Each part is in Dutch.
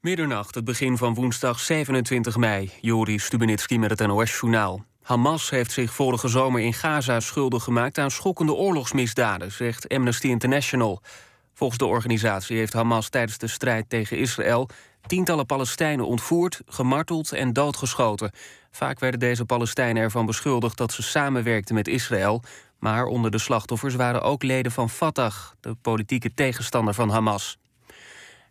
Middernacht, het begin van woensdag 27 mei. Juri Stubenitski met het NOS-journaal. Hamas heeft zich vorige zomer in Gaza schuldig gemaakt aan schokkende oorlogsmisdaden, zegt Amnesty International. Volgens de organisatie heeft Hamas tijdens de strijd tegen Israël tientallen Palestijnen ontvoerd, gemarteld en doodgeschoten. Vaak werden deze Palestijnen ervan beschuldigd dat ze samenwerkten met Israël, maar onder de slachtoffers waren ook leden van Fatah, de politieke tegenstander van Hamas.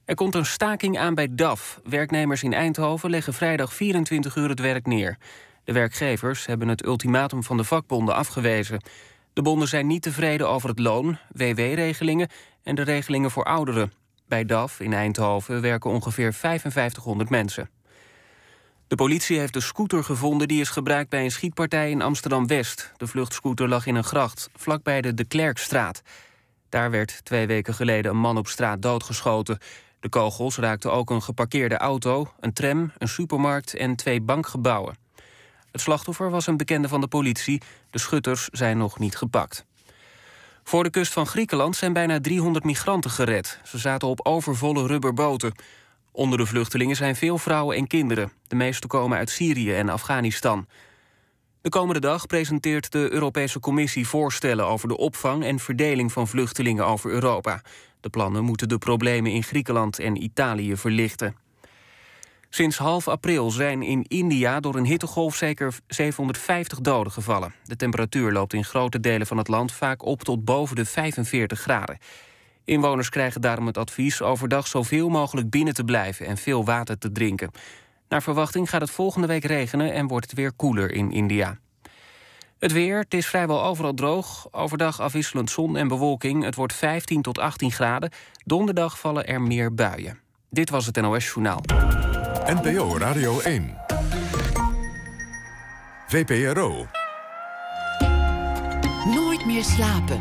Er komt een staking aan bij DAF. Werknemers in Eindhoven leggen vrijdag 24 uur het werk neer. De werkgevers hebben het ultimatum van de vakbonden afgewezen. De bonden zijn niet tevreden over het loon, WW-regelingen en de regelingen voor ouderen. Bij DAF in Eindhoven werken ongeveer 5500 mensen. De politie heeft de scooter gevonden die is gebruikt bij een schietpartij in Amsterdam-West. De vluchtscooter lag in een gracht, vlakbij de De Klerkstraat. Daar werd twee weken geleden een man op straat doodgeschoten. De kogels raakten ook een geparkeerde auto, een tram, een supermarkt en twee bankgebouwen. Het slachtoffer was een bekende van de politie. De schutters zijn nog niet gepakt. Voor de kust van Griekenland zijn bijna 300 migranten gered. Ze zaten op overvolle rubberboten. Onder de vluchtelingen zijn veel vrouwen en kinderen. De meeste komen uit Syrië en Afghanistan. De komende dag presenteert de Europese Commissie voorstellen over de opvang en verdeling van vluchtelingen over Europa. De plannen moeten de problemen in Griekenland en Italië verlichten. Sinds half april zijn in India door een hittegolf zeker 750 doden gevallen. De temperatuur loopt in grote delen van het land vaak op tot boven de 45 graden. Inwoners krijgen daarom het advies overdag zoveel mogelijk binnen te blijven en veel water te drinken. Naar verwachting gaat het volgende week regenen en wordt het weer koeler in India. Het weer, het is vrijwel overal droog. Overdag afwisselend zon en bewolking. Het wordt 15 tot 18 graden. Donderdag vallen er meer buien. Dit was het NOS Journaal. NPO Radio 1. VPRO. Nooit meer slapen.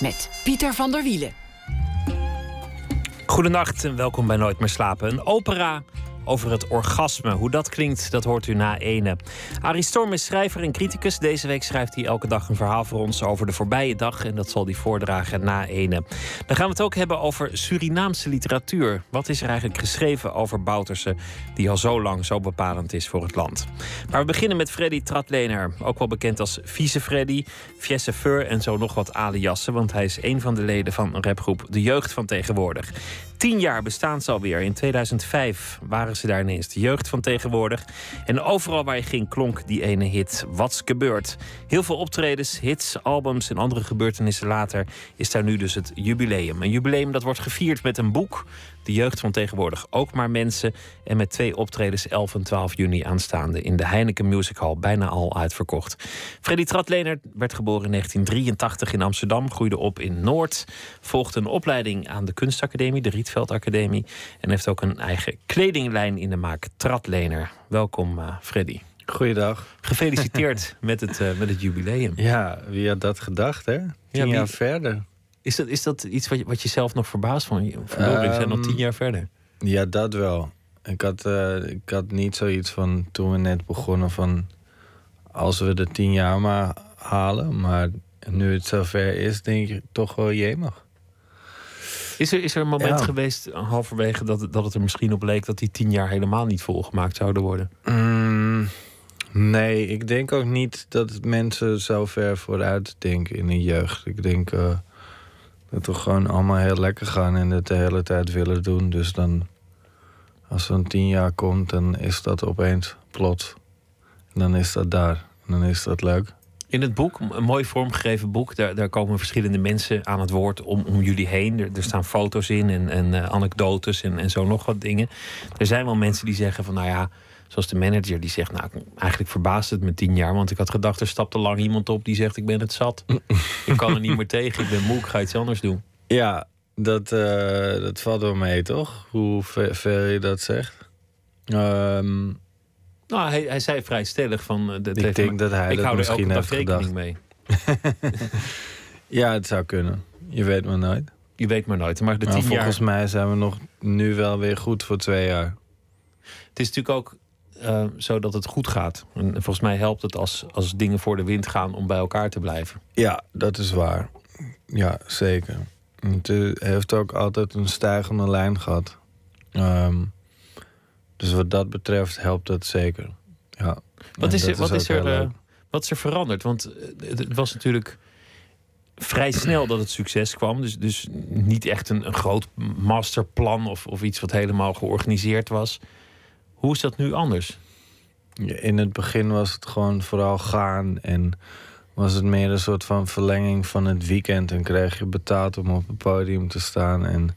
Met Pieter van der Wielen. Goedenacht en welkom bij Nooit meer slapen. Een opera over het orgasme. Hoe dat klinkt, dat hoort u na ene. Arie Storm is schrijver en criticus. Deze week schrijft hij elke dag een verhaal voor ons over de voorbije dag. En dat zal hij voordragen na ene. Dan gaan we het ook hebben over Surinaamse literatuur. Wat is er eigenlijk geschreven over Bouterse, die al zo lang zo bepalend is voor het land? Maar we beginnen met Freddy Tratlener. Ook wel bekend als Vieze Freddy, Fiesse Fur en zo nog wat aliassen. Want hij is een van de leden van een rapgroep De Jeugd van Tegenwoordig. Tien jaar bestaan ze alweer. In 2005 waren ze daar ineens de jeugd van tegenwoordig. En overal waar je ging klonk die ene hit Wat's gebeurd. Heel veel optredens, hits, albums en andere gebeurtenissen later is daar nu dus het jubileum. Een jubileum dat wordt gevierd met een boek de jeugd van tegenwoordig ook maar mensen. En met twee optredens 11 en 12 juni aanstaande in de Heineken Music Hall. Bijna al uitverkocht. Freddy Tratlener werd geboren in 1983 in Amsterdam. Groeide op in Noord. Volgde een opleiding aan de Kunstacademie, de Rietveld Academie. En heeft ook een eigen kledinglijn in de maak. Tratlener. Welkom uh, Freddy. Goeiedag. Gefeliciteerd met, het, uh, met het jubileum. Ja, wie had dat gedacht, hè? Tien ja, wie... jaar verder. Is dat, is dat iets wat je, wat je zelf nog verbaast van? Verdorie, we zijn nog tien jaar verder. Ja, dat wel. Ik had, uh, ik had niet zoiets van toen we net begonnen van... als we de tien jaar maar halen. Maar nu het zover is, denk ik toch wel jemig. Is er, is er een moment ja. geweest, halverwege, dat, dat het er misschien op leek... dat die tien jaar helemaal niet volgemaakt zouden worden? Mm, nee, ik denk ook niet dat mensen zo ver vooruit denken in de jeugd. Ik denk... Uh, dat we gewoon allemaal heel lekker gaan en het de hele tijd willen doen. Dus dan, als zo'n tien jaar komt, dan is dat opeens plot. En dan is dat daar. En dan is dat leuk. In het boek, een mooi vormgegeven boek, daar, daar komen verschillende mensen aan het woord om, om jullie heen. Er, staan foto's in en, en uh, anekdotes en, en zo nog wat dingen. Er zijn wel mensen die zeggen van, nou ja, Zoals de manager die zegt, nou eigenlijk verbaast het me tien jaar. Want ik had gedacht, er stapte lang iemand op die zegt, ik ben het zat. ik kan er niet meer tegen, ik ben moe, ik ga iets anders doen. Ja, dat, uh, dat valt wel mee, toch? Hoe ver, ver je dat zegt. Um, nou, hij, hij zei vrij stellig van... Uh, ik denk dat hij ik dat hou rekening gedacht. mee. ja, het zou kunnen. Je weet maar nooit. Je weet maar nooit. Maar de volgens jaar... mij zijn we nog nu wel weer goed voor twee jaar. Het is natuurlijk ook uh, zo dat het goed gaat. En volgens mij helpt het als, als dingen voor de wind gaan om bij elkaar te blijven. Ja, dat is waar. Ja, zeker. Het heeft ook altijd een stijgende lijn gehad. Ehm, dus wat dat betreft helpt dat zeker. Ja. Wat is er, wat is er, eh, wat is er veranderd? Want eh, het, het was natuurlijk vrij snel dat het succes kwam. Dus, dus niet echt een, een groot masterplan of, of iets wat helemaal georganiseerd was. Hoe is dat nu anders? In het begin was het gewoon vooral gaan en was het meer een soort van verlenging van het weekend. En kreeg je betaald om op het podium te staan en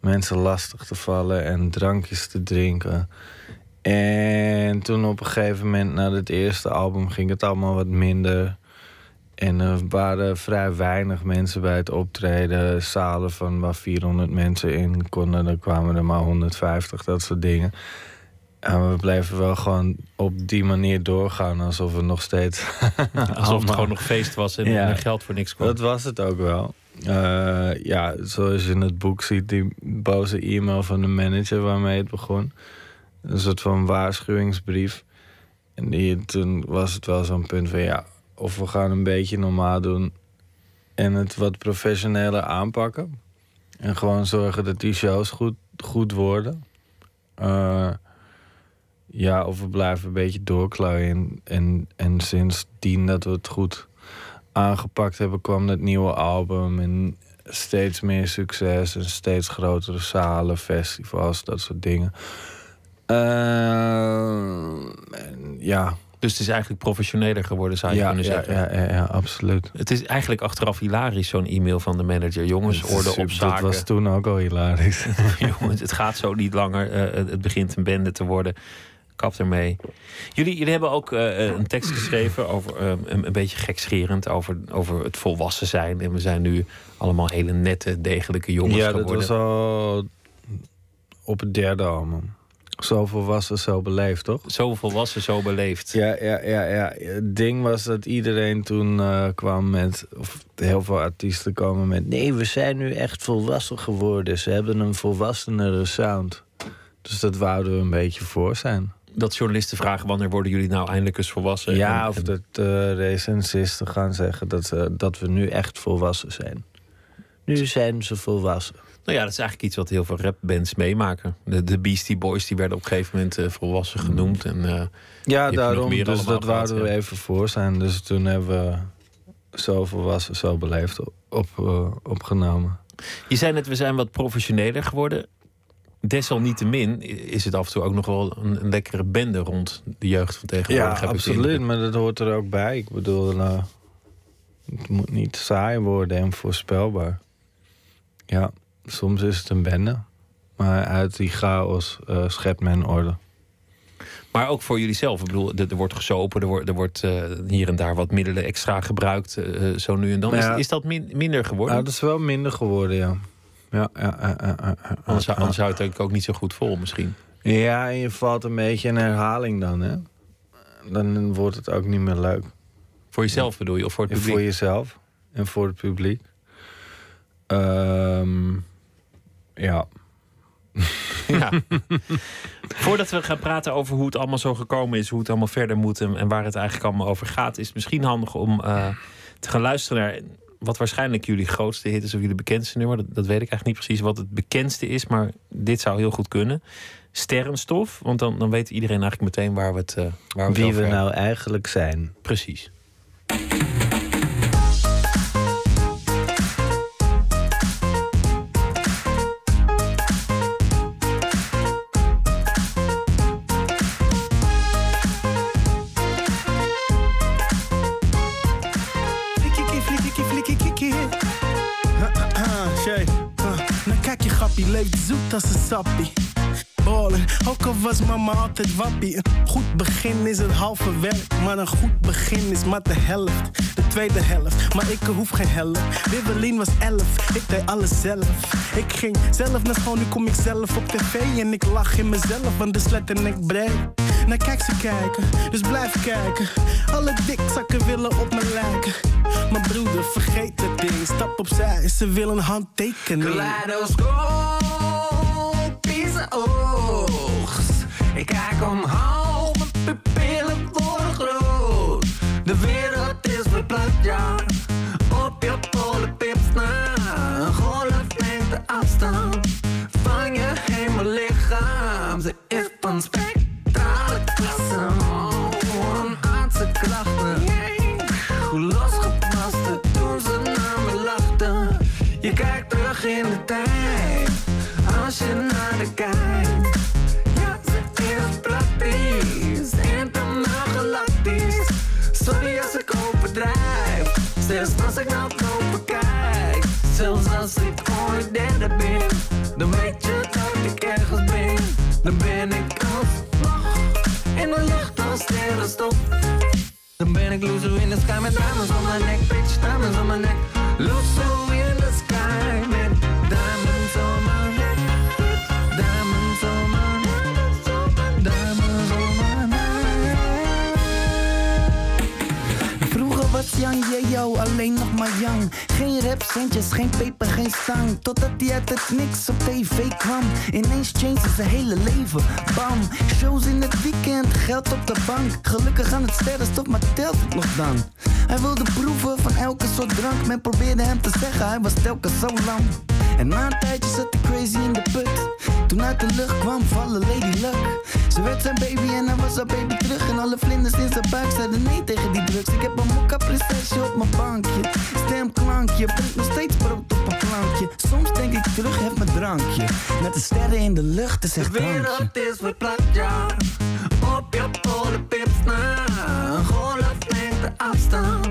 mensen lastig te vallen en drankjes te drinken. En toen op een gegeven moment, na het eerste album, ging het allemaal wat minder. En er waren vrij weinig mensen bij het optreden. Zalen van waar 400 mensen in konden, dan kwamen er maar 150, dat soort dingen. En we bleven wel gewoon op die manier doorgaan, alsof we nog steeds. Alsof het gewoon nog feest was en Ja. er geld voor niks kwam. Dat was het ook wel. Eh, ja, zoals je in het boek ziet, die boze e-mail van de manager waarmee het begon. Een soort van waarschuwingsbrief. En die, toen was het wel zo'n punt van ja, of we gaan een beetje normaal doen en het wat professioneler aanpakken. En gewoon zorgen dat die shows goed, goed worden. Eh, ja, of we blijven een beetje doorklooien. En, en, en sindsdien dat we het goed aangepakt hebben, kwam het nieuwe album. En steeds meer succes en steeds grotere zalen, festivals, dat soort dingen. Eh, en ja, Dus het is eigenlijk professioneler geworden, zou je ja, kunnen ja, zeggen. ja, ja, ja, absoluut. Het is eigenlijk achteraf hilarisch, zo'n e-mail van de manager. Jongens, orde op zaken. Dat was toen ook al hilarisch. Jongens, het gaat zo niet langer. Eh, het begint een bende te worden. Kap ermee. Jullie, jullie hebben ook eh, een tekst geschreven over eh, een, beetje gekscherend over, over het volwassen zijn. En we zijn nu allemaal hele nette, degelijke jongens ja, dat geworden. was al op het derde album. Zo volwassen, zo beleefd, toch? Zo volwassen, zo beleefd. Ja, ja, ja, ja. Het ding was dat iedereen toen eh, kwam met, of heel veel artiesten komen met, nee, we zijn nu echt volwassen geworden. Ze hebben een volwassenere sound. Dus dat wouden we een beetje voor zijn. Dat journalisten vragen wanneer worden jullie nou eindelijk eens volwassen? Ja, En- of en- dat eh recensisten gaan zeggen dat, dat we nu echt volwassen zijn. Nu zijn ze volwassen. Nou ja, dat is eigenlijk iets wat heel veel rapbands meemaken. De, de Beastie Boys die werden op een gegeven moment eh, volwassen genoemd. En, eh, Ja, daarom. meer Dus dat gehad, we even voor zijn. Dus toen hebben we zo volwassen, zo beleefd op, op, eh, opgenomen. Je zei net, we zijn wat professioneler geworden. Desalniettemin is het af en toe ook nog wel een, een lekkere bende rond de jeugd van tegenwoordig. Ja, absoluut. Maar dat hoort er ook bij. Ik bedoel, eh, het moet niet saai worden en voorspelbaar. Ja, soms is het een bende. Maar uit die chaos eh, schept men orde. Maar ook voor jullie zelf. Ik bedoel, er, wordt gesopen, er wordt, er wordt eh, hier en daar wat middelen extra gebruikt. zo nu en dan. Ja. Is, is dat min- minder geworden? Nou, dat is wel minder geworden, ja. Ja, ja, ja, ja, ja, ja. anders, zou- anders houdt het denk ik ook niet zo goed vol misschien. Ja, en je valt een beetje in herhaling dan, hè. Dan wordt het ook niet meer leuk. Voor jezelf bedoel je, of voor het En publiek? voor jezelf en voor het publiek. Ehm, ja. Ja. Voordat we gaan praten over hoe het allemaal zo gekomen is, hoe het allemaal verder moet en, en waar het eigenlijk allemaal over gaat, is het misschien handig om eh, te gaan luisteren naar wat waarschijnlijk jullie grootste hit is of jullie bekendste nummer. Dat, dat weet ik eigenlijk niet precies wat het bekendste is, maar dit zou heel goed kunnen. Sterrenstof, want dan, dan weet iedereen eigenlijk meteen waar we het, eh, waar we Wie we nou eigenlijk zijn. Precies. Leeft zoet als een sappie. Ballen, ook al was mama altijd wappie. Een goed begin is het halve werk, maar een goed begin is maar de helft. De tweede helft, maar ik hoef geen helft. Wibbelin was elf, ik deed alles zelf. Ik ging zelf naar school, nu kom ik zelf op tv en ik lach in mezelf, want de slet en ik breed. Nou kijk ze kijken, dus blijf kijken. Alle dikzakken willen op me lijken. Mijn broeder, vergeet het ding, stap opzij, ze willen een handtekening. Kaleidoscopische oogst. Ik kijk omhoog, spectrale klassen. Voor een aardse klachten. Hoe losgepast het toen ze naar me lachten. Je kijkt terug in de tijd. Als je naar de kijk. Als sterrenstof. Dan ben ik loser in the sky met diamonds on my neck, bitch, diamonds on my neck. Loser in the sky Jan Jeo alleen nog maar Jan. Geen rapcentjes, geen peper, geen stang. Totdat hij uit het niks op tv kwam. Ineens changed zijn hele leven. Bam, shows in het weekend, geld op de bank. Gelukkig aan het sterrenstof, maar telt het nog dan? Hij wilde proeven van elke soort drank. Men probeerde hem te zeggen, hij was telkens zo lang. En na een tijdje zat hij crazy in de put. Toen uit de lucht kwam vallen Lady Luck. Ze werd zijn baby en hij was haar baby terug. En alle vlinders in zijn buik zeiden nee tegen die drugs. Ik heb een mokka prinsesje op mijn bankje. Stemklankje, brengt nog steeds brood op een plankje. Soms denk ik terug, heb mijn drankje. Met de sterren in de lucht, is echt De drankje. wereld is verplaatst, ja. Op je polenpips na. Een golflengte afstand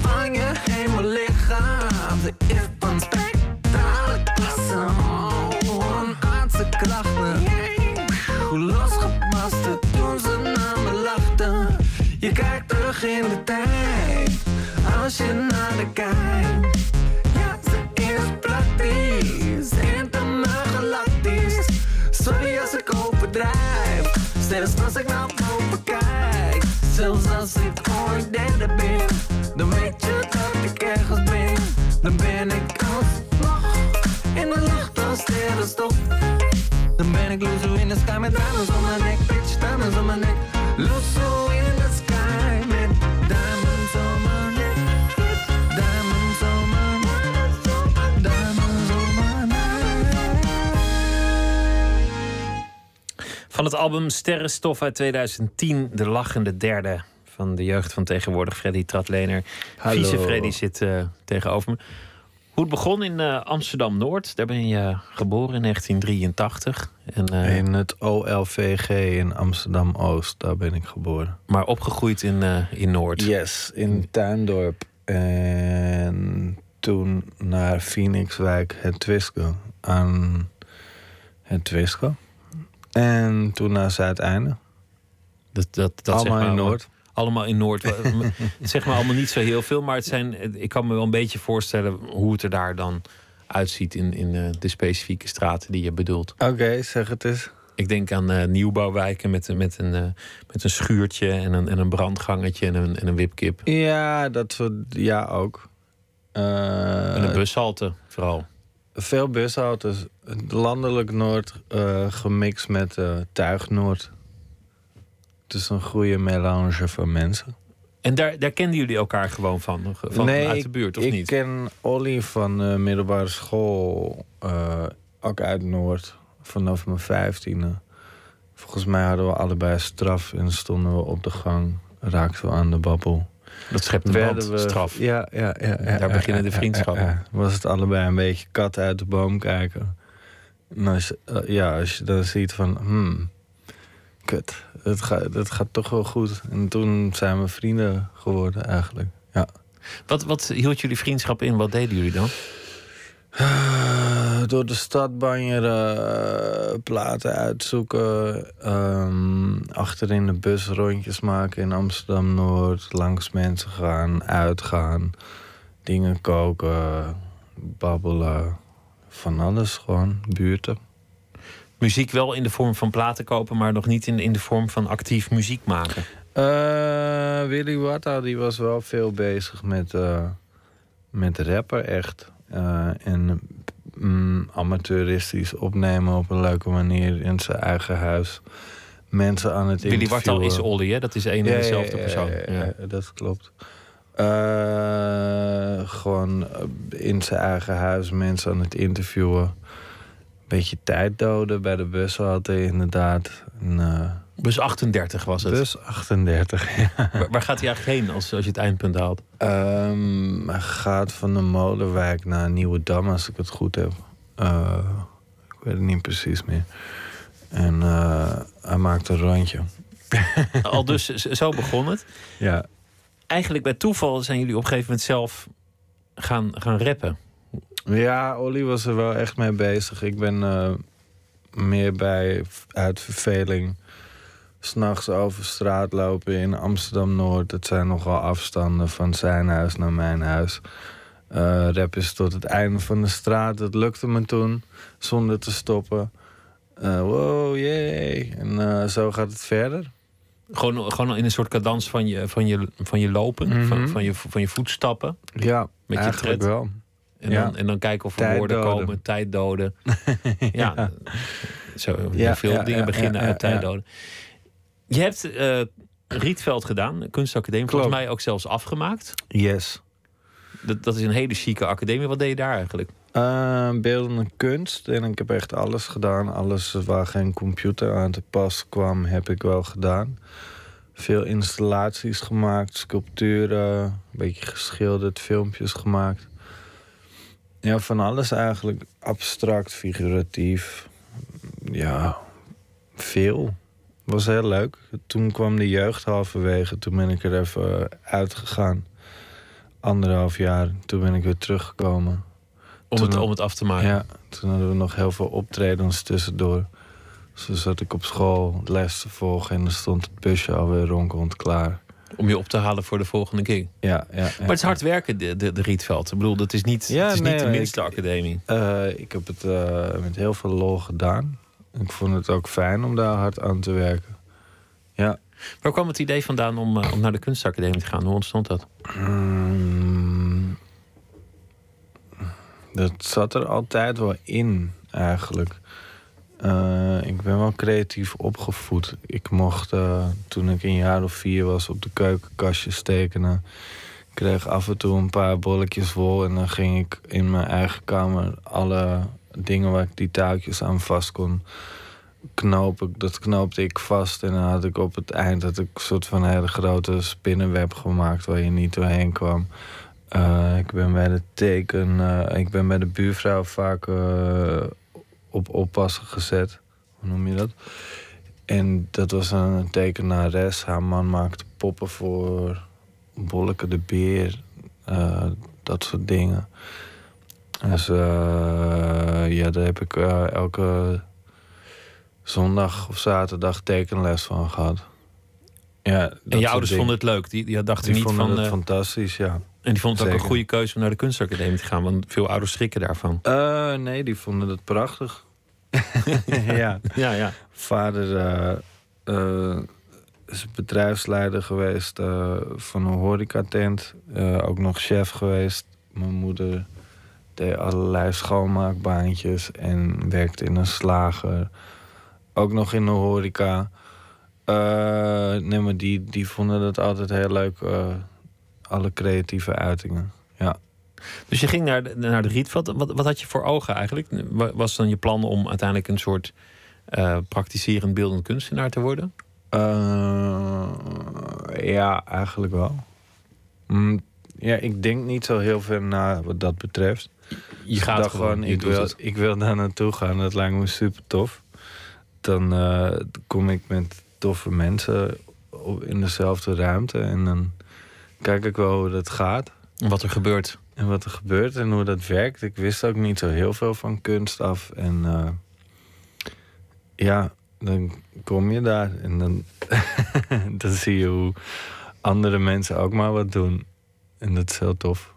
van je hemellichaam. Ze is van spectrale terug in de tijd. Als je naar de kijkt. Ja, ze is praktisch. Internaal galactisch. Sorry als ik overdrijf. Zelfs als ik naar boven kijk. Zelfs als ik ooit derde ben. Dan weet je dat ik ergens ben. Dan ben ik als vlag. In de lucht als sterrenstof. Dan ben ik loser in the sky met diamonds on my neck. Bitch, diamonds on my neck. Loser in Van het album Sterrenstof uit 2010, De Lachende Derde. Van de jeugd van tegenwoordig, Freddy Tratlener. Hallo. Vieze Freddy zit eh, tegenover me. Hoe het begon in eh, Amsterdam-Noord. Daar ben je geboren in 1983. En, eh, In het OLVG in Amsterdam-Oost, daar ben ik geboren. Maar opgegroeid in, in Noord. Yes, in Tuindorp. En toen naar Phoenixwijk, het Twisco. Aan het Twisco. En toen naar Zuideinde. Dat, dat, dat Allemaal zeg maar in Noord. Allemaal in Noord. zegt me allemaal niet zo heel veel. Maar het zijn, ik kan me wel een beetje voorstellen hoe het er daar dan uitziet in, in eh, de specifieke straten die je bedoelt. Oké, zeg het eens. Ik denk aan eh, nieuwbouwwijken met, een- met, een, eh, met een schuurtje en een, en een brandgangetje en een, en een wipkip. Ja, dat soort, ja ook. En een bushalte vooral. Veel busauto's. Landelijk Noord eh, gemixt met eh tuig Noord. Het is een goede melange van mensen. En daar, daar kenden jullie elkaar gewoon van? van uit de buurt, of ik niet? ken Olly van de middelbare school. eh, ook uit Noord. Vanaf mijn vijftiende. Volgens mij hadden we allebei straf en stonden we op de gang. Raakten we aan de babbel. Dat schept een band, straf. Ja, ja, ja, ja, Daar beginnen de vriendschappen. Was het allebei een beetje kat uit de boom kijken. En als, je- eh, ja, als je dan ziet van... Hmm, kut, het gaat, het gaat toch wel goed. En toen zijn we vrienden geworden eigenlijk. Ja. Wat, wat hield jullie vriendschap in? Wat deden jullie dan? Eh, door de stad banjeren, eh, platen uitzoeken, ehm, achter in de bus rondjes maken in Amsterdam Noord, langs mensen gaan, uitgaan, dingen koken, babbelen, van alles gewoon, buurten. Muziek wel in de vorm van platen kopen, maar nog niet in, in de vorm van actief muziek maken. Eh, Willy Watta die was wel veel bezig met, eh, met rapper echt. Eh, en mm, amateuristisch opnemen op een leuke manier in zijn eigen huis. Mensen aan het Willy Wartal is interviewen. Olly, hè? Dat is één en Ja, dezelfde ja, persoon. ja, dat klopt. Eh, gewoon eh, in zijn eigen huis mensen aan het interviewen. Beetje tijd doden bij de bushalte inderdaad. En, Bus 38 was het. bus 38, ja. Waar, waar gaat hij eigenlijk heen als, als je het eindpunt haalt? Ehm, hij gaat van de Molenwijk naar Nieuwe Dam, als ik het goed heb. Eh, ik weet het niet precies meer. En eh, hij maakte een rondje. Al dus zo begon het. Ja, Eigenlijk bij toeval zijn jullie op een gegeven moment zelf gaan, gaan rappen. Ja, Olly was er wel echt mee bezig. Ik ben eh, meer bij uit verveling. S'nachts over straat lopen in Amsterdam Noord. Dat zijn nogal afstanden van zijn huis naar mijn huis. Eh rap is tot het einde van de straat. Dat lukte me toen, zonder te stoppen. Eh, wow, jee. En eh, zo gaat het verder. Gewoon, gewoon in een soort cadans van je, van je, van je lopen, Mhm. van, van, je, van je voetstappen. Ja, Met je tred. wel. En, Ja. dan, en dan kijken of er Tijd woorden doden. komen, tijd doden. ja. Zo, Ja, veel ja, dingen ja, beginnen ja, uit ja, tijd ja. doden. Je hebt eh, Rietveld gedaan, kunstacademie, volgens mij ook zelfs afgemaakt. Yes. Dat, dat is een hele chique academie. Wat deed je daar eigenlijk? Eh, beeldende kunst. En ik heb echt alles gedaan. Alles waar geen computer aan te pas kwam, heb ik wel gedaan. Veel installaties gemaakt, sculpturen, een beetje geschilderd, filmpjes gemaakt. Ja, van alles eigenlijk. Abstract, figuratief. Ja, veel. Was heel leuk. Toen kwam de jeugd halverwege. Toen ben ik er even uitgegaan. Anderhalf jaar. Toen ben ik weer teruggekomen. Om, Toen- het, om het af te maken. Ja, toen hadden we nog heel veel optredens tussendoor. Dus toen zat ik op school les te volgen en dan stond het busje alweer ronkelend klaar. Om je op te halen voor de volgende gig. Ja, ja. Maar het is hard werken, de, de, de Rietveld. Ik bedoel, dat is niet, Ja, het is nee, niet de ik- minste academie. Eh, ik heb het eh, met heel veel lol gedaan. Ik vond het ook fijn om daar hard aan te werken. Ja. Waar kwam het idee vandaan om, eh, om naar de kunstacademie te gaan? Hoe ontstond dat? Mm, dat zat er altijd wel in, eigenlijk. Eh, ik ben wel creatief opgevoed. Ik mocht eh, toen ik een jaar of vier was op de keukenkastjes tekenen. Ik kreeg af en toe een paar bolletjes wol en dan ging ik in mijn eigen kamer alle dingen waar ik die touwtjes aan vast kon knopen. Dat knoopte ik vast en dan had ik op het eind had ik een soort van hele grote spinnenweb gemaakt waar je niet doorheen kwam. Eh, ik ben bij de teken, eh, ik ben bij de buurvrouw vaak eh, op oppassen gezet. Hoe noem je dat? En dat was een tekenares. Haar man maakte poppen voor Bolleke de Beer. dat soort dingen. Dus eh, ja, daar heb ik eh, elke zondag of zaterdag tekenles van gehad. Ja, En je ouders vonden het leuk. Die, die dachten Die niet vonden van... het eh, fantastisch, ja. en die vonden het ook een goede keuze om naar de kunstacademie te gaan. Want veel ouders schrikken daarvan. Nee, die vonden het prachtig. ja. Ja, ja. Vader is bedrijfsleider geweest van een horecatent. Eh, ook nog chef geweest. Mijn moeder deed allerlei schoonmaakbaantjes en werkte in een slager. Ook nog in de horeca. Eh, nee, maar die, die vonden het altijd heel leuk. eh, alle creatieve uitingen. Ja. Dus je ging naar de, naar de Rietveld. Wat, wat had je voor ogen eigenlijk? Wa- Was dan je plan om uiteindelijk een soort eh, praktiserend beeldend kunstenaar te worden? Ja, eigenlijk wel. Mm, ja, ik denk niet zo heel veel na wat dat betreft. Je gaat ik gewoon, je ik, wil, het. ik wil daar naartoe gaan. Dat lijkt me super tof. Dan eh, kom ik met toffe mensen op- in dezelfde ruimte. En dan kijk ik wel hoe dat gaat. Wat er gebeurt. En wat er gebeurt en hoe dat werkt. Ik wist ook niet zo heel veel van kunst af. En eh, ja, dan kom je daar en dan, dan zie je hoe andere mensen ook maar wat doen. En dat is heel tof.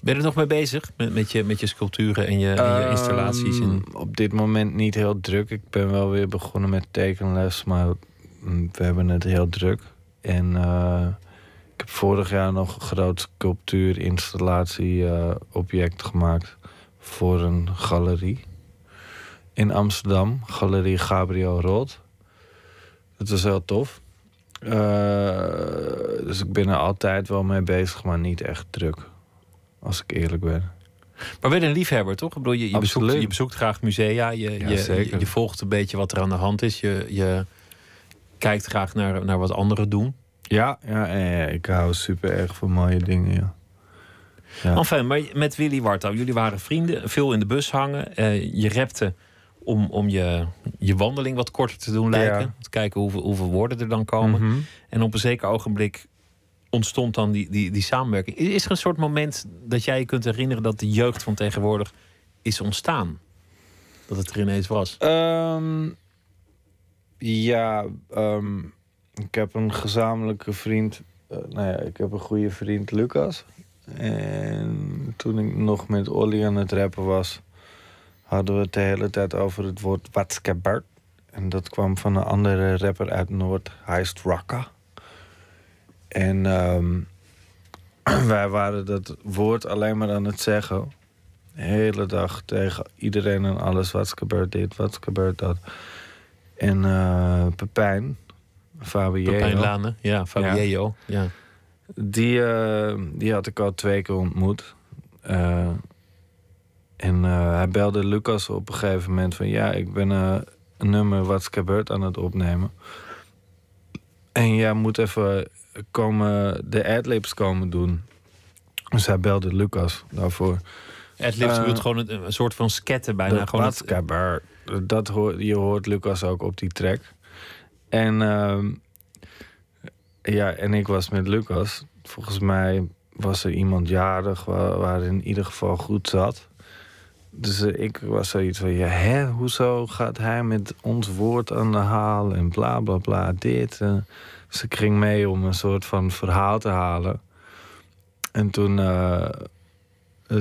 Ben je er nog mee bezig? Met, met, je, met je sculpturen en je, en je installaties? En... Ehm, op dit moment niet heel druk. Ik ben wel weer begonnen met tekenles, maar mm, we hebben het heel druk. En eh, ik heb vorig jaar nog een groot sculptuur-installatie-object gemaakt voor een galerie in Amsterdam, Galerie Gabriel Roth. Dat was heel tof. Eh, dus ik ben er altijd wel mee bezig, maar niet echt druk. Als ik eerlijk ben. Maar je een liefhebber, toch? Ik bedoel, je, je, bezoekt, je bezoekt graag musea. Je, Ja, je, je, volgt een beetje wat er aan de hand is. Je, je kijkt graag naar, naar wat anderen doen. Ja, ja, ja, ja, ik hou super erg van mooie dingen, ja. Ja. Enfin, maar met Willy Wartouw, jullie waren vrienden, veel in de bus hangen. Eh, je repte om, om je, je wandeling wat korter te doen lijken. Ja. Te kijken hoeveel, hoeveel woorden er dan komen. Mhm. En op een zeker ogenblik ontstond dan die, die, die samenwerking. Is is er een soort moment dat jij je kunt herinneren dat de jeugd van tegenwoordig is ontstaan? Dat het er ineens was. Ehm, ja, ehm, ik heb een gezamenlijke vriend. eh, nou ja, ik heb een goede vriend, Lucas. En toen ik nog met Olly aan het rappen was, hadden we het de hele tijd over het woord watskebert. En dat kwam van een andere rapper uit Noord, Heist Rocka. En ehm, wij waren dat woord alleen maar aan het zeggen. De hele dag tegen iedereen en alles. Wat is gebeurd dit, wat is gebeurd dat. En eh Pepijn, Fabio, Pepijn Lane, ja, Fabio. Ja. die, eh, die had ik al twee keer ontmoet. Eh, en eh, hij belde Lucas op een gegeven moment van... ja, ik ben eh, een nummer wat is gebeurd aan het opnemen. En jij moet even komen, de adlibs komen doen. Dus hij belde Lucas daarvoor. Adlibs bedoelt gewoon een, een soort van sketten bijna. Gewoon het, Watskaber. Dat hoor, je hoort Lucas ook op die track. En ehm, ja, en ik was met Lucas. Volgens mij was er iemand jarig waar, waar in ieder geval goed zat. Dus eh, ik was zoiets van, ja, hoezo gaat hij met ons woord aan de haal en bla bla bla, dit. eh. dus ging mee om een soort van verhaal te halen. En toen, eh,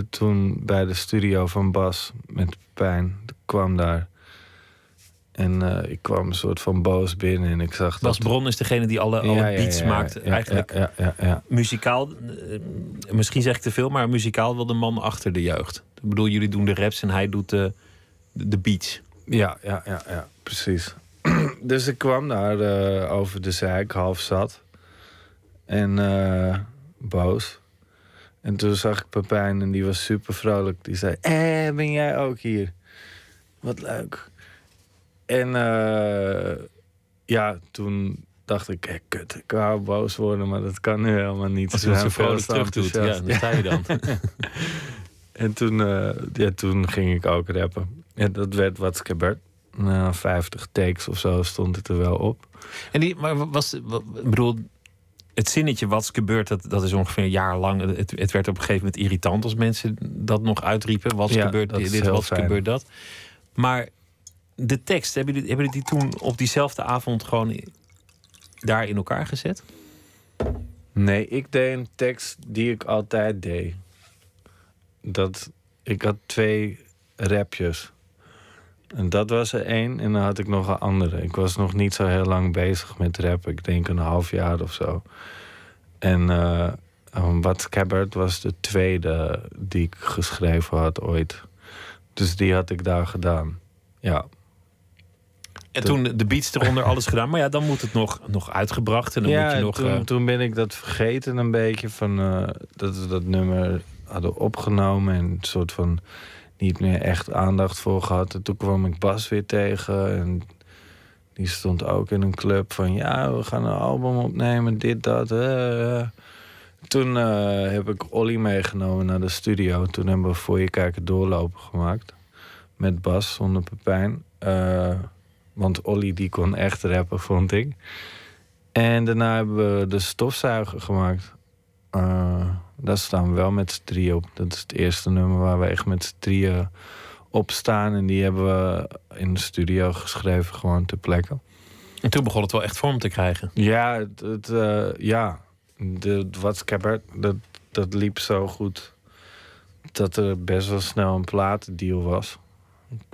toen bij de studio van Bas met Pijn kwam daar. En eh, ik kwam een soort van boos binnen en ik zag Bas dat... Bron is degene die alle, alle Ja, beats ja, maakt. ja, Eigenlijk Ja, ja, ja, ja. muzikaal, eh, misschien zeg ik te veel, maar muzikaal wel de man achter de jeugd. Ik bedoel, jullie doen de raps en hij doet de, de beats. Ja, ja, ja, ja, precies. dus ik kwam daar eh, over de zeik, half zat. En boos. En toen zag ik Pepijn en die was super vrolijk. Die zei, eh, ben jij ook hier? Wat leuk. En eh, ja, toen dacht ik, eh, kut, ik wou boos worden, maar dat kan nu helemaal niet. Als zijn zo vrolijk terug doet, ja, dat zei je dan. En toen, eh, ja, toen ging ik ook rappen. Ja, dat werd wat gebeurd. Nou, 50 takes of zo stond het er wel op. En die, maar was, wat- ik bedoel, het zinnetje wat is gebeurd, dat, dat is ongeveer een jaar lang. Het, het werd op een gegeven moment irritant als mensen dat nog uitriepen. Wat is Ja, gebeurd, dit, wat is gebeurd, dat. Maar de tekst, hebben jullie, hebben jullie die toen op diezelfde avond gewoon daar in elkaar gezet? Nee, ik deed een tekst die ik altijd deed. Dat, ik had twee rapjes. En dat was er één en dan had ik nog een andere. Ik was nog niet zo heel lang bezig met rap. Ik denk een half jaar of zo. En um, Wat Scabbard was de tweede die ik geschreven had ooit. Dus die had ik daar gedaan. Ja. En toen de beats eronder, alles gedaan. Maar ja, dan moet het nog, nog uitgebracht. En dan ja, moet je nog... toen, eh, toen ben ik dat vergeten een beetje. Van, eh, dat we dat nummer hadden opgenomen. En een soort van niet meer echt aandacht voor gehad. En toen kwam ik Bas weer tegen. En die stond ook in een club van... Ja, we gaan een album opnemen, dit, dat. eh. Toen heb ik Olly meegenomen naar de studio. Toen hebben we Voor Je Kijken doorlopen gemaakt. Met Bas, zonder Pepijn. Eh, want Olly die kon echt rappen, vond ik. En daarna hebben we de stofzuiger gemaakt. Eh, daar staan we wel met z'n drieën op. Dat is het eerste nummer waar we echt met z'n drieën op staan. En die hebben we in de studio geschreven, gewoon ter plekke. En toen begon het wel echt vorm te krijgen. Ja, het, het, eh, ja. De, Scabbard, dat, dat liep zo goed. Dat er best wel snel een platendeal was.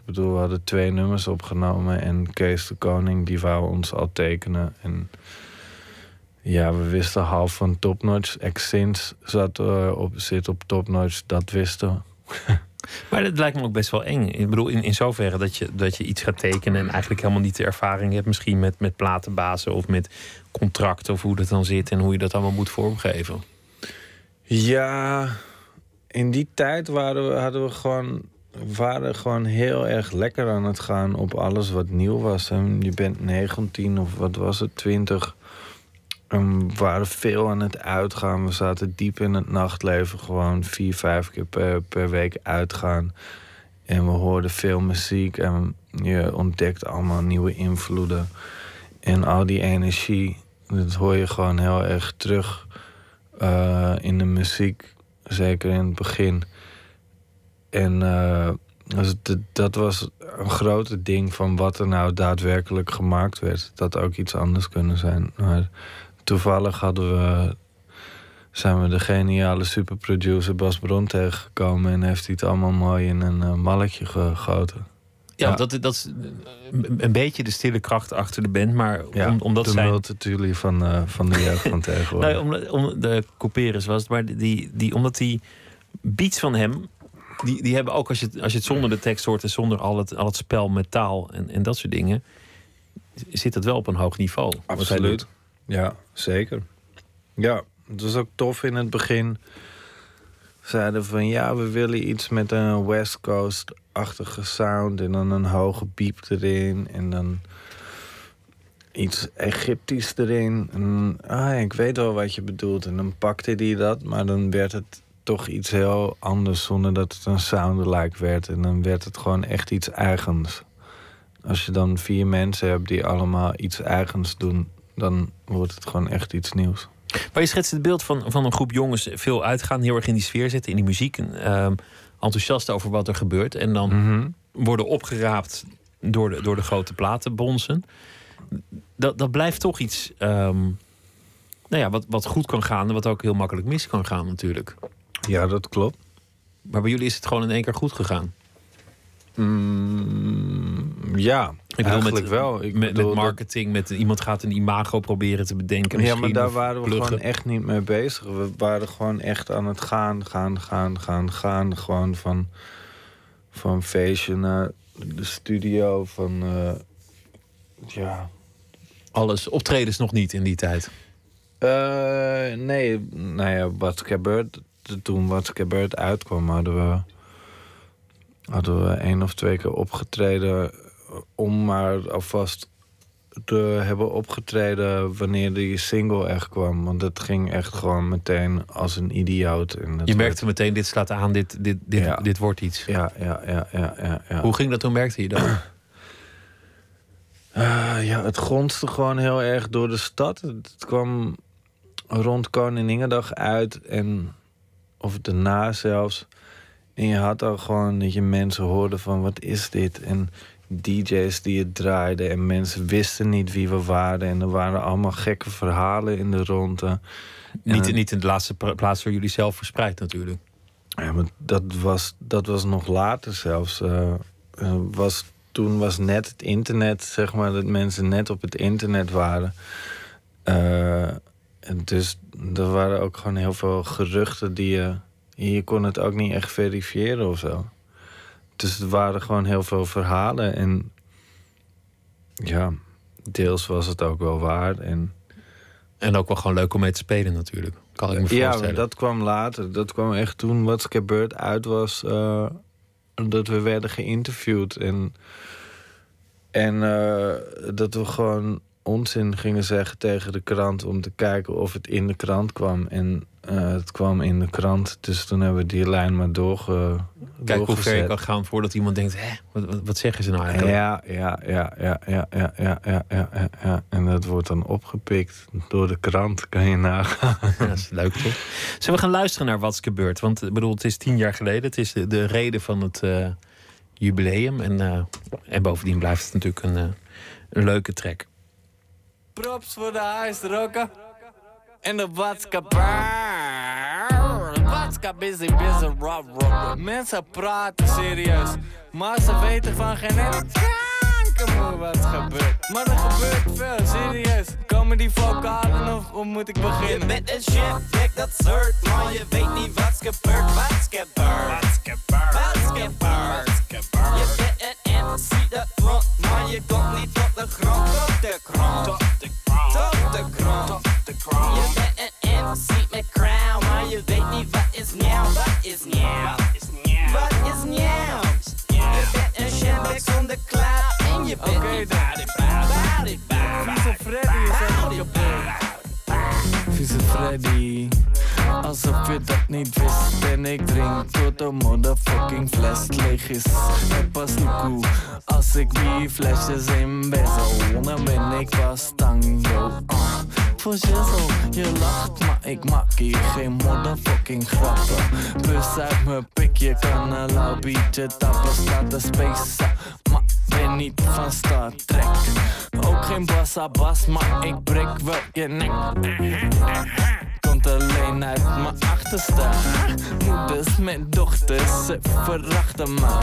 Ik bedoel, we hadden twee nummers opgenomen. En Kees de Koning, die wou ons al tekenen. En ja, we wisten half van Topnotch. Exins zat eh, op, zit op Topnotch, dat wisten we. Maar dat lijkt me ook best wel eng. Ik bedoel, in, in zoverre dat je, dat je iets gaat tekenen en eigenlijk helemaal niet de ervaring hebt, misschien met, met platenbazen of met contracten of hoe dat dan zit en hoe je dat allemaal moet vormgeven. Ja, in die tijd waren we, hadden we gewoon, waren gewoon heel erg lekker aan het gaan op alles wat nieuw was. Je bent 19 of wat was het, 20. En we waren veel aan het uitgaan. We zaten diep in het nachtleven. Gewoon vier, vijf keer per, per week uitgaan. En we hoorden veel muziek. En je ontdekt allemaal nieuwe invloeden. En al die energie, dat hoor je gewoon heel erg terug eh, in de muziek. Zeker in het begin. En eh, dus dat was een grote ding van wat er nou daadwerkelijk gemaakt werd. Dat ook iets anders kunnen zijn. Maar toevallig hadden we, zijn we de geniale superproducer Bas Bron tegengekomen... en heeft hij het allemaal mooi in een eh, malletje gegoten. Ja, Ja. Dat, dat is een- een beetje de stille kracht achter de band. Maar Ja, om, omdat de zij... multitudie van, eh, van de jeugd van tegenwoordig. Nee, om, om de couperus was het, maar die, die, omdat die beats van hem, die, die hebben ook als je, het- als je het zonder de tekst hoort en zonder al het, al het spel met taal en, en dat soort dingen, zit het wel op een hoog niveau. Absoluut. Ja, zeker. Ja, het was ook tof in het begin. Zeiden van ja, we willen iets met een West Coast-achtige sound. En dan een hoge beep erin. En dan iets Egyptisch erin. En, ah, ik weet wel wat je bedoelt. En dan pakte hij dat, maar dan werd het toch iets heel anders. Zonder dat het een soundalike werd. En dan werd het gewoon echt iets eigens. Als je dan vier mensen hebt die allemaal iets eigens doen, dan wordt het gewoon echt iets nieuws. Maar je schetst het beeld van, van een groep jongens veel uitgaan, heel erg in die sfeer zitten, in die muziek, ehm, enthousiast over wat er gebeurt en dan Mhm. worden opgeraapt door de, door de grote platenbonzen. Dat, dat blijft toch iets ehm, nou ja, wat, wat goed kan gaan en wat ook heel makkelijk mis kan gaan natuurlijk. Ja, dat klopt. Maar bij jullie is het gewoon in één keer goed gegaan. Mm, ja, Ik bedoel, eigenlijk met, wel. Ik met, dat- marketing, met iemand gaat een imago proberen te bedenken. Ja, maar daar waren we pluggen. gewoon echt niet mee bezig. We waren gewoon echt aan het gaan, gaan, gaan, gaan, gaan. Gewoon van, van feestje naar de studio. Van, eh, ja, Alles, optredens nog niet in die tijd. Eh, nee, nou ja, wat gebeurt toen wat gebeurt uitkwam, hadden we, hadden we één of twee keer opgetreden om maar alvast te hebben opgetreden wanneer die single echt kwam. Want het ging echt gewoon meteen als een idioot. En dat Je werd- merkte meteen, dit slaat aan, dit, dit, dit, Ja. dit wordt iets. Ja, ja, ja, ja, ja. ja. Hoe ging dat toen, merkte je dat? Ah, ja, het gonsde gewoon heel erg door de stad. Het kwam rond Koninginnedag uit en of daarna zelfs. En je had al gewoon dat je mensen hoorde van wat is dit? En DJ's die het draaiden en mensen wisten niet wie we waren. En er waren allemaal gekke verhalen in de ronde. niet, En- niet in de laatste pla- plaats door jullie zelf verspreid natuurlijk. Ja, maar dat was, dat was nog later zelfs. eh, eh, was, toen was net het internet, zeg maar, dat mensen net op het internet waren. Eh, dus er waren ook gewoon heel veel geruchten die je... Je kon het ook niet echt verifiëren of zo. Dus er waren gewoon heel veel verhalen. En ja, deels was het ook wel waar. En En ook wel gewoon leuk om mee te spelen natuurlijk. Kan ik me ja, voorstellen. maar dat kwam later. Dat kwam echt toen What's Gebeurd uit was. eh, dat we werden geïnterviewd. En, en eh, dat we gewoon onzin gingen zeggen tegen de krant... om te kijken of het in de krant kwam. En eh, het kwam in de krant. Dus toen hebben we die lijn maar doorge, Kijk hoe ver je kan gaan voordat iemand denkt... Hè, wat, wat, zeggen ze nou eigenlijk? Ja, ja, ja, ja, ja, ja, ja, ja, ja. En dat wordt dan opgepikt door de krant, kan je nagaan. Ja, dat is leuk toch? Zullen we gaan luisteren naar wat is gebeurd? Want ik bedoel, het is tien jaar geleden. Het is de, de reden van het eh, jubileum. En, eh, en bovendien blijft het natuurlijk een, eh, een leuke track. Props voor de huisrokken. En de watska bar. Watska busy, busy, rob, rob. Mensen praten serieus. Maar ze weten van geen ene kanker wat gebeurt. Maar er gebeurt veel, serieus. Komen die vocalen of hoe moet ik beginnen? Je bent een kijk dat soort, maar je weet niet gebeurd, wat's gebeurd. Je bent MC dat front, maar je komt niet tot de grond, tot de grond. Tot de grond, tot de grond. Tot de grond. Je bent een MC met crown, maar je weet niet wat is nieuw, wat is nieuw. Wat is nieuw. Je bent een chef zonder cloud en je bent Oké niet body. Vieze Freddy is ook gebeurd. Bacardi. Alsof je dat niet wist. En ik drink tot de motherfucking fles leeg is. En pas koe. Als ik die flesjes in bezel, dan ben ik pas tango. Uh. Voor shizzle, je lacht, maar ik maak hier geen motherfucking grappen. Bus uit mijn pikje, kan een lauw tappen, staat te spacen. Maar ben niet van Star Trek. Ook geen bassa bas, maar ik breek wel je nek. Komt alleen uit mijn achterste. Moeders met dochters, ze verachten me.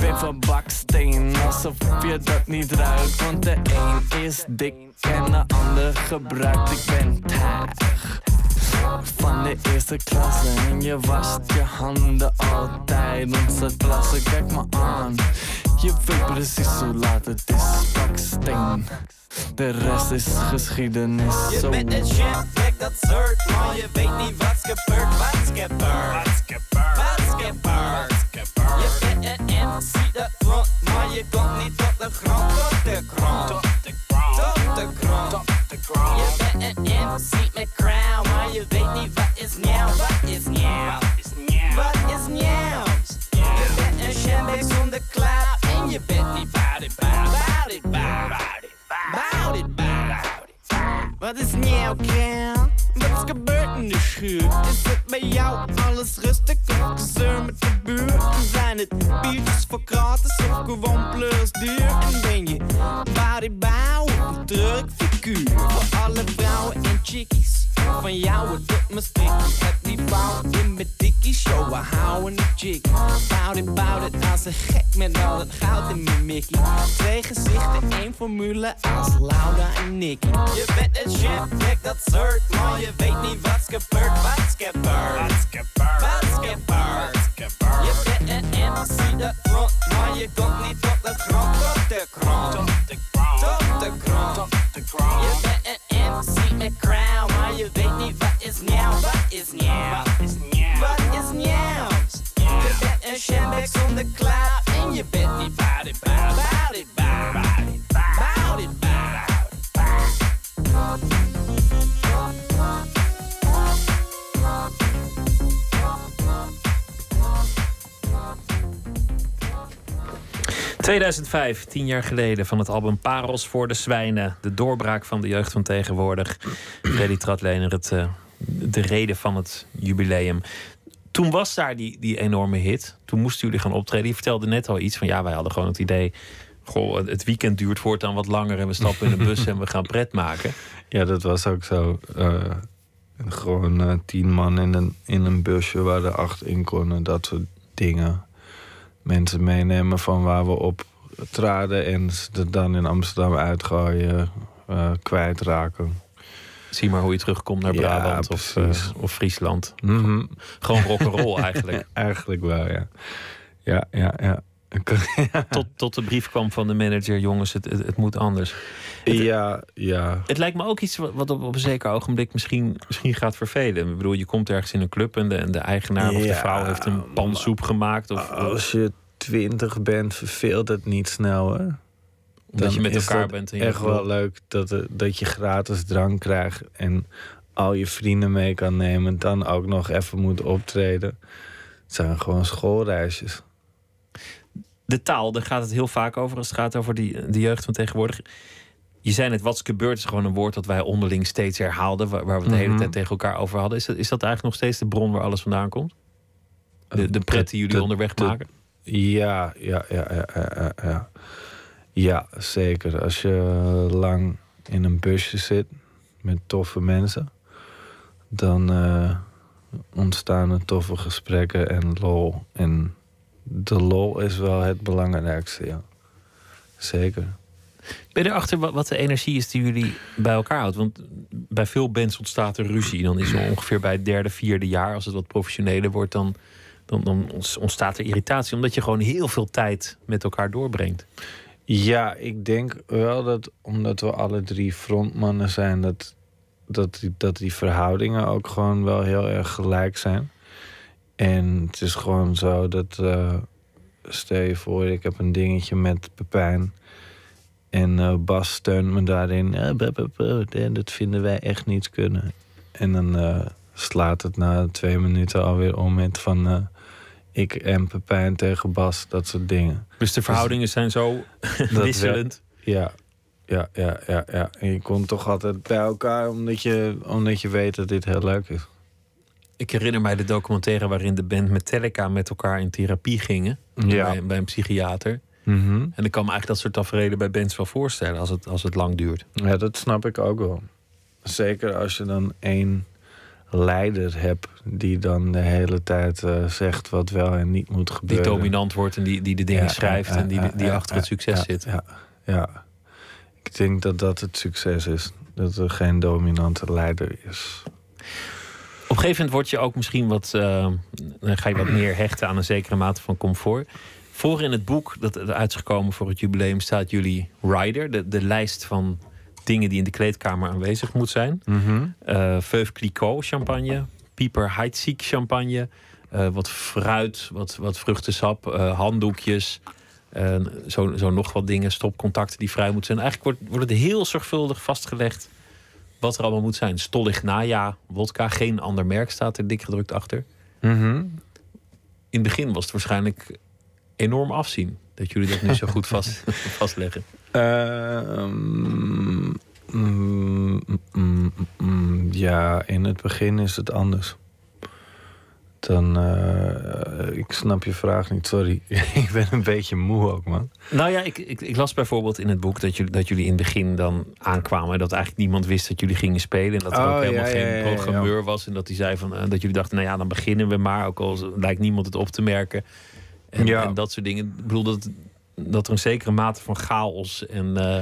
Ben van baksteen, alsof je dat niet ruikt. Want de een is dik en de ander gebruikt. Ik ben taag van de eerste klasse En je wast je handen altijd Onze klasse, kijk me aan Je weet precies hoe laat het is. Baksteen De rest is geschiedenis. Je Zo. bent een champ, kijk dat soort Maar je weet niet wat's gebeurd, wat's gebeurd? Wat's gebeurd, wat's gebeurd? Je bent een MC dat front Maar je komt niet tot de grond, tot de grond. Tot de grond, tot de grond, tot de grond. Je bent een MC met crown Maar je weet niet wat is nieuw, wat is nieuw? Wat is nieuw? Je bent een champ zonder En je bent niet bout it, bout it, bout it, bout it, bout it wat is nieuw, Kel? Wat is gebeurd in de schuur? Is het bij jou alles rustig of gezeur met de buurt? Zijn het biertjes voor gratis of gewoon plus duur? En ben je bodybouw of een druk figuur? Voor alle vrouwen en chickies van jou het doet me sticky Heb die vrouw in mijn dikkie show We houden een chick Bout it, bout it Als een gek met al het goud in mijn mickey Twee gezichten, één formule Als Laura en Nicky. Je bent een kijk dat soort Maar je weet niet wat's gebeurd. Wat's gebeurd? Wat's gebeurd? Wat's gebeurd? Je bent een MC dat front Maar je komt niet tot de grond. Tot de grond. Tot de grond. Tot de grond. Tot de grond. Je bent een MC met crown. Maar je weet niet wat is nieuw Wat is nieuw Wat is nieuw Wat is nieuw Je bent een shambek zonder cloud. En je bent niet bout it, bout it, bout it, bout it, bout it, bout it. 2005, tien jaar geleden, van het album Parels voor de Zwijnen. De doorbraak van de jeugd van tegenwoordig. Freddy Tratlener, het, eh, de reden van het jubileum. Toen was daar die, die enorme hit. Toen moesten jullie gaan optreden. Je vertelde net al iets van ja, wij hadden gewoon het idee. Goh, het weekend duurt voortaan wat langer en we stappen in een bus en we gaan pret maken. Ja, dat was ook zo. Eh, gewoon eh, tien man in een, in een busje waar er acht in konden. Dat soort dingen. Mensen meenemen van waar we op traden en ze dan in Amsterdam uitgooien, eh kwijtraken. Zie maar hoe je terugkomt naar Ja, Brabant of, eh, of Friesland. Mhm. Gewoon rock'n'roll eigenlijk. Eigenlijk wel, ja. Ja, ja, ja. Tot, tot de brief kwam van de manager: jongens, het, het, het moet anders. Ja, ja. Het lijkt me ook iets wat op, op een zeker ogenblik misschien, misschien gaat vervelen. Ik bedoel, je komt ergens in een club en de, en de eigenaar of de vrouw heeft een pansoep gemaakt. Of, Als je twintig bent, verveelt het niet snel, hè? Omdat je met elkaar bent en je echt wel leuk dat, er- dat je gratis drank krijgt en al je vrienden mee kan nemen. Dan ook nog even moet optreden. Het zijn gewoon schoolreisjes. De taal, daar gaat het heel vaak over als het gaat over die, de jeugd van tegenwoordig. Je zei net, wat is gebeurd is gewoon een woord dat wij onderling steeds herhaalden, waar, waar we de hele Mhm. tijd tegen elkaar over hadden. Is dat, is dat eigenlijk nog steeds de bron waar alles vandaan komt? De, de pret die jullie de- onderweg de- maken? Ja, ja, ja, ja, ja, ja, ja. Ja, zeker. Als je lang in een busje zit met toffe mensen, dan eh, ontstaan er toffe gesprekken en lol. En de lol is wel het belangrijkste, ja. Zeker. Ben je erachter wat, de energie is die jullie bij elkaar houdt? Want bij veel bands ontstaat er ruzie. Dan is er ongeveer bij het derde, vierde jaar, als het wat professioneler wordt, dan, dan, dan ontstaat er irritatie. Omdat je gewoon heel veel tijd met elkaar doorbrengt. Ja, ik denk wel dat omdat we alle drie frontmannen zijn, dat, dat, die, dat die verhoudingen ook gewoon wel heel erg gelijk zijn. En het is gewoon zo dat, eh, stel je voor, ik heb een dingetje met Pepijn. En eh, Bas steunt me daarin. Eh, bup, bup, bup, en dat vinden wij echt niet kunnen. En dan eh, slaat het na twee minuten alweer om met van ik en Pepijn tegen Bas, dat soort dingen. Dus de verhoudingen zijn zo wisselend. Ja, ja, ja, ja, ja. En je komt toch altijd bij elkaar omdat je, omdat je weet dat dit heel leuk is. Ik herinner mij de documentaire waarin de band Metallica met elkaar in therapie gingen. Ja. Bij, bij een psychiater. Mhm. En ik kan me eigenlijk dat soort tafereelen bij bands wel voorstellen als het, als het lang duurt. Ja, dat snap ik ook wel. Zeker als je dan één leider hebt die dan de hele tijd eh, zegt wat wel en niet moet Die gebeuren. dominant wordt en die, die de dingen Ja, schrijft ja, en die, die ja, achter het succes zit. Ja, ja. Ik denk dat dat het succes is. Dat er geen dominante leider is. Op een gegeven moment word je ook misschien wat, eh, dan ga je wat meer hechten aan een zekere mate van comfort. Voor in het boek dat er uit is gekomen voor het jubileum staat jullie rider, de, de lijst van dingen die in de kleedkamer aanwezig moet zijn. Mhm. Eh Veuve Clicquot champagne, Pieper Heidsieck champagne, eh, wat fruit, wat, wat vruchtensap, handdoekjes, zo, zo nog wat dingen, stopcontacten die vrij moeten zijn. Eigenlijk wordt, wordt het heel zorgvuldig vastgelegd wat er allemaal moet zijn. Stollig Naja, wodka, geen ander merk staat er dik gedrukt achter. Mhm. In het begin was het waarschijnlijk enorm afzien dat jullie dat nu zo goed vast, vastleggen. Ehm, mm, mm, mm, ja, in het begin is het anders. Dan, eh, ik snap je vraag niet, sorry. ik ben een beetje moe ook, man. Nou ja, ik, ik, ik las bijvoorbeeld in het boek dat jullie, dat jullie in het begin dan aankwamen. En dat eigenlijk niemand wist dat jullie gingen spelen. En dat er Oh, ook helemaal ja, geen ja, ja, ja. programmeur was. En dat hij zei van eh, dat jullie dachten, nou ja, dan beginnen we maar. Ook al lijkt niemand het op te merken. En, dat soort dingen. Ik bedoel dat, dat er een zekere mate van chaos en. eh,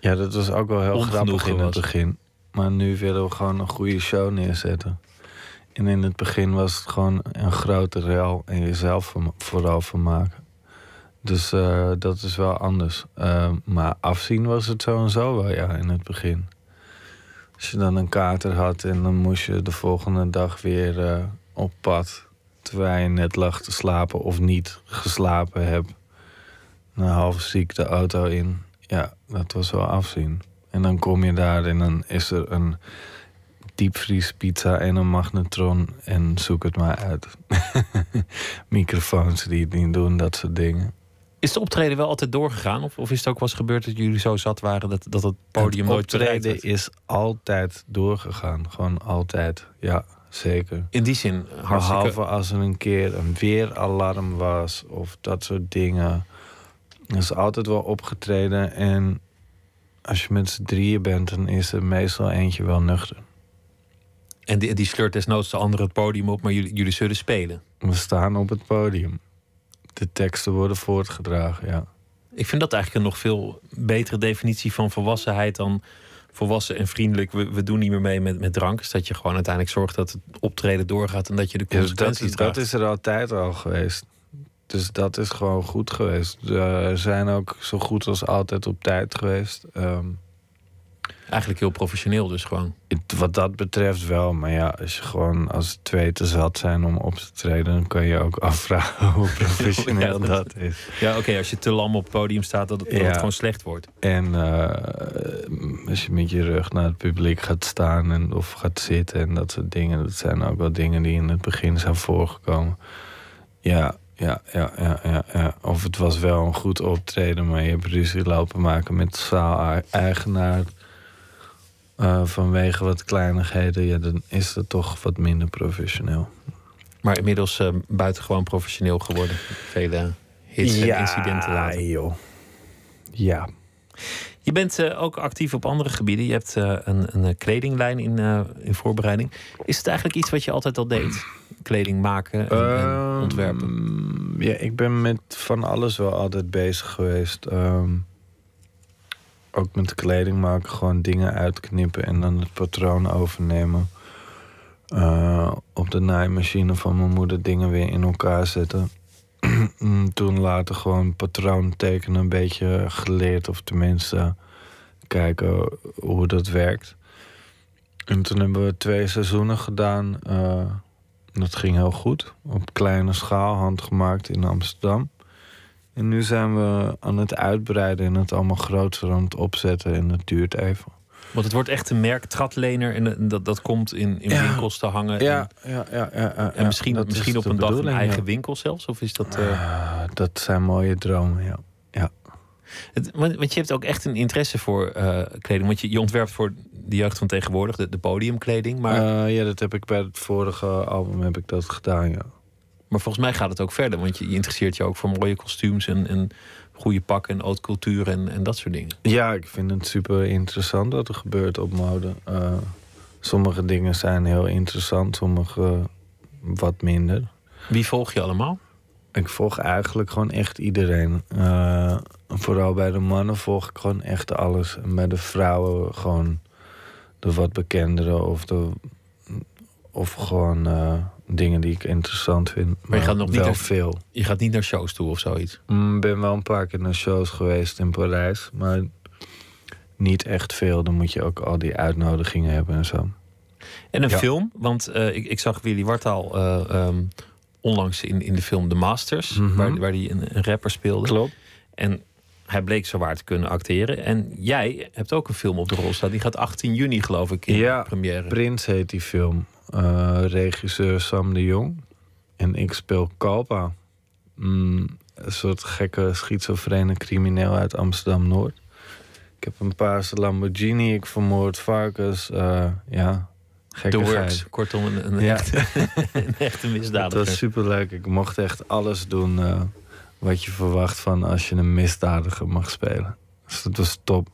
Ja, dat was ook wel heel grappig in het begin. Maar nu willen we gewoon een goede show neerzetten. En in het begin was het gewoon een grote rel en jezelf vooral vermaken. Dus eh, dat is wel anders. Eh, maar afzien was het zo en zo wel, ja, in het begin. Als je dan een kater had en dan moest je de volgende dag weer eh, op pad. Terwijl je net lag te slapen of niet geslapen hebt. Een half ziek de auto in. Ja, dat was wel afzien. En dan kom je daar en dan is er een diepvriespizza en een magnetron. En zoek het maar uit. Microfoons die het niet doen, dat soort dingen. is de optreden wel altijd doorgegaan? Of, of is het ook wel eens gebeurd dat jullie zo zat waren dat, dat het podium het nooit bereikt optreden is altijd doorgegaan. Gewoon altijd. Ja, zeker. In die zin hartstikke... Behalve als er een keer een weeralarm was of dat soort dingen. Er is altijd wel opgetreden. En als je met z'n drieën bent, dan is er meestal eentje wel nuchter. En die, die sleurt desnoods de andere het podium op, maar jullie, jullie zullen spelen. We staan op het podium. De teksten worden voortgedragen, ja. Ik vind dat eigenlijk een nog veel betere definitie van volwassenheid dan volwassen en vriendelijk. We, we doen niet meer mee met, met drank. Dus dat je gewoon uiteindelijk zorgt dat het optreden doorgaat en dat je de Dus dat, consequenties is- draagt. dat is er altijd al geweest. Dus dat is gewoon goed geweest. We zijn ook zo goed als altijd op tijd geweest. Ehm, Eigenlijk heel professioneel dus gewoon. wat dat betreft wel. Maar ja, als je gewoon als twee te zat zijn om op te treden... dan kan je ook afvragen hoe professioneel Ja, dat- is. Ja, oké, als je te lam op het podium staat, dat het, dat Ja. het gewoon slecht wordt. En eh, als je met je rug naar het publiek gaat staan en, of gaat zitten en dat soort dingen, dat zijn ook wel dingen die in het begin zijn voorgekomen. Ja, ja, ja, ja, ja, ja. Of het was wel een goed optreden, maar je hebt ruzie lopen maken met de zaal-eigenaar. Eh, vanwege wat kleinigheden, ja, dan is het toch wat minder professioneel. Maar inmiddels eh, buitengewoon professioneel geworden. Vele hits en incidenten later. joh. Ja. Je bent eh, ook actief op andere gebieden. Je hebt een, een kledinglijn in, in voorbereiding. Is het eigenlijk iets wat je altijd al deed? Kleding maken en, en Ehm, ontwerpen? Ja, ik ben met van alles wel altijd bezig geweest. Ehm, ook met kleding maken, gewoon dingen uitknippen en dan het patroon overnemen. Eh, op de naaimachine van mijn moeder dingen weer in elkaar zetten. Toen later gewoon patroon tekenen een beetje geleerd, of tenminste kijken hoe dat werkt. En toen hebben we twee seizoenen gedaan. eh, dat ging heel goed. Op kleine schaal, handgemaakt in Amsterdam. En nu zijn we aan het uitbreiden en het allemaal groter aan het opzetten. En dat duurt even. Want het wordt echt een merk tratlener en eh, dat, dat komt in, in Ja. winkels te hangen. Ja, En, ja, ja. ja, ja, en misschien, dat misschien op een dag een eigen winkel zelfs? Of is dat... eh, Ah, dat zijn mooie dromen, ja. ja. Het, want, want je hebt ook echt een interesse voor eh, kleding. Want je, je ontwerpt voor de jeugd van tegenwoordig, de, de podiumkleding. Maar, Eh, ja, dat heb ik bij het vorige album heb ik dat gedaan, ja. Maar volgens mij gaat het ook verder. Want je, je interesseert je ook voor mooie kostuums en, en goede pakken en haute cultuur en, en dat soort dingen. Ja, ik vind het super interessant wat er gebeurt op mode. Eh, sommige dingen zijn heel interessant, sommige wat minder. Wie volg je allemaal? Ik volg eigenlijk gewoon echt iedereen. Eh, vooral bij de mannen volg ik gewoon echt alles. En bij de vrouwen gewoon de wat bekendere of, de, of gewoon eh, dingen die ik interessant vind. Maar je gaat nog niet wel naar- veel. Je gaat niet naar shows toe of zoiets. Ik ben wel een paar keer naar shows geweest in Parijs, maar niet echt veel. Dan moet je ook al die uitnodigingen hebben en zo. En een Ja. film, want eh, ik, ik zag Willy Wartaal eh, ehm, onlangs in, in de film The Masters, Mhm. waar, waar hij een, een rapper speelde. Klopt. En hij bleek zo waar te kunnen acteren. En jij hebt ook een film op de rol staan. Die gaat 18 juni, geloof ik, in Ja, première. Prins heet die film. Eh, regisseur Sam de Jong. En ik speel Kalpa. Mm, een soort gekke schizofrene crimineel uit Amsterdam-Noord. Ik heb een paarse Lamborghini, ik vermoord varkens. eh ja, gekkigheid. Works. Kortom, een, een, Ja. echte, een echte Het misdadiger. was superleuk. Ik mocht echt alles doen eh, wat je verwacht van als je een misdadiger mag spelen. Dus dat was top.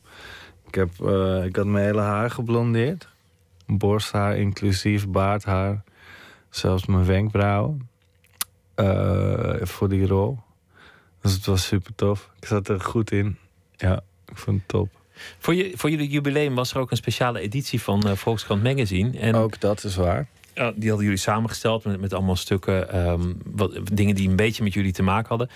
Ik, heb, eh, ik had mijn hele haar geblondeerd. Borsthaar inclusief, baardhaar. Zelfs mijn wenkbrauwen. eh, voor die rol. Dus het was super tof. Ik zat er goed in. Ja, ik vond het top. Voor, je, voor jullie jubileum was er ook een speciale editie van eh, Volkskrant Magazine. En Ook dat is waar. Die hadden jullie samengesteld met, met allemaal stukken, ehm, wat, dingen die een beetje met jullie te maken hadden.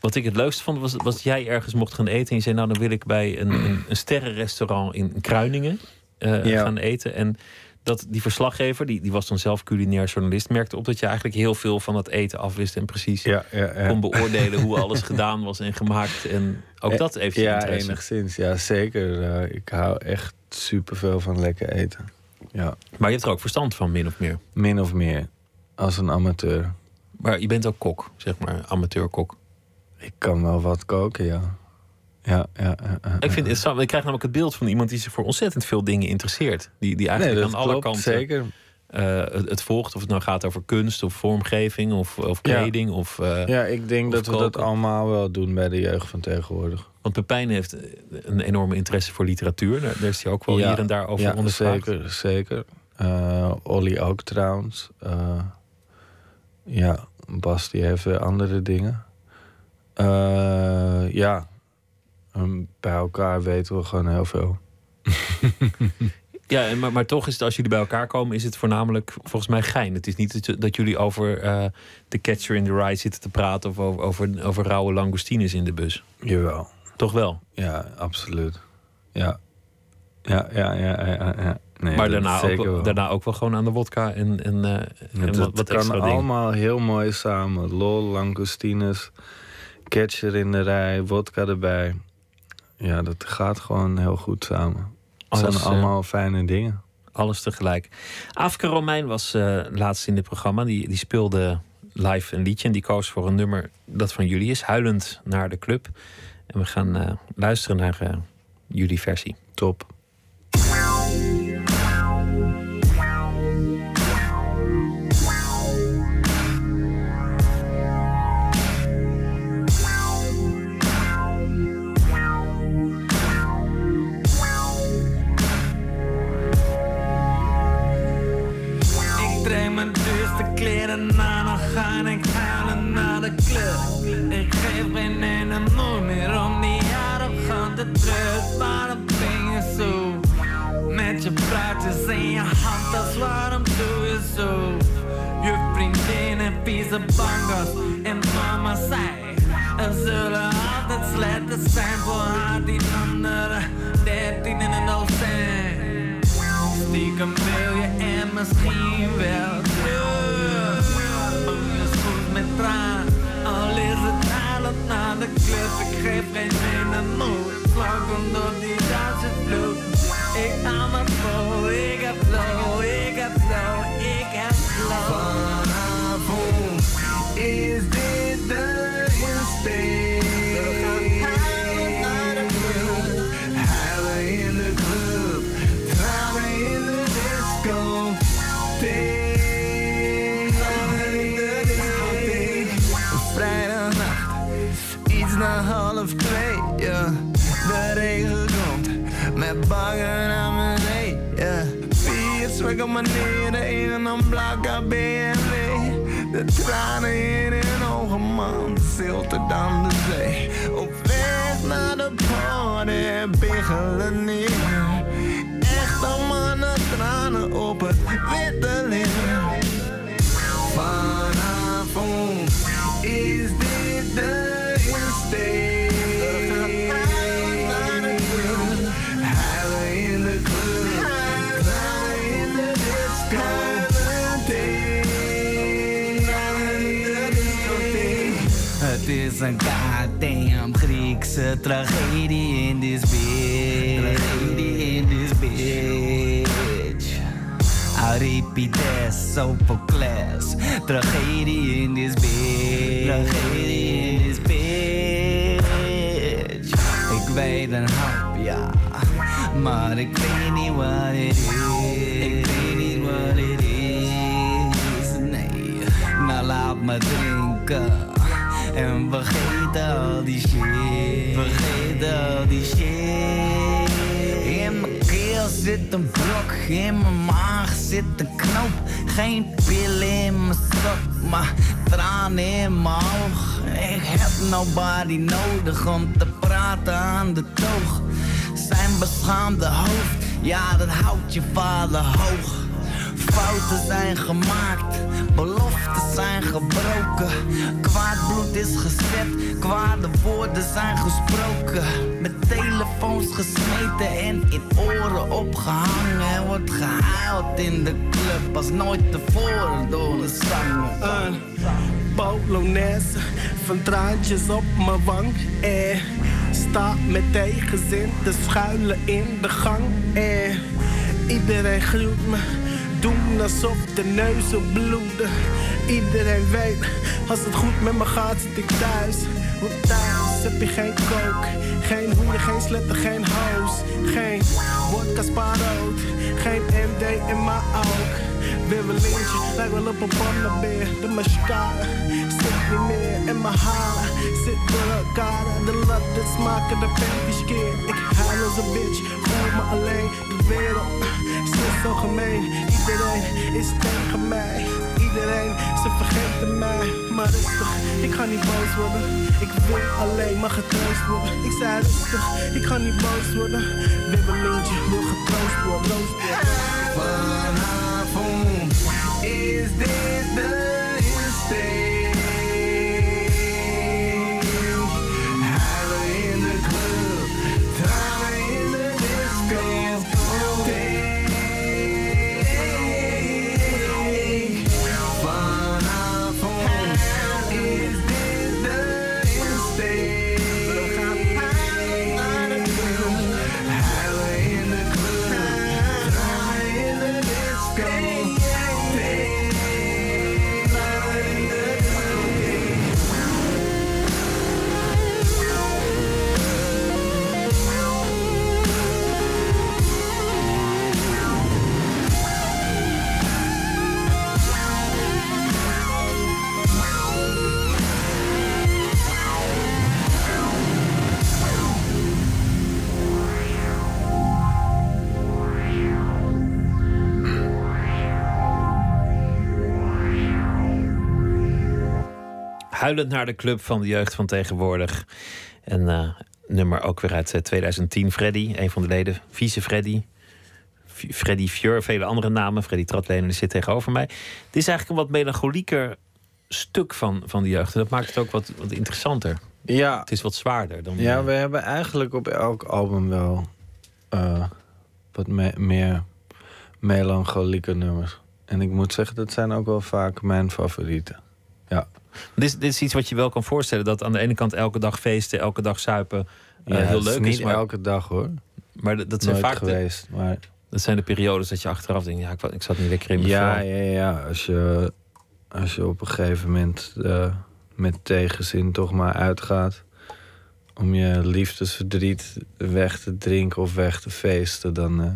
Wat ik het leukste vond, was, was dat jij ergens mocht gaan eten. En je zei, nou dan wil ik bij een, een, een sterrenrestaurant in Kruiningen eh, Ja. gaan eten. En dat die verslaggever, die, die was dan zelf culinair journalist, merkte op dat je eigenlijk heel veel van het eten afwist. En precies Ja, ja, ja. kon beoordelen hoe alles gedaan was en gemaakt. En ook dat heeft je Ja, interesse. enigszins. Ja, zeker. Eh, ik hou echt superveel van lekker eten. Ja. Maar je hebt er ook verstand van, min of meer. Min of meer. Als een amateur. Maar je bent ook kok, zeg maar, amateurkok. Ik kan wel wat koken, ja. Ja, ja, ja, ja, Ik vind. Ik krijg namelijk het beeld van iemand die zich voor ontzettend veel dingen interesseert. Die, die eigenlijk aan alle kanten zeker. Eh, het, het volgt. Of het nou gaat over kunst of vormgeving of, of Ja. kleding. Of, eh, Ja, ik denk of dat we dat allemaal wel doen bij de jeugd van tegenwoordig. Want Pepijn heeft een enorme interesse voor literatuur. Daar, daar is hij ook wel Ja, hier en daar over ja, ondervraagd. zeker, zeker. Eh Olly ook trouwens. Eh, ja, Bas die heeft weer andere dingen. Eh, ja, bij elkaar weten we gewoon heel veel. Ja, maar, maar toch is het als jullie bij elkaar komen, is het voornamelijk volgens mij gein. Het is niet dat, jullie over eh The Catcher in the Rye zitten te praten of over, over, over rauwe langoustines in de bus. Jawel. Toch wel. Ja, absoluut. Ja. Ja, ja, ja, ja. ja. Nee, maar daarna ook, wel, daarna ook wel gewoon aan de wodka en, en, en Het, wat, kan extra allemaal heel mooi samen. Lol, langoustines, catcher in de rij, wodka erbij. Ja, dat gaat gewoon heel goed samen. Alles, zijn eh, allemaal fijne dingen. Alles tegelijk. Afke Romein was eh, laatst in dit programma. Die, die speelde live een liedje. En die koos voor een nummer dat van jullie is. Huilend naar de club. En we gaan eh, luisteren naar jullie versie. Top. Waarom doe je zo? Je vriendin en vieze bangas en mama zei Er zullen altijd slechte zijn voor haar die andere dertien in een docent Stiekem wil je en misschien wel terug. Je spoelt met traan Al is het huilend naar de club Ik geef geen ene moed Vlak omdat die manieren in een blakke BMW. De tranen in hun ogen, man, zilter dan de zee. Op weg naar de party, biggelen neer. Echte mannen, tranen op het witte licht. Vanavond is een goddamn Griekse tragedie in this bitch. Tragedie in this bitch. Euripides, Sophocles. Tragedie in this bitch. Tragedie in this bitch. Ik weet een hap, ja. Maar ik weet niet wat het is. Ik weet niet wat het is. Nee, nou laat me drinken. En vergeet al die shit. Vergeet al die shit. In mijn keel zit een blok, in mijn maag zit een knoop. Geen pil in mijn stok, maar tranen in mijn oog. Ik heb nobody nodig om te praten aan de toog. Zijn beschaamde hoofd, ja dat houdt je vader hoog. Fouten zijn gemaakt, beloften zijn gebroken. Kwaad bloed is gezet, kwade woorden zijn gesproken. Met telefoons gesmeten en in oren opgehangen. Er wordt gehuild in de club als nooit tevoren door een zanger. Een Polonaise van traantjes op mijn wang. Eh, sta met tegenzin te schuilen in de gang. Eh, iedereen gruwt me, doen alsof de neuzen bloeden. Iedereen weet, als het goed met me gaat, zit ik thuis. Want thuis heb je geen kook, geen hoeden, geen sletten, geen hoos. Geen wodka spaarrood, geen MD in mijn ook. Weer een lintje, lijkt wel op een pannenbeer. De mascara zit niet meer in mijn haar. Zit door elkaar, de lat, dit smaken de panties keer. Als een bitch, voel me alleen. De wereld is zo gemeen. Iedereen is tegen mij. Iedereen, ze vergeten mij. Maar rustig, ik ga niet boos worden. Ik wil alleen maar getroost worden. Ik zei rustig, ik ga niet boos worden. Lintje, wil getroost worden. Troost worden. Vanavond is dit de Huilend naar de club van de jeugd van tegenwoordig. En eh, nummer ook weer uit eh, 2010. Freddy, een van de leden. Vieze Freddy. F- Freddy Fjör, vele andere namen. Freddy Tratlenen zit tegenover mij. Het is eigenlijk een wat melancholieker stuk van, van de jeugd. En dat maakt het ook wat, wat interessanter. Ja. Het is wat zwaarder dan... Ja, eh, we hebben eigenlijk op elk album wel eh, wat me- meer melancholieke nummers. En ik moet zeggen, dat zijn ook wel vaak mijn favorieten. Ja. Dit, is, dit is iets wat je wel kan voorstellen. Dat aan de ene kant elke dag feesten, elke dag zuipen eh, Ja, heel het is leuk niet is. Maar, elke dag hoor. maar dat, dat zijn Nooit vaak de, geweest. Maar dat zijn de periodes dat je achteraf denkt... Ja, ik, ik zat niet lekker in mijn ja, vel. ja, ja. Als je, als je op een gegeven moment de met tegenzin toch maar uitgaat om je liefdesverdriet weg te drinken of weg te feesten, dan, eh,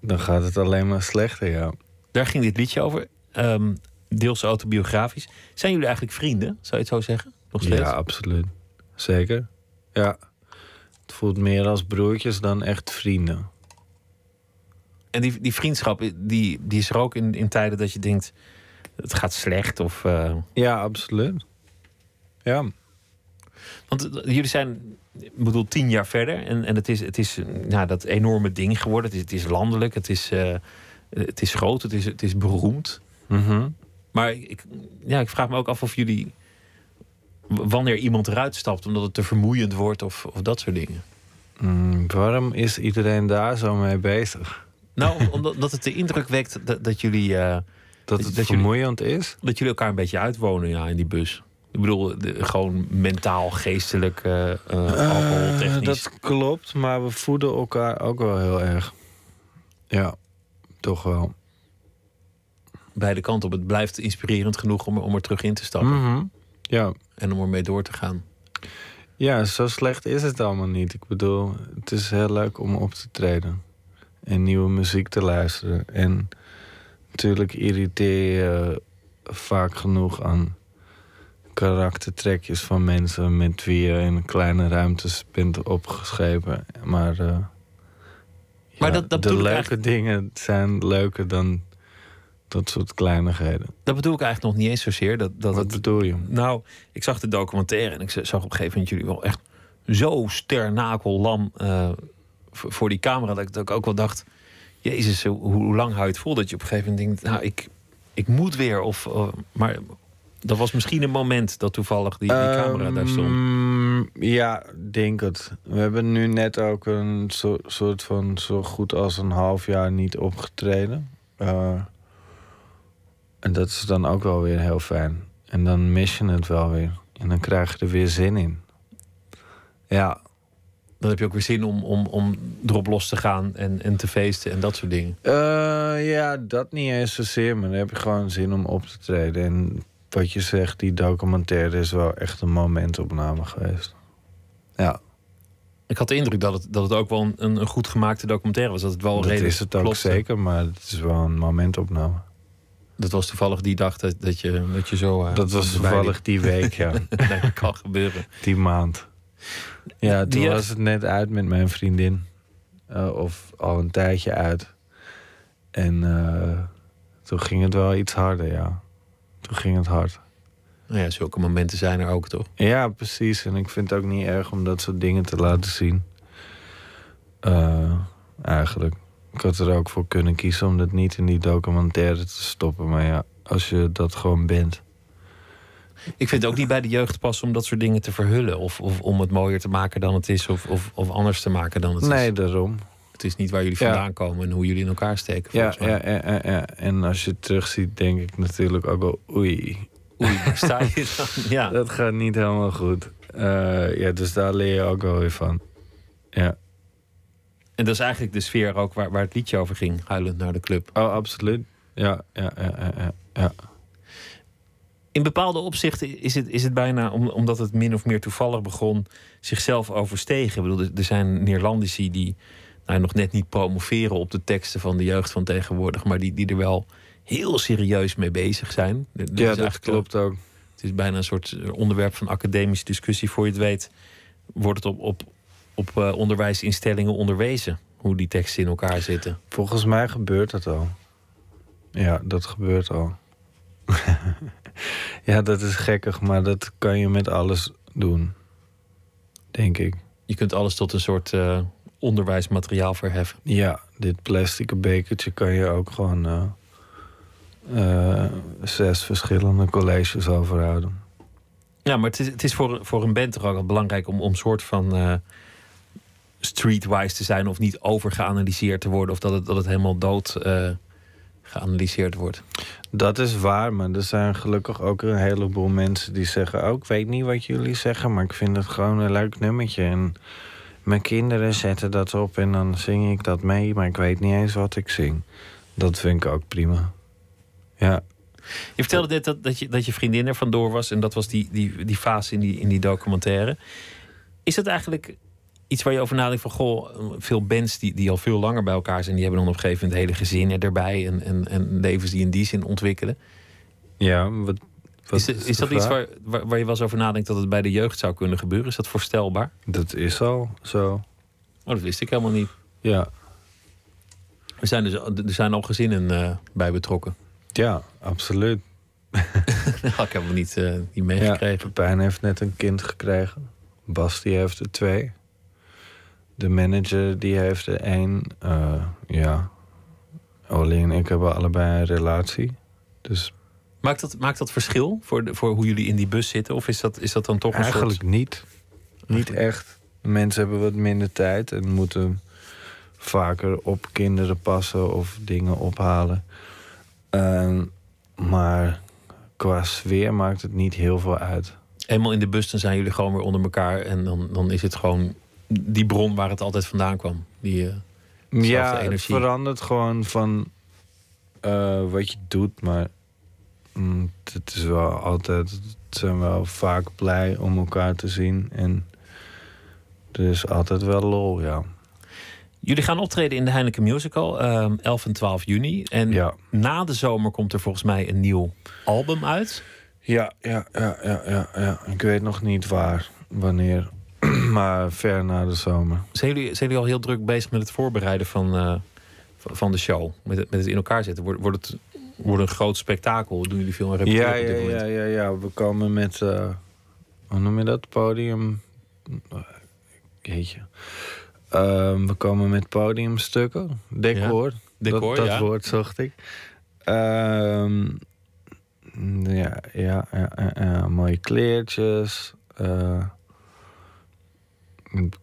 dan gaat het alleen maar slechter, ja. Daar ging dit liedje over. Ehm, deels autobiografisch. Zijn jullie eigenlijk vrienden? Zou je het zo zeggen? Nog steeds? Ja, absoluut. Zeker. Ja. Het voelt meer als broertjes dan echt vrienden. En die, die vriendschap, die, die is er ook in, in tijden dat je denkt... het gaat slecht of... eh, Ja, absoluut. Ja. Want eh, jullie zijn, ik bedoel, tien jaar verder. En, en het is, het is nou, dat enorme ding geworden. Het is, het is landelijk, het is, eh, het is groot, het is, het is beroemd. Mhm. Maar ik, ja, ik vraag me ook af of jullie... wanneer iemand eruit stapt omdat het te vermoeiend wordt of, of dat soort dingen. Mm, waarom is iedereen daar zo mee bezig? Nou, om- omdat dat het de indruk wekt dat, dat jullie... eh, Dat het jullie- vermoeiend is? dat jullie elkaar een beetje uitwonen ja, in die bus. Ik bedoel, de- gewoon mentaal, geestelijk, eh eh, alcoholtechnisch. Eh, dat klopt, maar we voeden elkaar ook wel heel erg. Ja, toch wel. Beide kanten op. Het blijft inspirerend genoeg om, er- om er terug in te stappen. Mhm. Ja. En om ermee door te gaan. ja, zo slecht is het allemaal niet. Ik bedoel, het is heel leuk om op te treden. En nieuwe muziek te luisteren. En natuurlijk irriteer je vaak genoeg aan karaktertrekjes van mensen met wie je in kleine ruimtes bent opgeschreven. Maar, eh, Maar ja, dat- dat de leuke dingen zijn leuker dan dat soort kleinigheden. Dat bedoel ik eigenlijk nog niet eens zozeer. Dat, dat Wat het- bedoel je? Nou, ik zag de documentaire en ik zag op een gegeven moment jullie wel echt zo sternakellam v- voor die camera. Dat ik, dat ik ook wel dacht, jezus, hoe, hoe lang hou je het vol? Dat je op een gegeven moment denkt, nou, ik, ik moet weer. Of, eh, maar dat was misschien een moment dat toevallig die, die camera daar stond. Ehm, ja, denk het. We hebben nu net ook een soort van zo goed als een half jaar niet opgetreden. Eh, en dat is dan ook wel weer heel fijn. En dan mis je het wel weer. En dan krijg je er weer zin in. Ja, Dan heb je ook weer zin om, om, om erop los te gaan en, en te feesten en dat soort dingen. Eh, ja, dat niet eens zozeer, maar dan heb je gewoon zin om op te treden. En wat je zegt, die documentaire is wel echt een momentopname geweest. Ja. Ik had de indruk dat het, dat het ook wel een, een goed gemaakte documentaire was. Dat het wel Dat redelijk is het ook zeker, maar het is wel een momentopname. Dat was toevallig die dag dat, dat, je, dat je zo... eh, Dat was toevallig die week, ja. nee, dat kan gebeuren. Die maand. Ja, toen Die- was het net uit met mijn vriendin. Eh, of al een tijdje uit. En eh, toen ging het wel iets harder, ja. Toen ging het hard. Nou ja, zulke momenten zijn er ook, toch? Ja, precies. En ik vind het ook niet erg om dat soort dingen te laten zien. Eigenlijk. Ik had er ook voor kunnen kiezen om dat niet in die documentaire te stoppen. Maar ja, als je dat gewoon bent. Ik vind het ook niet bij de jeugd passen om dat soort dingen te verhullen. Of, of om het mooier te maken dan het is. Of, of, of anders te maken dan het Nee, is. daarom. Het is niet waar jullie Ja. vandaan komen en hoe jullie in elkaar steken. Ja, ja, ja, ja, ja. En als je het terugziet, denk ik natuurlijk ook wel... Oei, Oei, waar sta je dan? Ja. dat gaat niet helemaal goed. Eh, ja, dus daar leer je ook wel weer van. Ja. En dat is eigenlijk de sfeer ook waar, waar het liedje over ging. Huilend naar de club. Oh, absoluut. Ja, ja, ja, ja. In bepaalde opzichten is het, is het bijna, om, omdat het min of meer toevallig begon, zichzelf overstegen. Ik bedoel, er- zijn Neerlandici die nou, nog net niet promoveren op de teksten van de jeugd van tegenwoordig, maar die, die er wel heel serieus mee bezig zijn. Is Ja, dat klopt ook. Het is bijna een soort onderwerp van academische discussie. Voor je het weet, wordt het op, op, op eh, onderwijsinstellingen onderwezen. Hoe die teksten in elkaar zitten. Volgens mij gebeurt dat al. Ja, dat gebeurt al. ja, dat is gekkig, maar dat kan je met alles doen. Denk ik. Je kunt alles tot een soort eh, onderwijsmateriaal verheffen. Ja, dit plastic bekertje kan je ook gewoon eh, zes verschillende colleges overhouden. Ja, maar het is, het is voor, voor een band toch ook wel belangrijk om, om soort van streetwise te zijn of niet overgeanalyseerd te worden of dat het, dat het helemaal dood eh, geanalyseerd wordt. Dat is waar, maar er zijn gelukkig ook een heleboel mensen die zeggen: Oh, ik weet niet wat jullie zeggen, maar ik vind het gewoon een leuk nummertje. En mijn kinderen zetten dat op en dan zing ik dat mee, maar ik weet niet eens wat ik zing. Dat vind ik ook prima. Ja. Je vertelde net dat, dat, je, dat je vriendin er vandoor was. En dat was die, die, die fase in die, in die documentaire. Is het eigenlijk iets waar je over nadenkt van... goh, veel bands die, die al veel langer bij elkaar zijn... die hebben dan op een gegeven moment hele gezinnen erbij... en, en, en levens die in die zin ontwikkelen. Ja, wat, wat Is, de is dat iets waar, waar, waar je wel eens over nadenkt... dat het bij de jeugd zou kunnen gebeuren? Is dat voorstelbaar? Dat is al zo. Oh, dat wist ik helemaal niet. Ja, Er zijn, dus, er zijn al gezinnen eh, bij betrokken. ja absoluut. Ik helemaal niet, eh, niet Ja, meegekregen. Pepijn heeft net een kind gekregen. Bas die heeft er twee. De manager die heeft er één. Eh, ja. Ollie en ik hebben allebei een relatie. Dus Maakt, dat, maakt dat verschil voor, de, voor hoe jullie in die bus zitten? Of is dat, is dat dan toch een eigenlijk soort... niet. Niet echt. Mensen hebben wat minder tijd en moeten vaker op kinderen passen of dingen ophalen. Ehm, maar qua sfeer maakt het niet heel veel uit. Eenmaal in de bus, dan zijn jullie gewoon weer onder elkaar. En dan, dan is het gewoon die bron waar het altijd vandaan kwam. Die, eh, Ja, het energie. verandert gewoon van eh, wat je doet, maar mm, het is wel altijd, het zijn wel vaak blij om elkaar te zien en er is altijd wel lol, ja. Jullie gaan optreden in de Heineken Musical, ehm 11 en 12 juni. En Ja, na de zomer komt er volgens mij een nieuw album uit. ja, ja, ja, ja, ja, ja. Ik weet nog niet waar, wanneer, maar ver na de zomer. Zijn jullie, zijn jullie al heel druk bezig met het voorbereiden van, eh, van van de show? Met het, met het in elkaar zetten? Wordt, wordt het wordt een groot spektakel? Doen jullie veel aan repeteren Ja, ja, ja, ja, ja. We komen met, eh, hoe noem je dat, podium? Jeetje. Ehm, we komen met podiumstukken, decor. Decor, dat, dat ja. woord zocht ik. Ehm, ja, ja, ja, ja, ja, mooie kleertjes. eh,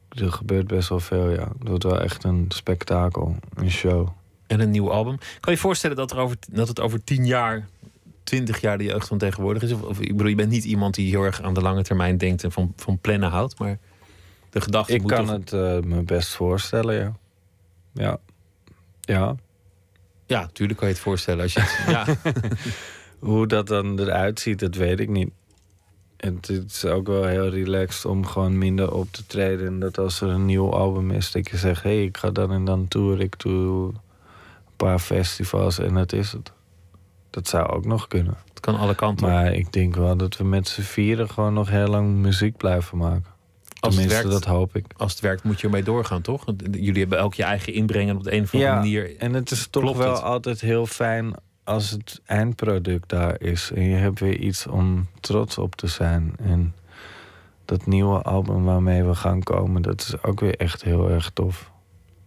er gebeurt best wel veel, ja. Het wordt wel echt een spektakel, een show. En een nieuw album. Kan je je voorstellen dat, er over, dat het over tien jaar, twintig jaar de jeugd van tegenwoordig is? Of, of ik bedoel, je bent niet iemand die heel erg aan de lange termijn denkt en van, van plannen houdt, maar de gedachte Ik moet kan het eh, me best voorstellen, ja. Ja. Ja. Ja, natuurlijk kan je het voorstellen als je het, ja. Hoe dat dan eruit ziet, dat weet ik niet. Het is ook wel heel relaxed om gewoon minder op te treden. En dat als er een nieuw album is, dat je zegt... hé, hey, ik ga dan en dan tour, ik doe een paar festivals en dat is het. Dat zou ook nog kunnen. Het kan alle kanten. Maar ik denk wel dat we met z'n vieren gewoon nog heel lang muziek blijven maken. Als het, Tenminste, werkt, dat hoop ik. als het werkt, moet je ermee doorgaan, toch? Jullie hebben elk je eigen inbreng en op de een of andere Ja, manier. En het is toch wel het? altijd heel fijn als het eindproduct daar is. En je hebt weer iets om trots op te zijn. En dat nieuwe album waarmee we gaan komen, dat is ook weer echt heel erg tof.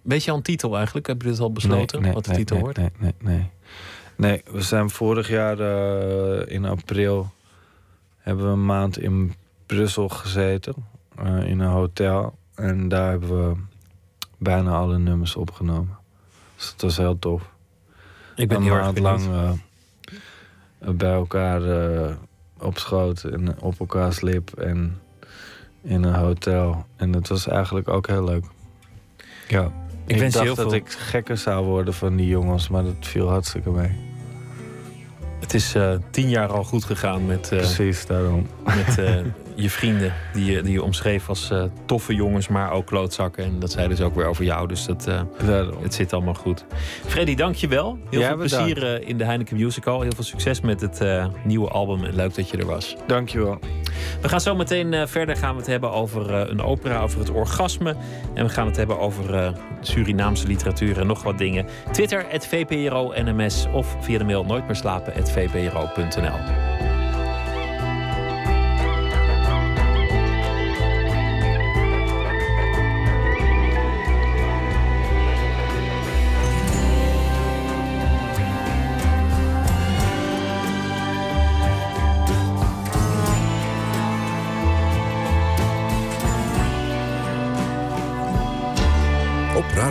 Weet je al een titel eigenlijk? Heb je dit al besloten? Nee, nee, wat de nee, titel wordt? Nee, nee, nee. Nee, we zijn vorig jaar eh, in april... hebben we een maand in Brussel gezeten. eh, in een hotel. En daar hebben we bijna alle nummers opgenomen. Dus dat was heel tof. Ik ben een heel maand lang eh, bij elkaar eh, op schoot en op elkaars lip en in een hotel. En dat was eigenlijk ook heel leuk. Ja. Ik Ik, wens je dacht heel dat veel- ik gekker zou worden van die jongens, maar dat viel hartstikke mee. Het is eh, tien jaar al goed gegaan met, Precies, daarom. met je vrienden. Die, je- die je omschreef als eh, toffe jongens, maar ook klootzakken. En dat zei dus ook weer over jou. Dus dat, eh, het zit allemaal goed. Freddy, dank je wel. Heel Ja, veel plezier eh, in de Heineken Musical. Heel veel succes met het nieuwe album. En leuk dat je er was. Dankjewel. We gaan zo meteen verder gaan we het hebben over een opera, over het orgasme. En we gaan het hebben over Surinaamse literatuur en nog wat dingen. Twitter, het VPRO NMS of via de mail nooit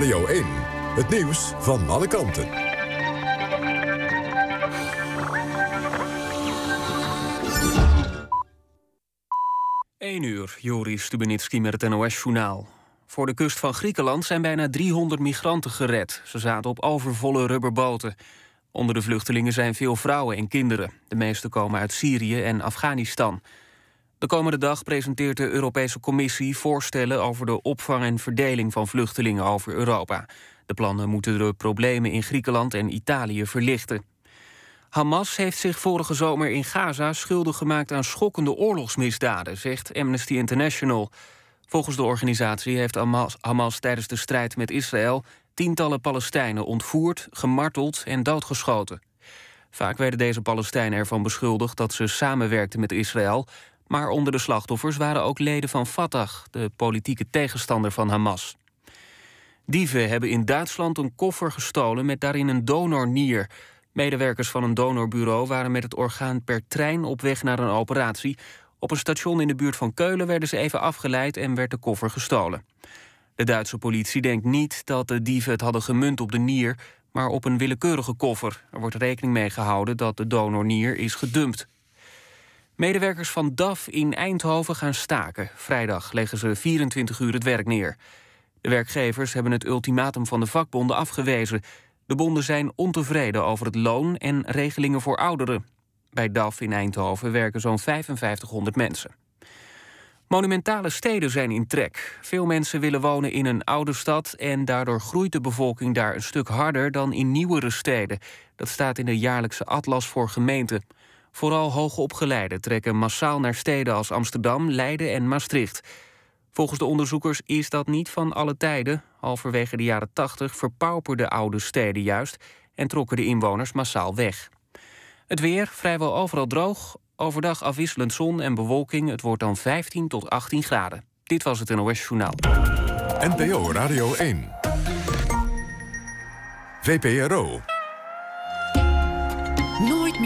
Radio 1. Het nieuws van alle kanten. 1 uur, Joris Stubenitski met het NOS-journaal. Voor de kust van Griekenland zijn bijna 300 migranten gered. Ze zaten op overvolle rubberboten. Onder de vluchtelingen zijn veel vrouwen en kinderen. De meeste komen uit Syrië en Afghanistan. De komende dag presenteert de Europese Commissie voorstellen over de opvang en verdeling van vluchtelingen over Europa. De plannen moeten de problemen in Griekenland en Italië verlichten. Hamas heeft zich vorige zomer in Gaza schuldig gemaakt aan schokkende oorlogsmisdaden, zegt Amnesty International. Volgens de organisatie heeft Hamas, Hamas tijdens de strijd met Israël tientallen Palestijnen ontvoerd, gemarteld en doodgeschoten. Vaak werden deze Palestijnen ervan beschuldigd dat ze samenwerkten met Israël, maar onder de slachtoffers waren ook leden van Fatah, de politieke tegenstander van Hamas. Dieven hebben in Duitsland een koffer gestolen met daarin een donornier. Medewerkers van een donorbureau waren met het orgaan per trein op weg naar een operatie. Op een station in de buurt van Keulen werden ze even afgeleid en werd de koffer gestolen. De Duitse politie denkt niet dat de dieven het hadden gemunt op de nier, maar op een willekeurige koffer. Er wordt rekening mee gehouden dat de donornier is gedumpt. Medewerkers van DAF in Eindhoven gaan staken. Vrijdag leggen ze 24 uur het werk neer. De werkgevers hebben het ultimatum van de vakbonden afgewezen. De bonden zijn ontevreden over het loon en regelingen voor ouderen. Bij DAF in Eindhoven werken zo'n 5500 mensen. Monumentale steden zijn in trek. Veel mensen willen wonen in een oude stad en daardoor groeit de bevolking daar een stuk harder dan in nieuwere steden. Dat staat in de jaarlijkse atlas voor gemeenten. Vooral hoogopgeleiden trekken massaal naar steden als Amsterdam, Leiden en Maastricht. Volgens de onderzoekers is dat niet van alle tijden. Halverwege de jaren 80 verpauperden oude steden juist en trokken de inwoners massaal weg. Het weer vrijwel overal droog. Overdag afwisselend zon en bewolking. Het wordt dan 15 tot 18 graden. Dit was het NOS Journaal. NPO Radio 1. VPRO.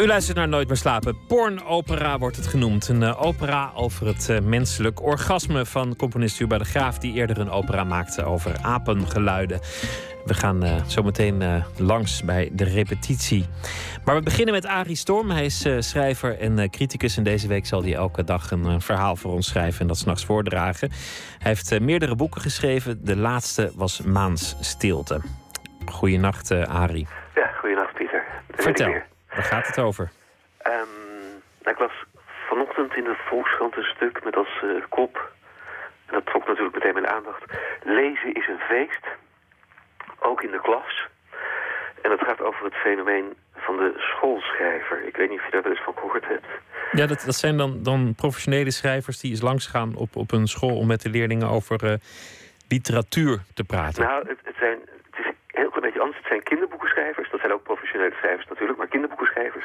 U luistert naar Nooit meer slapen. Pornopera wordt het genoemd. Een uh, opera over het uh, menselijk orgasme van componist Juba de Graaf... die eerder een opera maakte over apengeluiden. We gaan uh, zo meteen langs bij de repetitie. Maar we beginnen met Arie Storm. Hij is schrijver en criticus. En deze week zal hij elke dag een verhaal voor ons schrijven... en dat s'nachts voordragen. Hij heeft meerdere boeken geschreven. De laatste was Maans Stilte. Goeienacht, Arie. Ja, goeienacht, Pieter. Vertel. Waar gaat het over? Um, nou, ik las vanochtend in de Volkskrant een stuk met als uh, kop... en dat trok natuurlijk meteen mijn aandacht... Lezen is een feest, ook in de klas. En het gaat over het fenomeen van de schoolschrijver. Ik weet niet of je daar wel eens van gehoord hebt. Ja, dat, dat zijn dan, dan professionele schrijvers die eens langsgaan op, op een school... om met de leerlingen over uh, literatuur te praten. Nou, het, het zijn heel een beetje anders. Het zijn kinderboekenschrijvers. Dat zijn ook professionele schrijvers natuurlijk, maar kinderboekenschrijvers.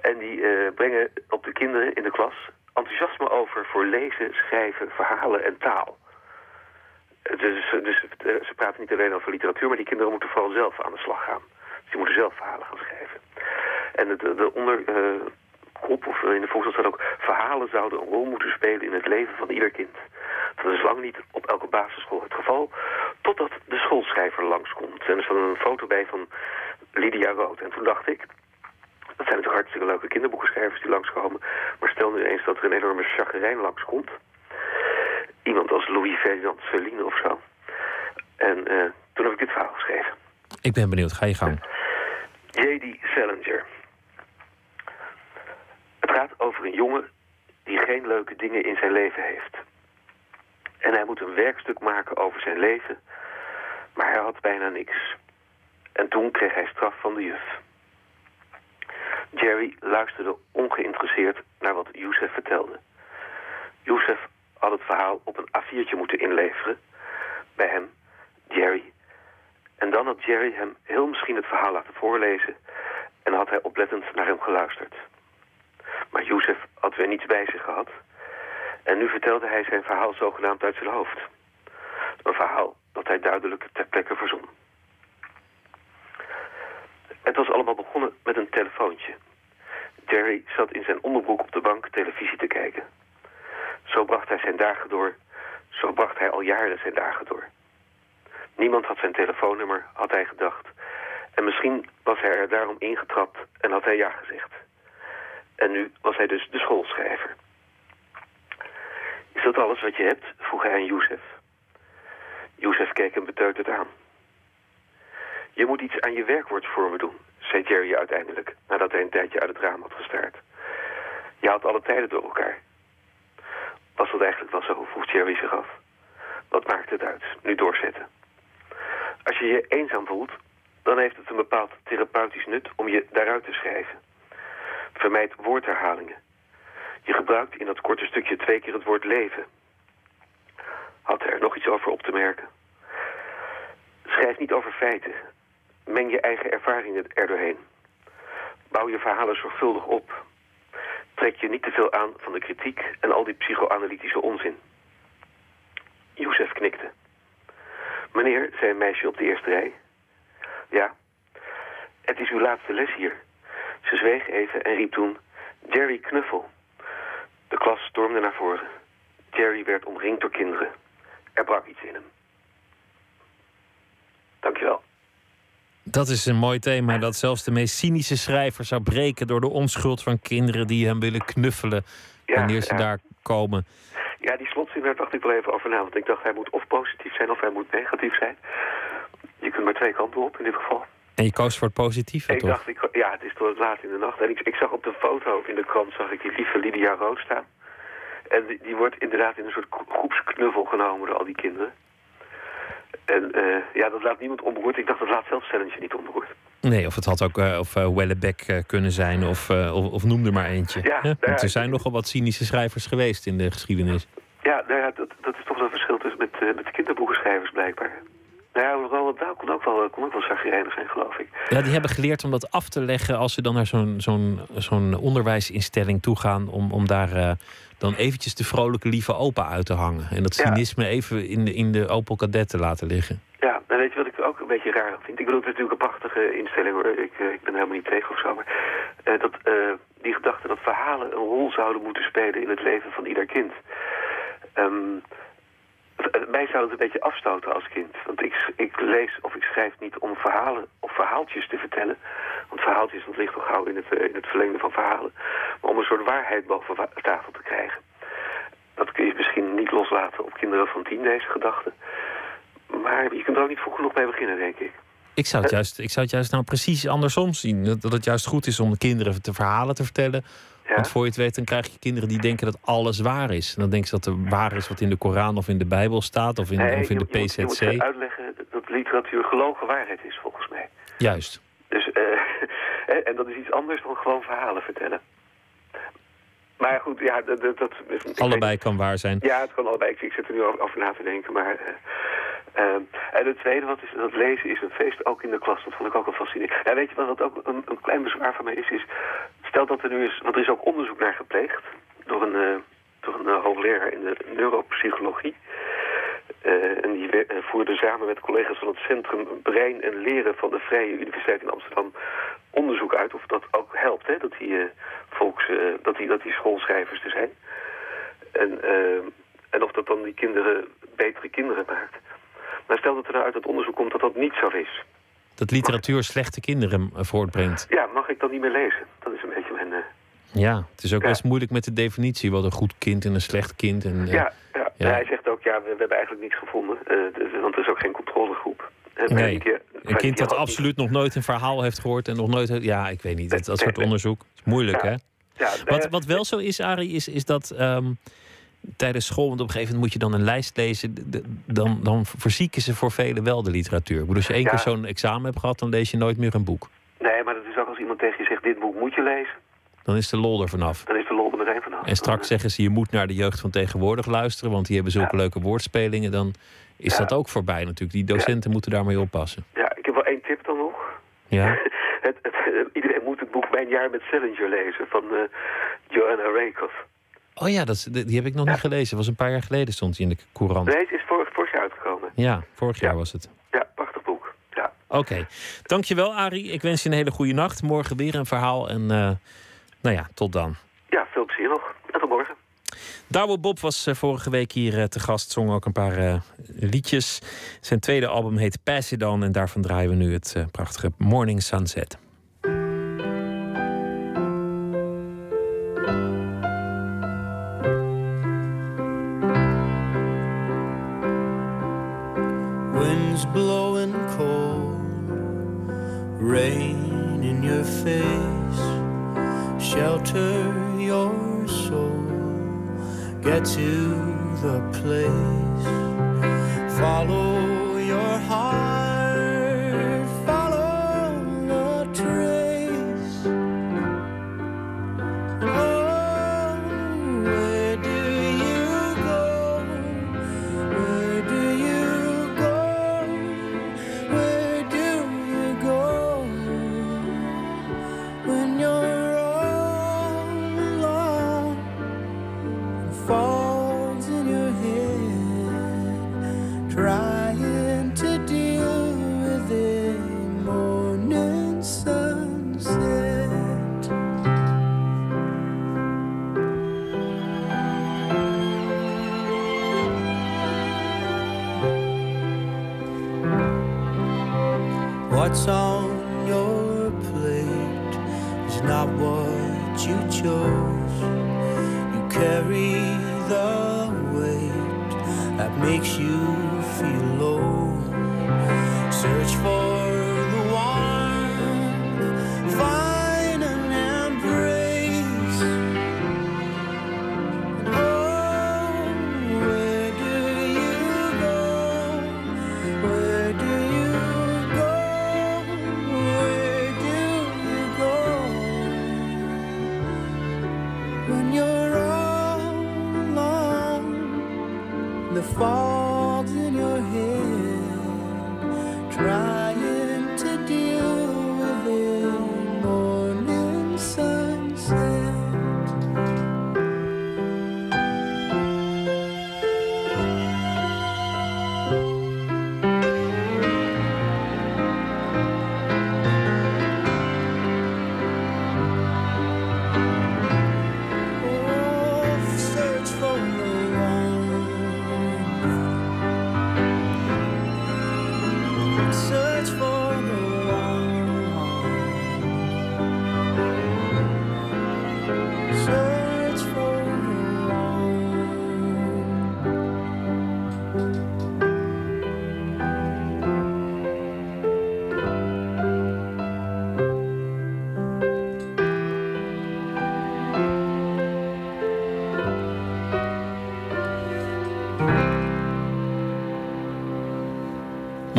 En die uh, brengen op de kinderen in de klas enthousiasme over voor lezen, schrijven, verhalen en taal. Dus, dus ze praten niet alleen over literatuur, maar die kinderen moeten vooral zelf aan de slag gaan. Dus moeten zelf verhalen gaan schrijven. En de, de onder, kop, of in de volkskrant staat ook... verhalen zouden een rol moeten spelen in het leven van ieder kind. Dat is lang niet op elke basisschool het geval, de schoolschrijver langskomt. En er staat een foto bij van Lydia Rood. En toen dacht ik, dat zijn natuurlijk hartstikke leuke kinderboekenschrijvers die langskomen. Maar stel nu eens dat er een enorme chagrijn langskomt. Iemand als Louis Ferdinand Celine of zo. En uh, toen heb ik dit verhaal geschreven. Ik ben benieuwd, ga je gang. J.D. Salinger. Het gaat over een jongen die geen leuke dingen in zijn leven heeft. En hij moet een werkstuk maken over zijn leven, maar hij had bijna niks. En toen kreeg hij straf van de juf. Jerry luisterde ongeïnteresseerd naar wat Youssef vertelde. Youssef had het verhaal op een A4'tje moeten inleveren. Bij hem, Jerry. En dan had Jerry hem heel misschien het verhaal laten voorlezen... en had hij oplettend naar hem geluisterd. Maar Youssef had weer niets bij zich gehad... En nu vertelde hij zijn verhaal zogenaamd uit zijn hoofd. Een verhaal dat hij duidelijk ter plekke verzon. Het was allemaal begonnen met een telefoontje. Jerry zat in zijn onderbroek op de bank televisie te kijken. Zo bracht hij zijn dagen door. Zo bracht hij al jaren zijn dagen door. Niemand had zijn telefoonnummer, had hij gedacht. En misschien was hij er daarom ingetrapt en had hij ja gezegd. En nu was hij dus de schoolschrijver. Is dat alles wat je hebt? vroeg hij aan Youssef. Youssef keek hem beteuterd aan. Je moet iets aan je werkwoord voor me doen, zei Jerry uiteindelijk, nadat hij een tijdje uit het raam had gestaard. Je haalt alle tijden door elkaar. Was dat eigenlijk wel zo, vroeg Jerry zich af. Wat maakt het uit? Nu doorzetten. Als je je eenzaam voelt, dan heeft het een bepaald therapeutisch nut om je daaruit te schrijven. Vermijd woordherhalingen. Je gebruikt in dat korte stukje twee keer het woord leven. Had er nog iets over op te merken? Schrijf niet over feiten. Meng je eigen ervaringen er doorheen. Bouw je verhalen zorgvuldig op. Trek je niet te veel aan van de kritiek en al die psychoanalytische onzin. Youssef knikte. Meneer, zei een meisje op de eerste rij. Ja, het is uw laatste les hier. Ze zweeg even en riep toen... Jerry Knuffel. De klas stormde naar voren. Jerry werd omringd door kinderen. Er brak iets in hem. Dankjewel. Dat is een mooi thema dat zelfs de meest cynische schrijver zou breken door de onschuld van kinderen die hem willen knuffelen Ja, wanneer ze ja. daar komen. Ja, die slotzin daar dacht ik wel even over na. Want ik dacht, hij moet of positief zijn of hij moet negatief zijn. Je kunt maar twee kanten op in dit geval. En je koos voor het positieve, ik toch? dacht, ik, ja, het is tot laat in de nacht. En ik, ik zag op de foto in de krant zag ik die lieve Lydia Roos staan. En die, die wordt inderdaad in een soort gro- groepsknuffel genomen door al die kinderen. En eh, ja, dat laat niemand onberoerd. Ik dacht, dat laat zelfs Stellentje niet onberoerd. Nee, of het had ook eh, of, Wellebeck eh, kunnen zijn, of, of, of noem er maar eentje. Ja, nou ja, Want er zijn nogal wat cynische schrijvers geweest in de geschiedenis. Ja, nou ja, dat, dat is toch wel een verschil tussen met, met de kinderboekenschrijvers blijkbaar. Nou ja, Roald Dahl kon ook wel, kon ook wel zagrijnig zijn, geloof ik. Ja, die hebben geleerd om dat af te leggen als ze dan naar zo'n zo'n zo'n onderwijsinstelling toe gaan. Om, om daar dan eventjes de vrolijke lieve opa uit te hangen. En dat Ja. cynisme even in de, in de Opel Kadett te laten liggen. Ja, en weet je wat ik ook een beetje raar vind? Ik bedoel, het is natuurlijk een prachtige instelling hoor. Ik, eh, ik ben helemaal niet tegen of zo. Maar eh, dat, eh, die gedachte dat verhalen een rol zouden moeten spelen in het leven van ieder kind. Ehm, mij zou het een beetje afstoten als kind. Want ik, ik lees of ik schrijf niet om verhalen of verhaaltjes te vertellen. Want verhaaltjes, dat ligt toch gauw in het, eh, in het verlengde van verhalen. Maar om een soort waarheid boven tafel te krijgen. Dat kun je misschien niet loslaten op kinderen van tien, deze gedachte. Maar je kunt er ook niet vroeg genoeg mee beginnen, denk ik. Ik zou, het juist, ik zou het juist nou precies andersom zien. Dat, het juist goed is om de kinderen te verhalen te vertellen. Want voor je het weet, dan krijg je kinderen die denken dat alles waar is. En dan denken ze dat er waar is wat in de Koran of in de Bijbel staat of in, Nee, of in de je, je moet- je moet PZC. uitleggen dat literatuur gelogen waarheid is, volgens mij. Juist. Dus, eh, en- dat is iets anders dan gewoon verhalen vertellen. Maar goed, ja, dat... dat, weet Allebei kan waar zijn. Ja, het kan allebei. Ik, ik zit er nu over, over na te denken. Maar, eh, ehm, en het tweede, wat is, dat lezen is een feest, ook in de klas. Dat vond ik ook wel fascinerend. Ja, weet je wat, wat ook een, een klein bezwaar van mij is, is... Stel dat er nu is, want er is ook onderzoek naar gepleegd... door een, eh, door een hoogleraar in de neuropsychologie... Eh, en die eh, voerde samen met collega's van het Centrum Brein en Leren van de Vrije Universiteit in Amsterdam onderzoek uit of dat ook helpt, hè, dat die, eh, volks, dat die, dat die schoolschrijvers er zijn. En, en of dat dan die kinderen betere kinderen maakt. Maar stel dat er nou uit het onderzoek komt dat dat niet zo is. Dat literatuur slechte kinderen voortbrengt. Ja, mag ik dan niet meer lezen? Dat is een beetje Ja, het is ook best moeilijk met de definitie. Wat een goed kind en een slecht kind. En, eh, ja, ja. hij zegt ook, ja, we, we hebben eigenlijk niets gevonden. eh, want er is ook geen controlegroep. En Nee. een kind dat absoluut nog nooit een verhaal heeft gehoord en nog nooit. Ja, ik weet niet. Dat, dat soort onderzoek is moeilijk, hè? Ja, Wat, wat wel zo is, Arie, is, is dat ehm, tijdens school, want op een gegeven moment moet je dan een lijst lezen, dan, dan verzieken ze voor velen wel de literatuur. Ik bedoel, als je één Ja. keer zo'n examen hebt gehad, dan lees je nooit meer een boek. Nee, maar dat is ook als iemand tegen je zegt, dit boek moet je lezen. Dan is de lol er vanaf. Dan is de lol er meteen vanaf. En straks zeggen ze, je moet naar de jeugd van tegenwoordig luisteren, want die hebben zulke leuke woordspelingen. Dan is Ja. dat ook voorbij natuurlijk. Die docenten moeten daarmee oppassen. Ja, ik heb wel één tip dan nog. Ja? Het, het, iedereen moet het boek Mijn jaar met Salinger lezen van eh, Joanna Rakoff. Oh ja, dat, die heb ik nog niet gelezen. Dat was een paar jaar geleden, stond die in de courant. Nee, het is vorig, vorig jaar uitgekomen. Ja, vorig jaar was het. Ja, prachtig boek. Ja. Oké, dankjewel Arie. Ik wens je een hele goede nacht. Morgen weer een verhaal en eh, nou ja, tot dan. Ja, veel plezier nog. En tot morgen. Douwe Bob was eh, vorige week hier eh, te gast, zong ook een paar eh, liedjes. Zijn tweede album heet Pass It en daarvan draaien we nu het prachtige Morning Sunset. Wind's blowing cold, rain in your face. Shelter your soul, get to the place, follow your heart, What's on your plate is not what you chose. You carry the weight that makes you feel low.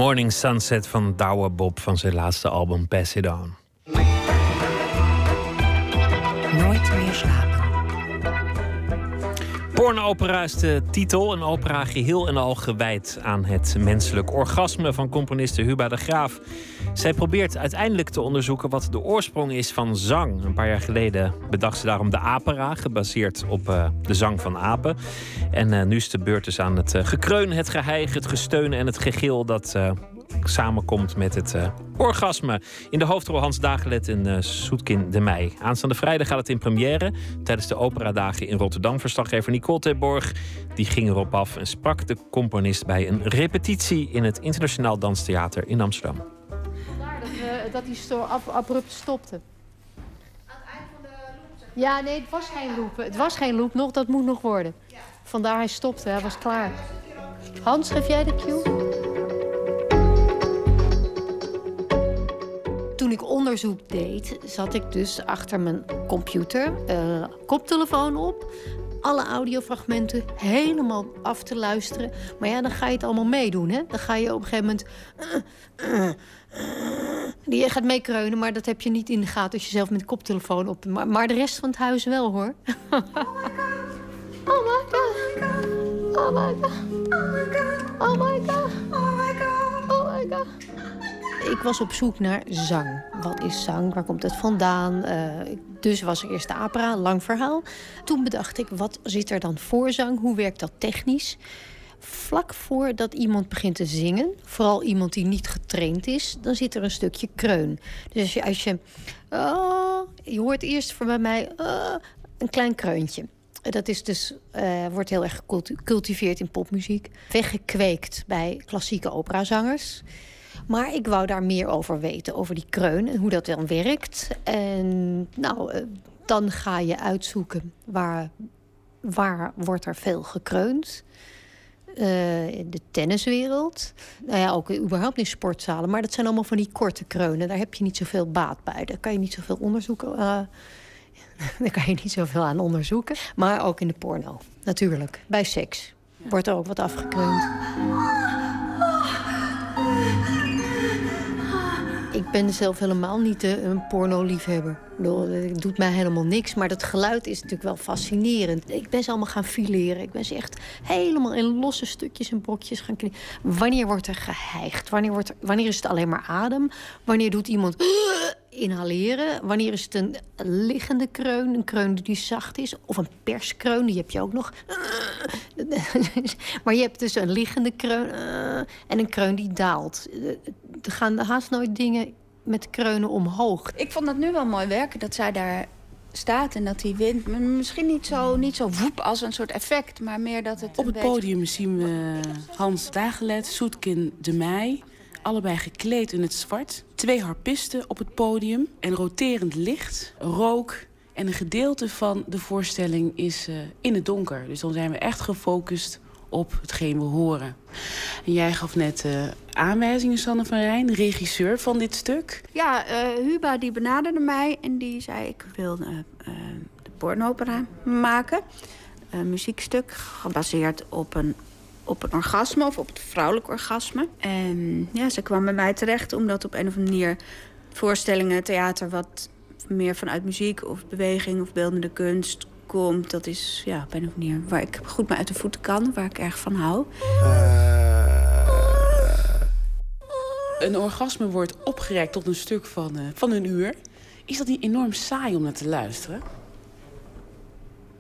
Morning Sunset van Douwe Bob van zijn laatste album Pass It On. Nooit meer slapen. Pornopera is de titel. Een opera geheel en al gewijd aan het menselijk orgasme van componiste Huba de Graaf. Zij probeert uiteindelijk te onderzoeken wat de oorsprong is van zang. Een paar jaar geleden bedacht ze daarom de Apera, gebaseerd op eh, de zang van apen. En eh, nu is de beurt dus aan het eh, gekreun, het geheig, het gesteun en het gegil dat samenkomt met het orgasme. In de hoofdrol Hans Dagelet eh Soetkin de Meij. Aanstaande vrijdag gaat het in première tijdens de operadagen in Rotterdam. Verslaggever Nicole Terborg die ging erop af en sprak de componist bij een repetitie in het Internationaal Danstheater in Amsterdam. Vandaar dat, sto ab- abrupt stopte. Aan het eind van de loop? Ja, nee, het was geen loop. Het was geen loop nog, dat moet nog worden. Vandaar hij stopte, hij was klaar. Hans, geef jij de cue? Toen ik onderzoek deed, zat ik dus achter mijn computer, eh, koptelefoon op, alle audiofragmenten helemaal af te luisteren. Maar ja, dan ga je het allemaal meedoen, hè? Dan ga je op een gegeven moment. eh, eh, je gaat meekreunen, maar dat heb je niet in de gaten als je zelf met de koptelefoon op. Maar, maar de rest van het huis wel hoor. Oh my god. Oh my god. Oh my god. Oh my god. Oh my god. Oh my god. Ik was op zoek naar zang. Wat is zang? Waar komt het vandaan? Eh, dus was er eerst de een lang verhaal. Toen bedacht ik, wat zit er dan voor zang? Hoe werkt dat technisch? Vlak voordat iemand begint te zingen, vooral iemand die niet getraind is, dan zit er een stukje kreun. Dus als je, als je, oh, je hoort eerst voor bij mij oh, een klein kreuntje. Dat is dus, eh, wordt heel erg gecultiveerd in popmuziek. Weggekweekt bij klassieke operazangers. Maar ik wou daar meer over weten, over die kreun en hoe dat dan werkt. En nou, eh, dan ga je uitzoeken waar, waar wordt er veel gekreund. Eh, de tenniswereld. Nou ja, ook überhaupt in sportzalen. Maar dat zijn allemaal van die korte kreunen. Daar heb je niet zoveel baat bij. Daar kan je niet zoveel onderzoeken. uh, daar kan je niet zoveel aan onderzoeken. Maar ook in de porno, natuurlijk. Bij seks wordt er ook wat afgekreund. Ben zelf helemaal niet een porno-liefhebber. Het doet mij helemaal niks, maar dat geluid is natuurlijk wel fascinerend. Ik ben ze allemaal gaan fileren. Ik ben ze echt helemaal in losse stukjes en brokjes gaan knippen. Wanneer wordt er geheigd? Wanneer, wordt er, wanneer is het alleen maar adem? Wanneer doet iemand inhaleren? Wanneer is het een liggende kreun? Een kreun die zacht is? Of een perskreun, die heb je ook nog. maar je hebt dus een liggende kreun en een kreun die daalt. Er gaan haast nooit dingen met kreunen omhoog. Ik vond het nu wel mooi werken dat zij daar staat en dat die wind... Misschien niet zo, niet zo woep als een soort effect, maar meer dat het... Op het podium zien we Hans Dagelet, Soetkin de Meij... allebei gekleed in het zwart. Twee harpisten op het podium en roterend licht, rook... En een gedeelte van de voorstelling is uh, in het donker. Dus dan zijn we echt gefocust op hetgeen we horen. En jij gaf net uh, aanwijzingen, Sanne van Rijn, regisseur van dit stuk. Ja, uh, Huba die benaderde mij en die zei... ik wil uh, de pornopera maken. Muziekstuk gebaseerd op een, op een orgasme of op het vrouwelijk orgasme. En ja, ze kwam bij mij terecht omdat op een of andere manier... voorstellingen, theater wat meer vanuit muziek of beweging of beeldende kunst komt, dat is ja, op een of manier waar ik goed mee uit de voeten kan, waar ik erg van hou. Een orgasme wordt opgerekt tot een stuk van, uh, van een uur. Is dat niet enorm saai om naar te luisteren?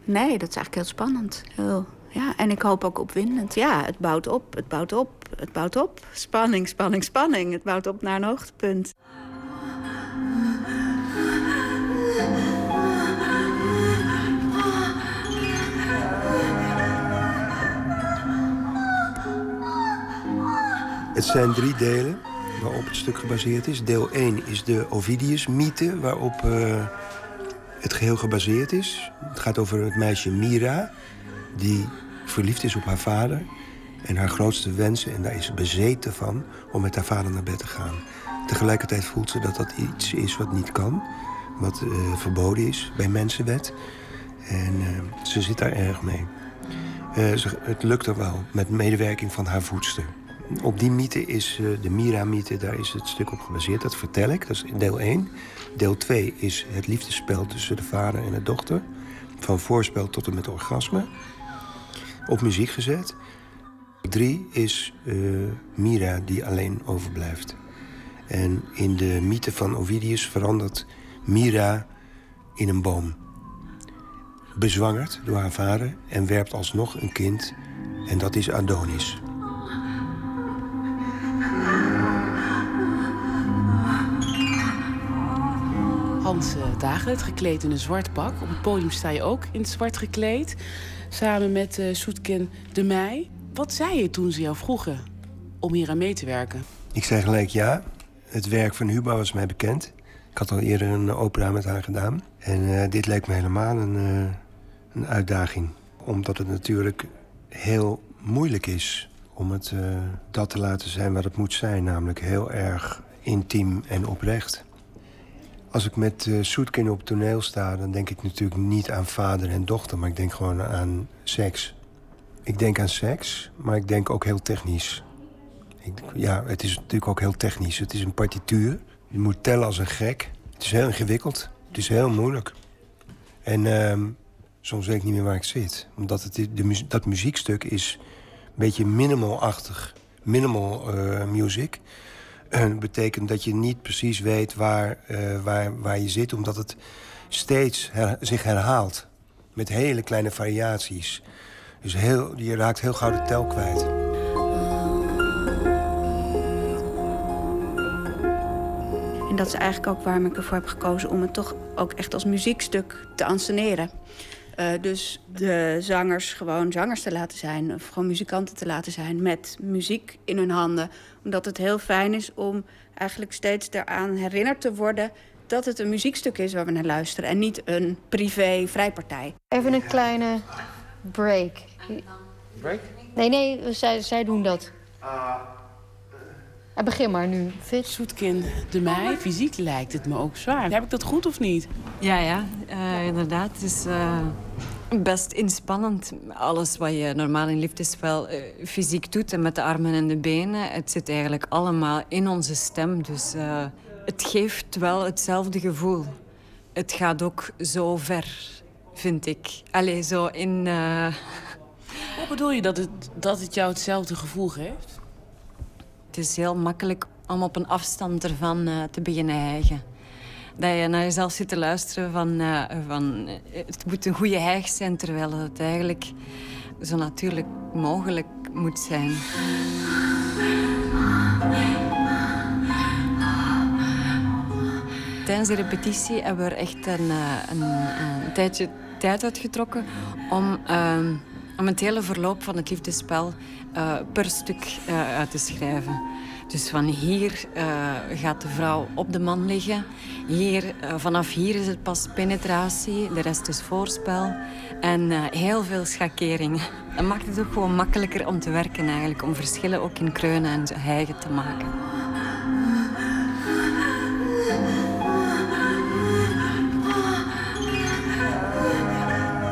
Nee, dat is eigenlijk heel spannend. Heel, ja, en ik hoop ook opwindend. Ja, het bouwt op, het bouwt op, het bouwt op. Spanning, spanning, spanning. Het bouwt op naar een hoogtepunt. Het zijn drie delen waarop het stuk gebaseerd is. Deel 1 is de Ovidius-mythe, waarop uh, het geheel gebaseerd is. Het gaat over het meisje Mira, die verliefd is op haar vader... en haar grootste wensen, en daar is ze bezeten van... om met haar vader naar bed te gaan. Tegelijkertijd voelt ze dat dat iets is wat niet kan. Wat uh, verboden is bij mensenwet. En uh, ze zit daar erg mee. Ze, het lukt er wel, met medewerking van haar voedster. Op die mythe is uh, de Mira-mythe, daar is het stuk op gebaseerd. Dat vertel ik, dat is deel 1. Deel 2 is het liefdesspel tussen de vader en de dochter. Van voorspel tot en met orgasme. Op muziek gezet. 3 is uh, Mira die alleen overblijft. En in de mythe van Ovidius verandert Mira in een boom. Bezwangerd door haar vader en werpt alsnog een kind. En dat is Adonis. Hans uh, Dagelet, gekleed in een zwart pak. Op het podium sta je ook in het zwart gekleed. Samen met uh, de Meij. Wat zei je toen ze jou vroegen om hier aan mee te werken? Ik zei gelijk ja. Het werk van Huba was mij bekend. Ik had al eerder een opera met haar gedaan. En uh, dit leek me helemaal een, een uitdaging. Omdat het natuurlijk heel moeilijk is om het dat te laten zijn wat het moet zijn. Namelijk heel erg intiem en oprecht. Als ik met uh, op toneel sta, dan denk ik natuurlijk niet aan vader en dochter, maar ik denk gewoon aan seks. Ik denk aan seks, maar ik denk ook heel technisch. Ja, het is natuurlijk ook heel technisch. Het is een partituur. Je moet tellen als een gek. Het is heel ingewikkeld. Het is heel moeilijk. En uh, soms weet ik niet meer waar ik zit. Omdat het, de, dat muziekstuk is een beetje minimal-achtig. Minimal uh, music. Dat betekent dat je niet precies weet waar, uh, waar, waar je zit... omdat het steeds zich herhaalt. Met hele kleine variaties. Dus heel, je raakt heel gauw de tel kwijt. En dat is eigenlijk ook waarom ik ervoor heb gekozen... om het toch ook echt als muziekstuk te anseneren. Uh, dus de zangers gewoon zangers te laten zijn... of gewoon muzikanten te laten zijn met muziek in hun handen. Omdat het heel fijn is om eigenlijk steeds eraan herinnerd te worden... dat het een muziekstuk is waar we naar luisteren... en niet een privé-vrijpartij. Even een kleine break. Break? Nee, nee, zij, zij doen dat. Ah, begin maar nu, Fit. Zoetkin de mei, fysiek lijkt het me ook zwaar. Heb ik dat goed of niet? Ja, ja, eh, inderdaad. Het is eh, best inspannend. Alles wat je normaal in liefdesspel eh fysiek doet en met de armen en de benen, het zit eigenlijk allemaal in onze stem. Dus eh, het geeft wel hetzelfde gevoel. Het gaat ook zo ver, vind ik. Allee, zo in... eh, Hoe bedoel je dat het, dat het jou hetzelfde gevoel geeft? Het is heel makkelijk om op een afstand ervan te beginnen hijgen. Dat je naar jezelf zit te luisteren van, eh, van eh, het moet een goede hijg zijn, terwijl het eigenlijk zo natuurlijk mogelijk moet zijn. Tijdens de repetitie hebben we er echt een, eh, een, een tijdje tijd uitgetrokken om, ehm, om het hele verloop van het liefdespel per stuk uit te schrijven. Dus van hier eh, gaat de vrouw op de man liggen. Hier, eh, vanaf hier is het pas penetratie, de rest is voorspel. En eh, heel veel schakering. Dat maakt het ook gewoon makkelijker om te werken eigenlijk. Om verschillen ook in kreunen en hijgen te maken.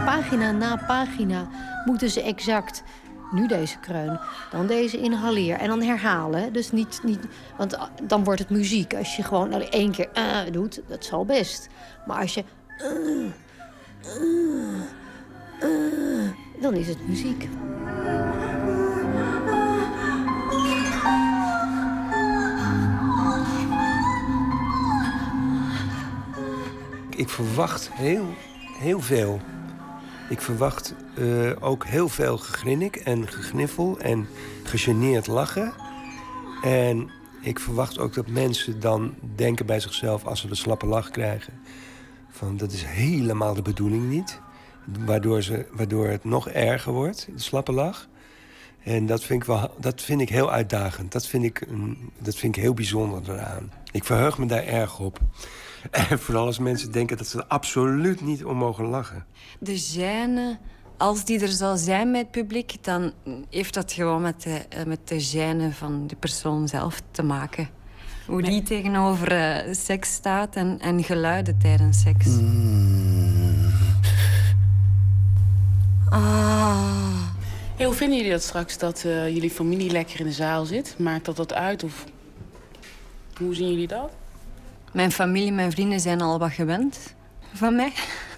Pagina na pagina moeten ze exact. Nu deze kreun, dan deze inhaleer. En dan herhalen. Dus niet, niet, want ah, dan wordt het muziek. Als je gewoon nou, één keer eh doet, dat zal best. Maar als je. eh, eh, eh, dan is het muziek. Ik verwacht heel, heel veel. Ik verwacht eh, ook heel veel gegrinnik en gegniffel en gegeneerd lachen. En ik verwacht ook dat mensen dan denken bij zichzelf als ze de slappe lach krijgen... van dat is helemaal de bedoeling niet. Waardoor, ze, waardoor het nog erger wordt, de slappe lach. En dat vind ik, wel, dat vind ik heel uitdagend. Dat vind ik, dat vind ik heel bijzonder eraan. Ik verheug me daar erg op. En vooral als mensen denken dat ze er absoluut niet om mogen lachen. De gêne, als die er zou zijn met het publiek, dan heeft dat gewoon met de, eh, met de gêne van de persoon zelf te maken. Hoe die tegenover eh, seks staat en, en geluiden tijdens seks. Ah. Hey, hoe vinden jullie dat straks dat eh, jullie familie lekker in de zaal zit? Maakt dat dat uit? Of hoe zien jullie dat? Mijn familie, mijn vrienden zijn al wat gewend van mij.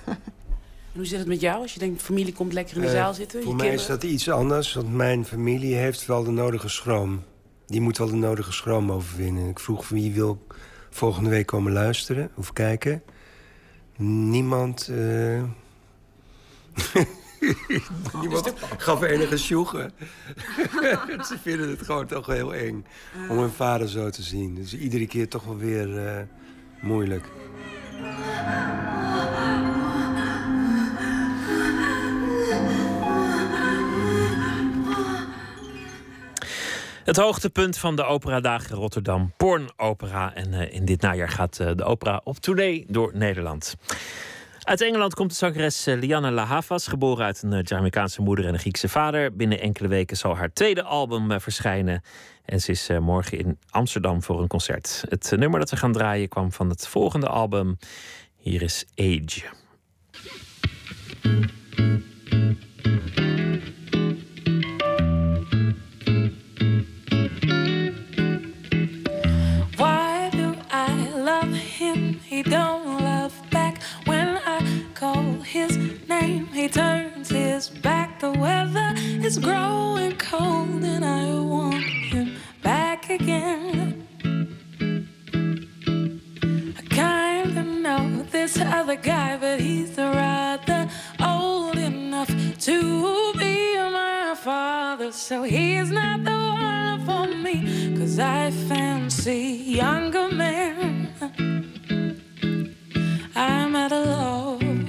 En hoe zit het met jou als je denkt, familie komt lekker in de Eh, zaal zitten? Voor je mij is dat iets anders, want mijn familie heeft wel de nodige schroom. Die moet wel de nodige schroom overwinnen. Ik vroeg wie wil volgende week komen luisteren of kijken. Niemand... eh, Niemand gaf enige sjoegen. Ze vinden het gewoon toch heel eng om hun vader zo te zien. Dus iedere keer toch wel weer eh, moeilijk. Het hoogtepunt van de operadagen Rotterdam, Pornopera. En eh, in dit najaar gaat eh, de opera op tournee door Nederland. Uit Engeland komt de zangeres eh, Lianne La Havas, geboren uit een eh, Jamaicaanse moeder en een Griekse vader. Binnen enkele weken zal haar tweede album eh, verschijnen. En ze is morgen in Amsterdam voor een concert. Het nummer dat we gaan draaien kwam van het volgende album. Hier is Age. Why do I love him? He don't is growing cold, and I want him back again. I kinda know this other guy, but he's rather old enough to be my father. So he's not the one for me, cause I fancy younger men. I'm at a loss.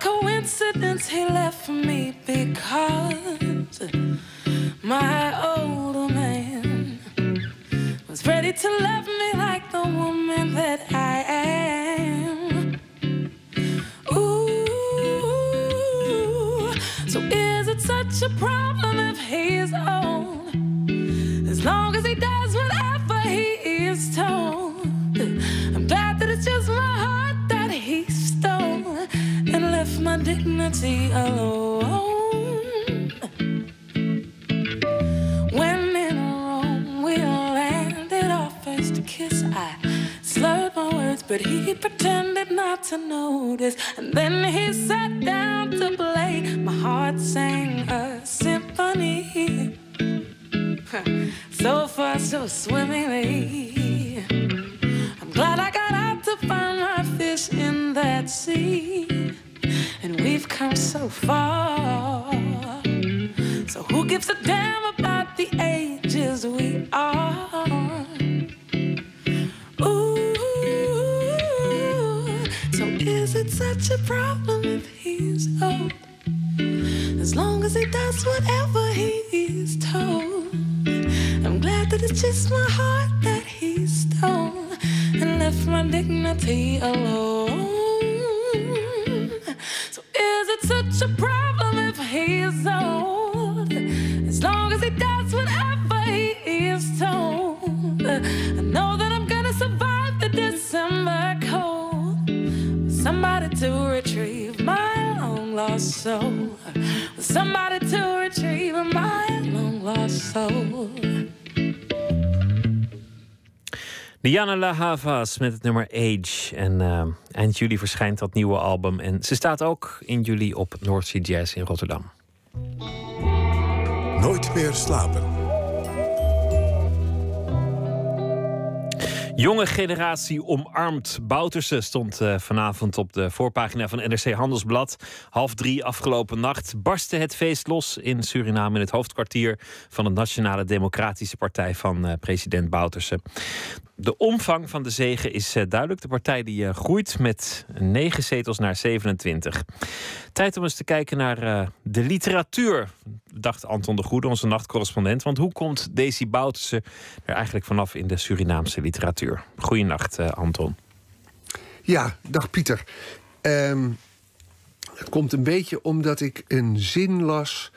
Coincidence he left me because my older man was ready to love me like the woman that I am. Ooh, so is it such such a problem if he's old? As long as he does whatever he is told. Left my dignity alone. When in Rome we landed our first kiss, I slurred my words, but he pretended not to notice. And then he sat down to play. My heart sang a symphony. So far, so swimmingly. I'm glad I got out to find my fish in that sea. And we've come so far. So who gives a damn about the ages we are? Ooh, so is it such a problem if he's old? As long as he does whatever he is told. I'm glad that it's just my heart that he stole and left my dignity alone. Soul. Somebody to retrieve my long lost soul. Diana La Havas met het nummer Age. En eh, eind juli verschijnt dat nieuwe album. En ze staat ook in juli op North Sea Jazz in Rotterdam. Nooit meer slapen. Jonge generatie omarmt. Bouterse stond eh, vanavond op de voorpagina van NRC Handelsblad. Half drie afgelopen nacht barstte het feest los in Suriname... in het hoofdkwartier van de Nationale Democratische Partij van eh, president Bouterse. De omvang van de zegen is eh, duidelijk. De partij die eh, groeit met negen zetels naar 27. Tijd om eens te kijken naar eh, de literatuur, dacht Anton de Goede, onze nachtcorrespondent. Want hoe komt Daisy Bouterse er eigenlijk vanaf in de Surinaamse literatuur? Goeienacht, Anton. Ja, dag Pieter. Ehm, het komt een beetje omdat ik een zin las.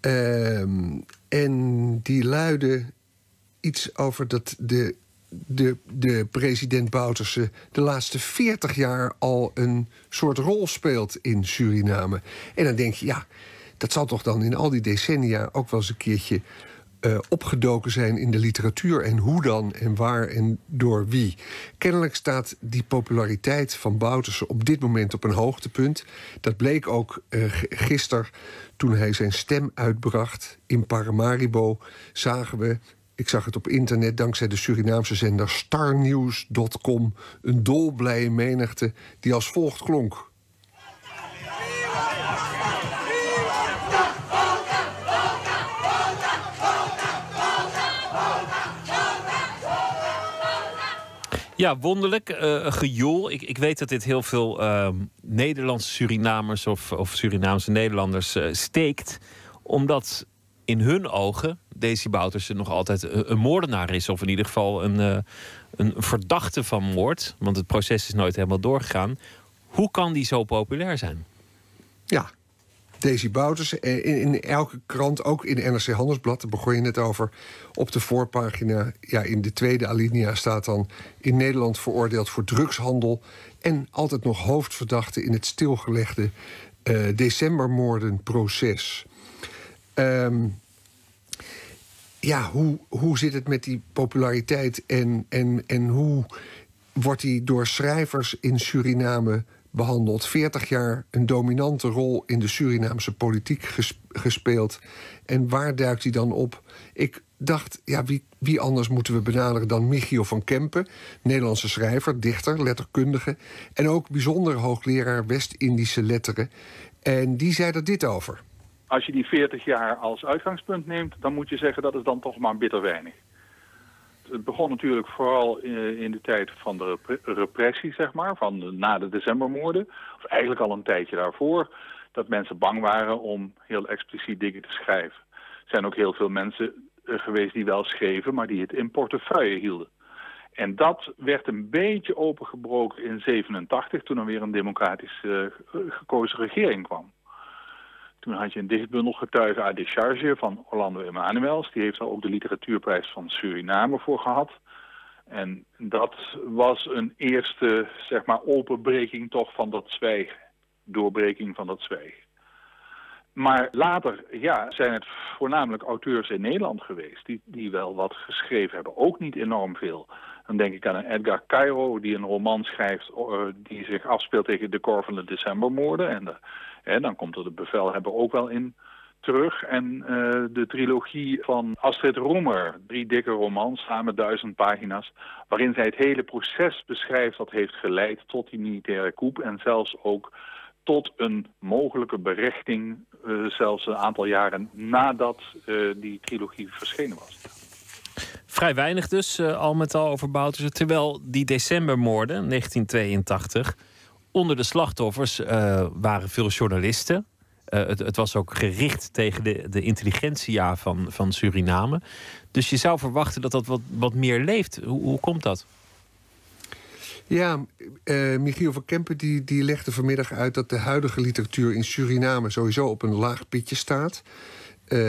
ehm, en die luidde iets over dat de, de, de president Bouterse de laatste 40 jaar al een soort rol speelt in Suriname. En dan denk je, ja, dat zal toch dan in al die decennia ook wel eens een keertje eh, opgedoken zijn in de literatuur. En hoe dan en waar en door wie. Kennelijk staat die populariteit van Bouterse op dit moment op een hoogtepunt. Dat bleek ook g- gisteren toen hij zijn stem uitbracht in Paramaribo. Zagen we, ik zag het op internet dankzij de Surinaamse zender starnews.com... een dolblije menigte die als volgt klonk. Ja, wonderlijk. een gejoel. Ik, ik weet dat dit heel veel ehm, Nederlandse Surinamers of, of Surinaamse Nederlanders eh, steekt. Omdat in hun ogen Daisy Bouterse nog altijd een, moordenaar is. Of in ieder geval een, eh, een verdachte van moord. Want het proces is nooit helemaal doorgegaan. Hoe kan die zo populair zijn? Ja, Daisy Bouters. eh, In, in elke krant, ook in NRC Handelsblad, daar begon je net over. Op de voorpagina, ja, in de tweede alinea staat dan... in Nederland veroordeeld voor drugshandel... en altijd nog hoofdverdachte in het stilgelegde eh, decembermoordenproces. Ehm, ja, hoe, hoe zit het met die populariteit en, en, en hoe wordt die door schrijvers in Suriname behandeld? 40 jaar een dominante rol in de Surinaamse politiek ges- gespeeld. En waar duikt hij dan op? Ik dacht, ja, wie, wie anders moeten we benaderen dan Michiel van Kempen, Nederlandse schrijver, dichter, letterkundige en ook bijzonder hoogleraar West-Indische letteren. En die zei er dit over. Als je die 40 jaar als uitgangspunt neemt, dan moet je zeggen dat is dan toch maar bitter weinig. Het begon natuurlijk vooral in de tijd van de repre- repressie, zeg maar, van na de decembermoorden. Of eigenlijk al een tijdje daarvoor, dat mensen bang waren om heel expliciet dingen te schrijven. Er zijn ook heel veel mensen eh, geweest die wel schreven, maar die het in portefeuille hielden. En dat werd een beetje opengebroken in 87, toen er weer een democratisch eh, gekozen regering kwam. Toen had je een dichtbundel Getuigen à décharge van Orlando Emanuels. Die heeft daar ook de literatuurprijs van Suriname voor gehad. En dat was een eerste, zeg maar, openbreking toch van dat zwijgen. Doorbreking van dat zwijgen. Maar later ja, zijn het voornamelijk auteurs in Nederland geweest... Die, die wel wat geschreven hebben. Ook niet enorm veel. Dan denk ik aan Edgar Cairo die een roman schrijft... Uh, die zich afspeelt tegen de Korvende Decembermoorden. En de, dan komt er de bevelhebber ook wel in terug. En uh, de trilogie van Astrid Roemer, drie dikke romans, samen duizend pagina's... waarin zij het hele proces beschrijft dat heeft geleid tot die militaire coup... en zelfs ook tot een mogelijke berechting, uh, zelfs een aantal jaren nadat uh, die trilogie verschenen was. Vrij weinig dus, al met al over Bouterse. Terwijl die decembermoorden, 1982, onder de slachtoffers waren veel journalisten. Het, het, was ook gericht tegen de, de intelligentsia van, van Suriname. Dus je zou verwachten dat dat wat, wat meer leeft. Hoe, hoe komt dat? Ja, uh, Michiel van Kempen die, die legde vanmiddag uit dat de huidige literatuur in Suriname sowieso op een laag pitje staat.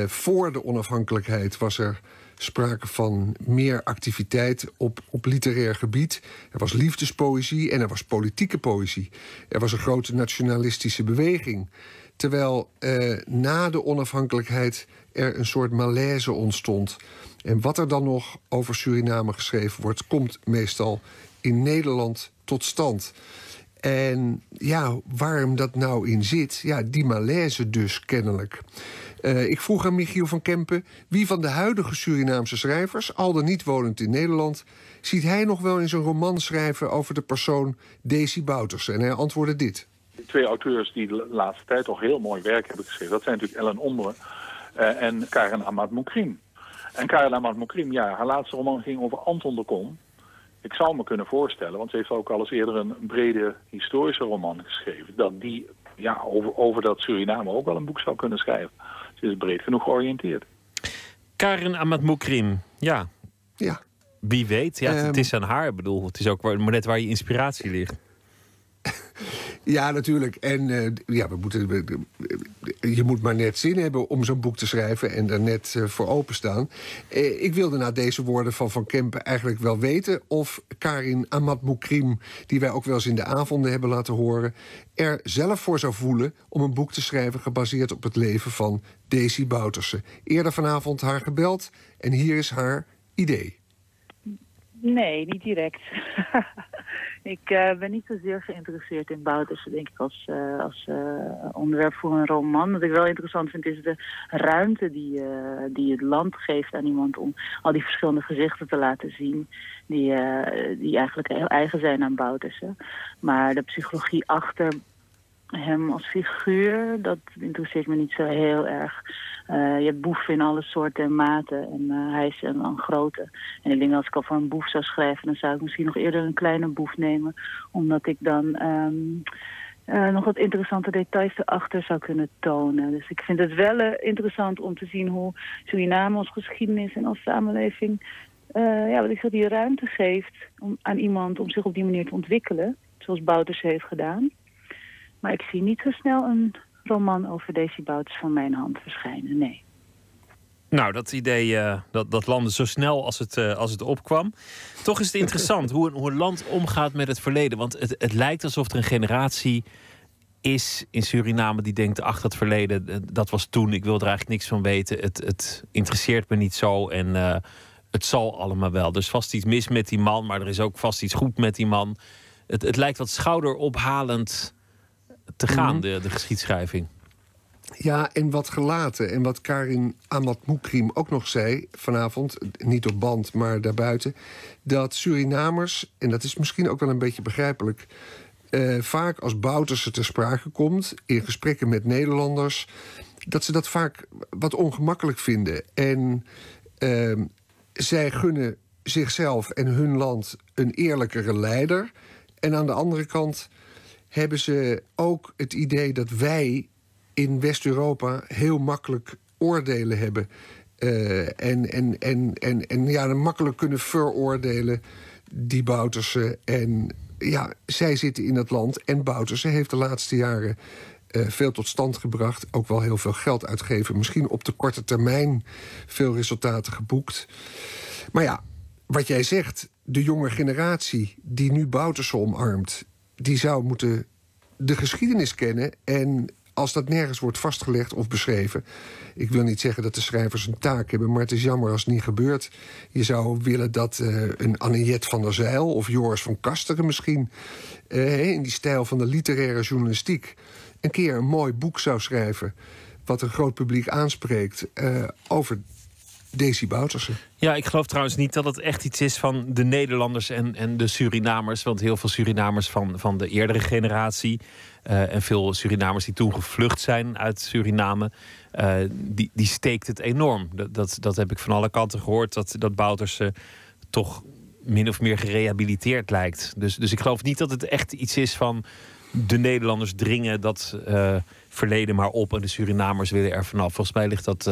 Voor de onafhankelijkheid was er sprake van meer activiteit op, op literair gebied. Er was liefdespoëzie en er was politieke poëzie. Er was een grote nationalistische beweging. Terwijl uh, na de onafhankelijkheid er een soort malaise ontstond. En wat er dan nog over Suriname geschreven wordt, komt meestal in Nederland tot stand. En ja, waarom dat nou in zit, ja, die malaise dus kennelijk. Uh, ik vroeg aan Michiel van Kempen wie van de huidige Surinaamse schrijvers, al dan niet wonend in Nederland, ziet hij nog wel in zijn roman schrijven over de persoon Daisy Bouters? En hij antwoordde dit. Twee auteurs die de laatste tijd toch heel mooi werk hebben geschreven, dat zijn natuurlijk Ellen Onderen uh, en Karen Ahmad Moukrim. En Karen Ahmad Moukrim, ja, haar laatste roman ging over Anton de Kom. Ik zou me kunnen voorstellen, want ze heeft ook al eens eerder een brede historische roman geschreven, dat die ja, over, over dat Suriname ook wel een boek zou kunnen schrijven. Ze is breed genoeg georiënteerd. Karin Ahmad Moukrim, ja. Ja. Wie weet, ja, um, het Ehm. is aan haar. Ik bedoel, het is ook maar net waar je inspiratie ligt. Ja, natuurlijk. En uh, ja, we moeten, je moet maar net zin hebben om zo'n boek te schrijven en er net uh, voor openstaan. Uh, ik wilde na deze woorden van Van Kempen eigenlijk wel weten of Karin Ahmad Moukrim, die wij ook wel eens in de avonden hebben laten horen, er zelf voor zou voelen om een boek te schrijven gebaseerd op het leven van Daisy Bouterse. Eerder vanavond haar gebeld en hier is haar idee. Nee, niet direct. ik uh, ben niet zozeer geïnteresseerd in Bouters, denk ik, als, uh, als uh, onderwerp voor een roman. Wat ik wel interessant vind, is de ruimte die, die het land geeft aan iemand om al die verschillende gezichten te laten zien. Die, die eigenlijk heel eigen zijn aan Boutersen. Maar de psychologie achter hem als figuur, dat interesseert me niet zo heel erg. Uh, je hebt boeven in alle soorten en maten. En uh, hij is een, een grote. En ik denk als ik al voor een boef zou schrijven... dan zou ik misschien nog eerder een kleine boef nemen. Omdat ik dan um, uh, nog wat interessante details erachter zou kunnen tonen. Dus ik vind het wel interessant om te zien hoe Suriname als geschiedenis en als samenleving... ja, wat ik zeg, die ruimte geeft om, aan iemand om zich op die manier te ontwikkelen. Zoals Bouters heeft gedaan. Maar ik zie niet zo snel een roman over Daisy Bouters van mijn hand verschijnen, nee. Nou, dat idee uh, dat, dat landde zo snel als het, uh, als het opkwam. Toch is het interessant hoe, een, hoe een land omgaat met het verleden. Want het, het lijkt alsof er een generatie is in Suriname die denkt... ach, dat verleden, dat was toen, ik wil er eigenlijk niks van weten. Het, het interesseert me niet zo en het zal allemaal wel. Is vast iets mis met die man, maar er is ook vast iets goed met die man. Het, het lijkt wat schouderophalend te gaan, mm -hmm. de, de geschiedschrijving. Ja, en wat gelaten. En wat Karin Ahmad Moukrim ook nog zei vanavond, niet op band, maar daarbuiten, dat Surinamers, en dat is misschien ook wel een beetje begrijpelijk, uh, vaak als Bouterse ter sprake komt in gesprekken met Nederlanders, dat ze dat vaak wat ongemakkelijk vinden. En uh, zij gunnen zichzelf en hun land een eerlijkere leider. En aan de andere kant hebben ze ook het idee dat wij in West-Europa heel makkelijk oordelen hebben. Uh, en, en, en, en, en ja, makkelijk kunnen veroordelen die Bouterse. En ja, zij zitten in het land. En Bouterse heeft de laatste jaren eh, veel tot stand gebracht. Ook wel heel veel geld uitgeven. Misschien op de korte termijn veel resultaten geboekt. Maar ja, wat jij zegt, de jonge generatie die nu Bouterse omarmt, die zou moeten de geschiedenis kennen. En als dat nergens wordt vastgelegd of beschreven. Ik wil niet zeggen dat de schrijvers een taak hebben, maar het is jammer als het niet gebeurt. Je zou willen dat eh, een Anniette van der Zeil of Joris van Kasteren misschien. eh, in die stijl van de literaire journalistiek. een keer een mooi boek zou schrijven. wat een groot publiek aanspreekt. eh, over Daisy Bouterse. Ja, ik geloof trouwens niet dat het echt iets is van de Nederlanders en, en de Surinamers. Want heel veel Surinamers van, van de eerdere generatie. eh, en veel Surinamers die toen gevlucht zijn uit Suriname. eh, die, die steekt het enorm. Dat, dat, dat heb ik van alle kanten gehoord. Dat, dat Bouterse toch min of meer gerehabiliteerd lijkt. Dus, dus ik geloof niet dat het echt iets is van de Nederlanders dringen dat eh, verleden maar op en de Surinamers willen er vanaf. Volgens mij ligt dat.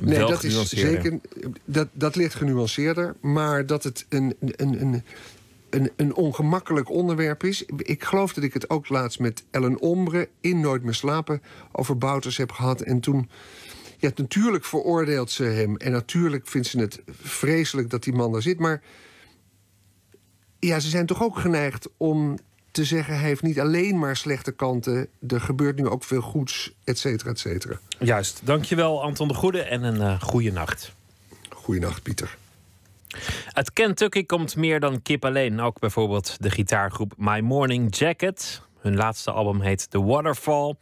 Nee, dat is zeker. Dat, dat ligt genuanceerder. Maar dat het een, een, een, een, een ongemakkelijk onderwerp is. Ik geloof dat ik het ook laatst met Ellen Ombre in Nooit meer slapen over Bouters heb gehad. En toen. Ja, natuurlijk veroordeelt ze hem. En natuurlijk vindt ze het vreselijk dat die man daar zit. Maar ja, ze zijn toch ook geneigd om te zeggen... hij heeft niet alleen maar slechte kanten. Er gebeurt nu ook veel goeds, et cetera, et cetera. Juist. Dankjewel, Anton de Goede. En een eh goede nacht. Goeienacht, Pieter. Uit Kentucky komt meer dan kip alleen. Ook bijvoorbeeld de gitaargroep My Morning Jacket. Hun laatste album heet The Waterfall.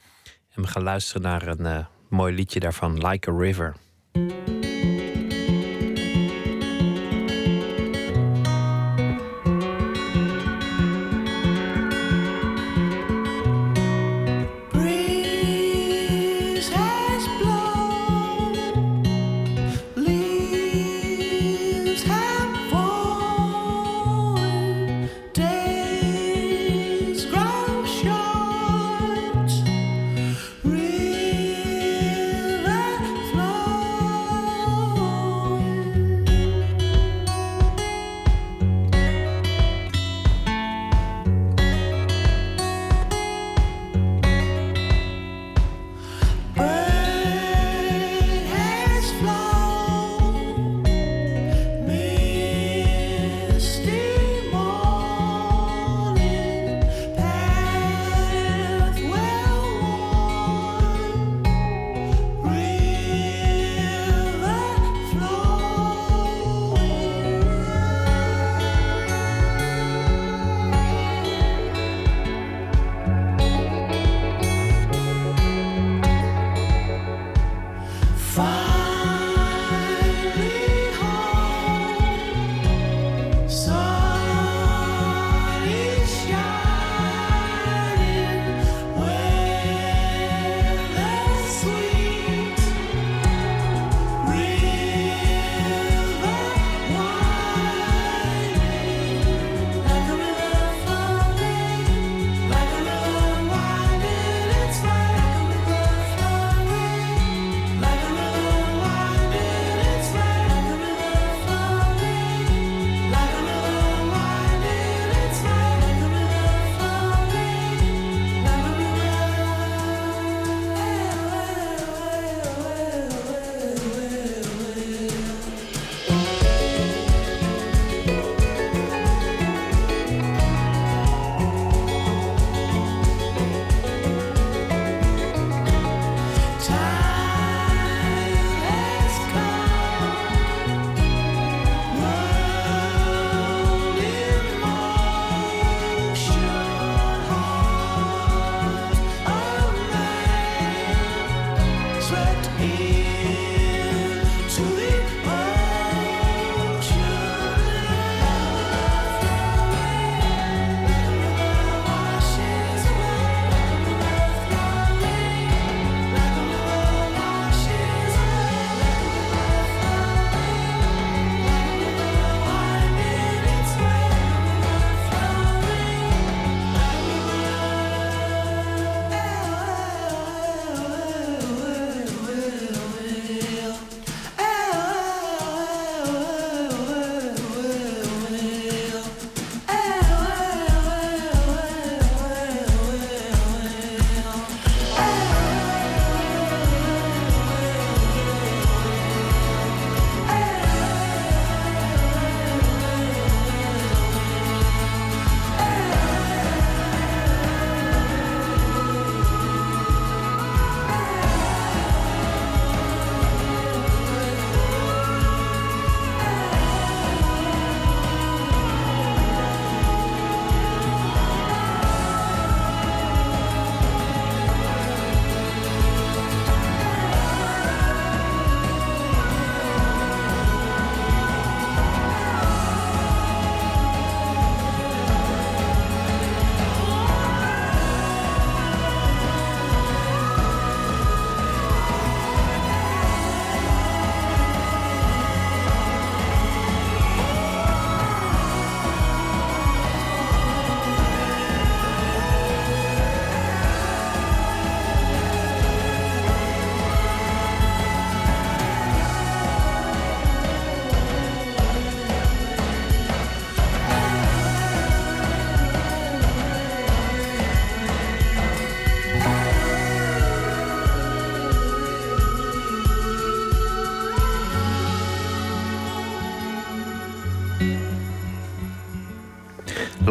En we gaan luisteren naar een eh, mooi liedje daarvan, Like a River.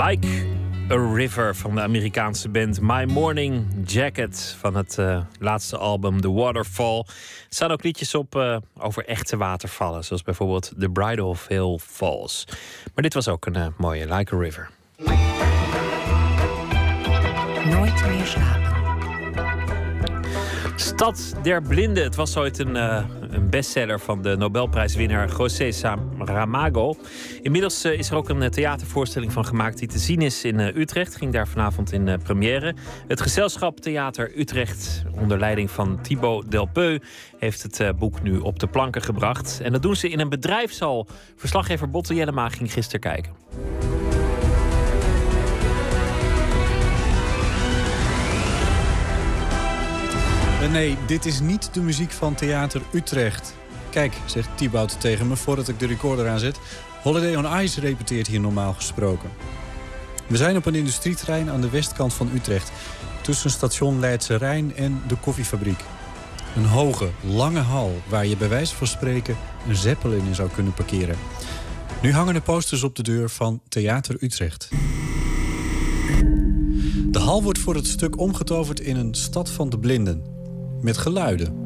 Like a River van de Amerikaanse band My Morning Jacket van het uh, laatste album The Waterfall. Er staan ook liedjes op uh, over echte watervallen, zoals bijvoorbeeld The Bridal Veil Falls. Maar dit was ook een uh, mooie Like a River. Nooit meer slapen. Stad der Blinden. Het was ooit een, uh, een bestseller van de Nobelprijswinnaar José Saramago. Inmiddels uh, is er ook een theatervoorstelling van gemaakt die te zien is in Utrecht. Ging daar vanavond in première. Het gezelschap Theater Utrecht, onder leiding van Thibaut Delpeu, heeft het boek nu op de planken gebracht. En dat doen ze in een bedrijfshal. Verslaggever Botte Jellema ging gisteren kijken. Nee, dit is niet de muziek van Theater Utrecht. Kijk, zegt Thibaut tegen me voordat ik de recorder aanzet. Holiday on Ice repeteert hier normaal gesproken. We zijn op een industrieterrein aan de westkant van Utrecht. Tussen station Leidse Rijn en de koffiefabriek. Een hoge, lange hal waar je bij wijze van spreken een zeppelin in zou kunnen parkeren. Nu hangen er posters op de deur van Theater Utrecht. De hal wordt voor het stuk omgetoverd in een stad van de blinden met geluiden.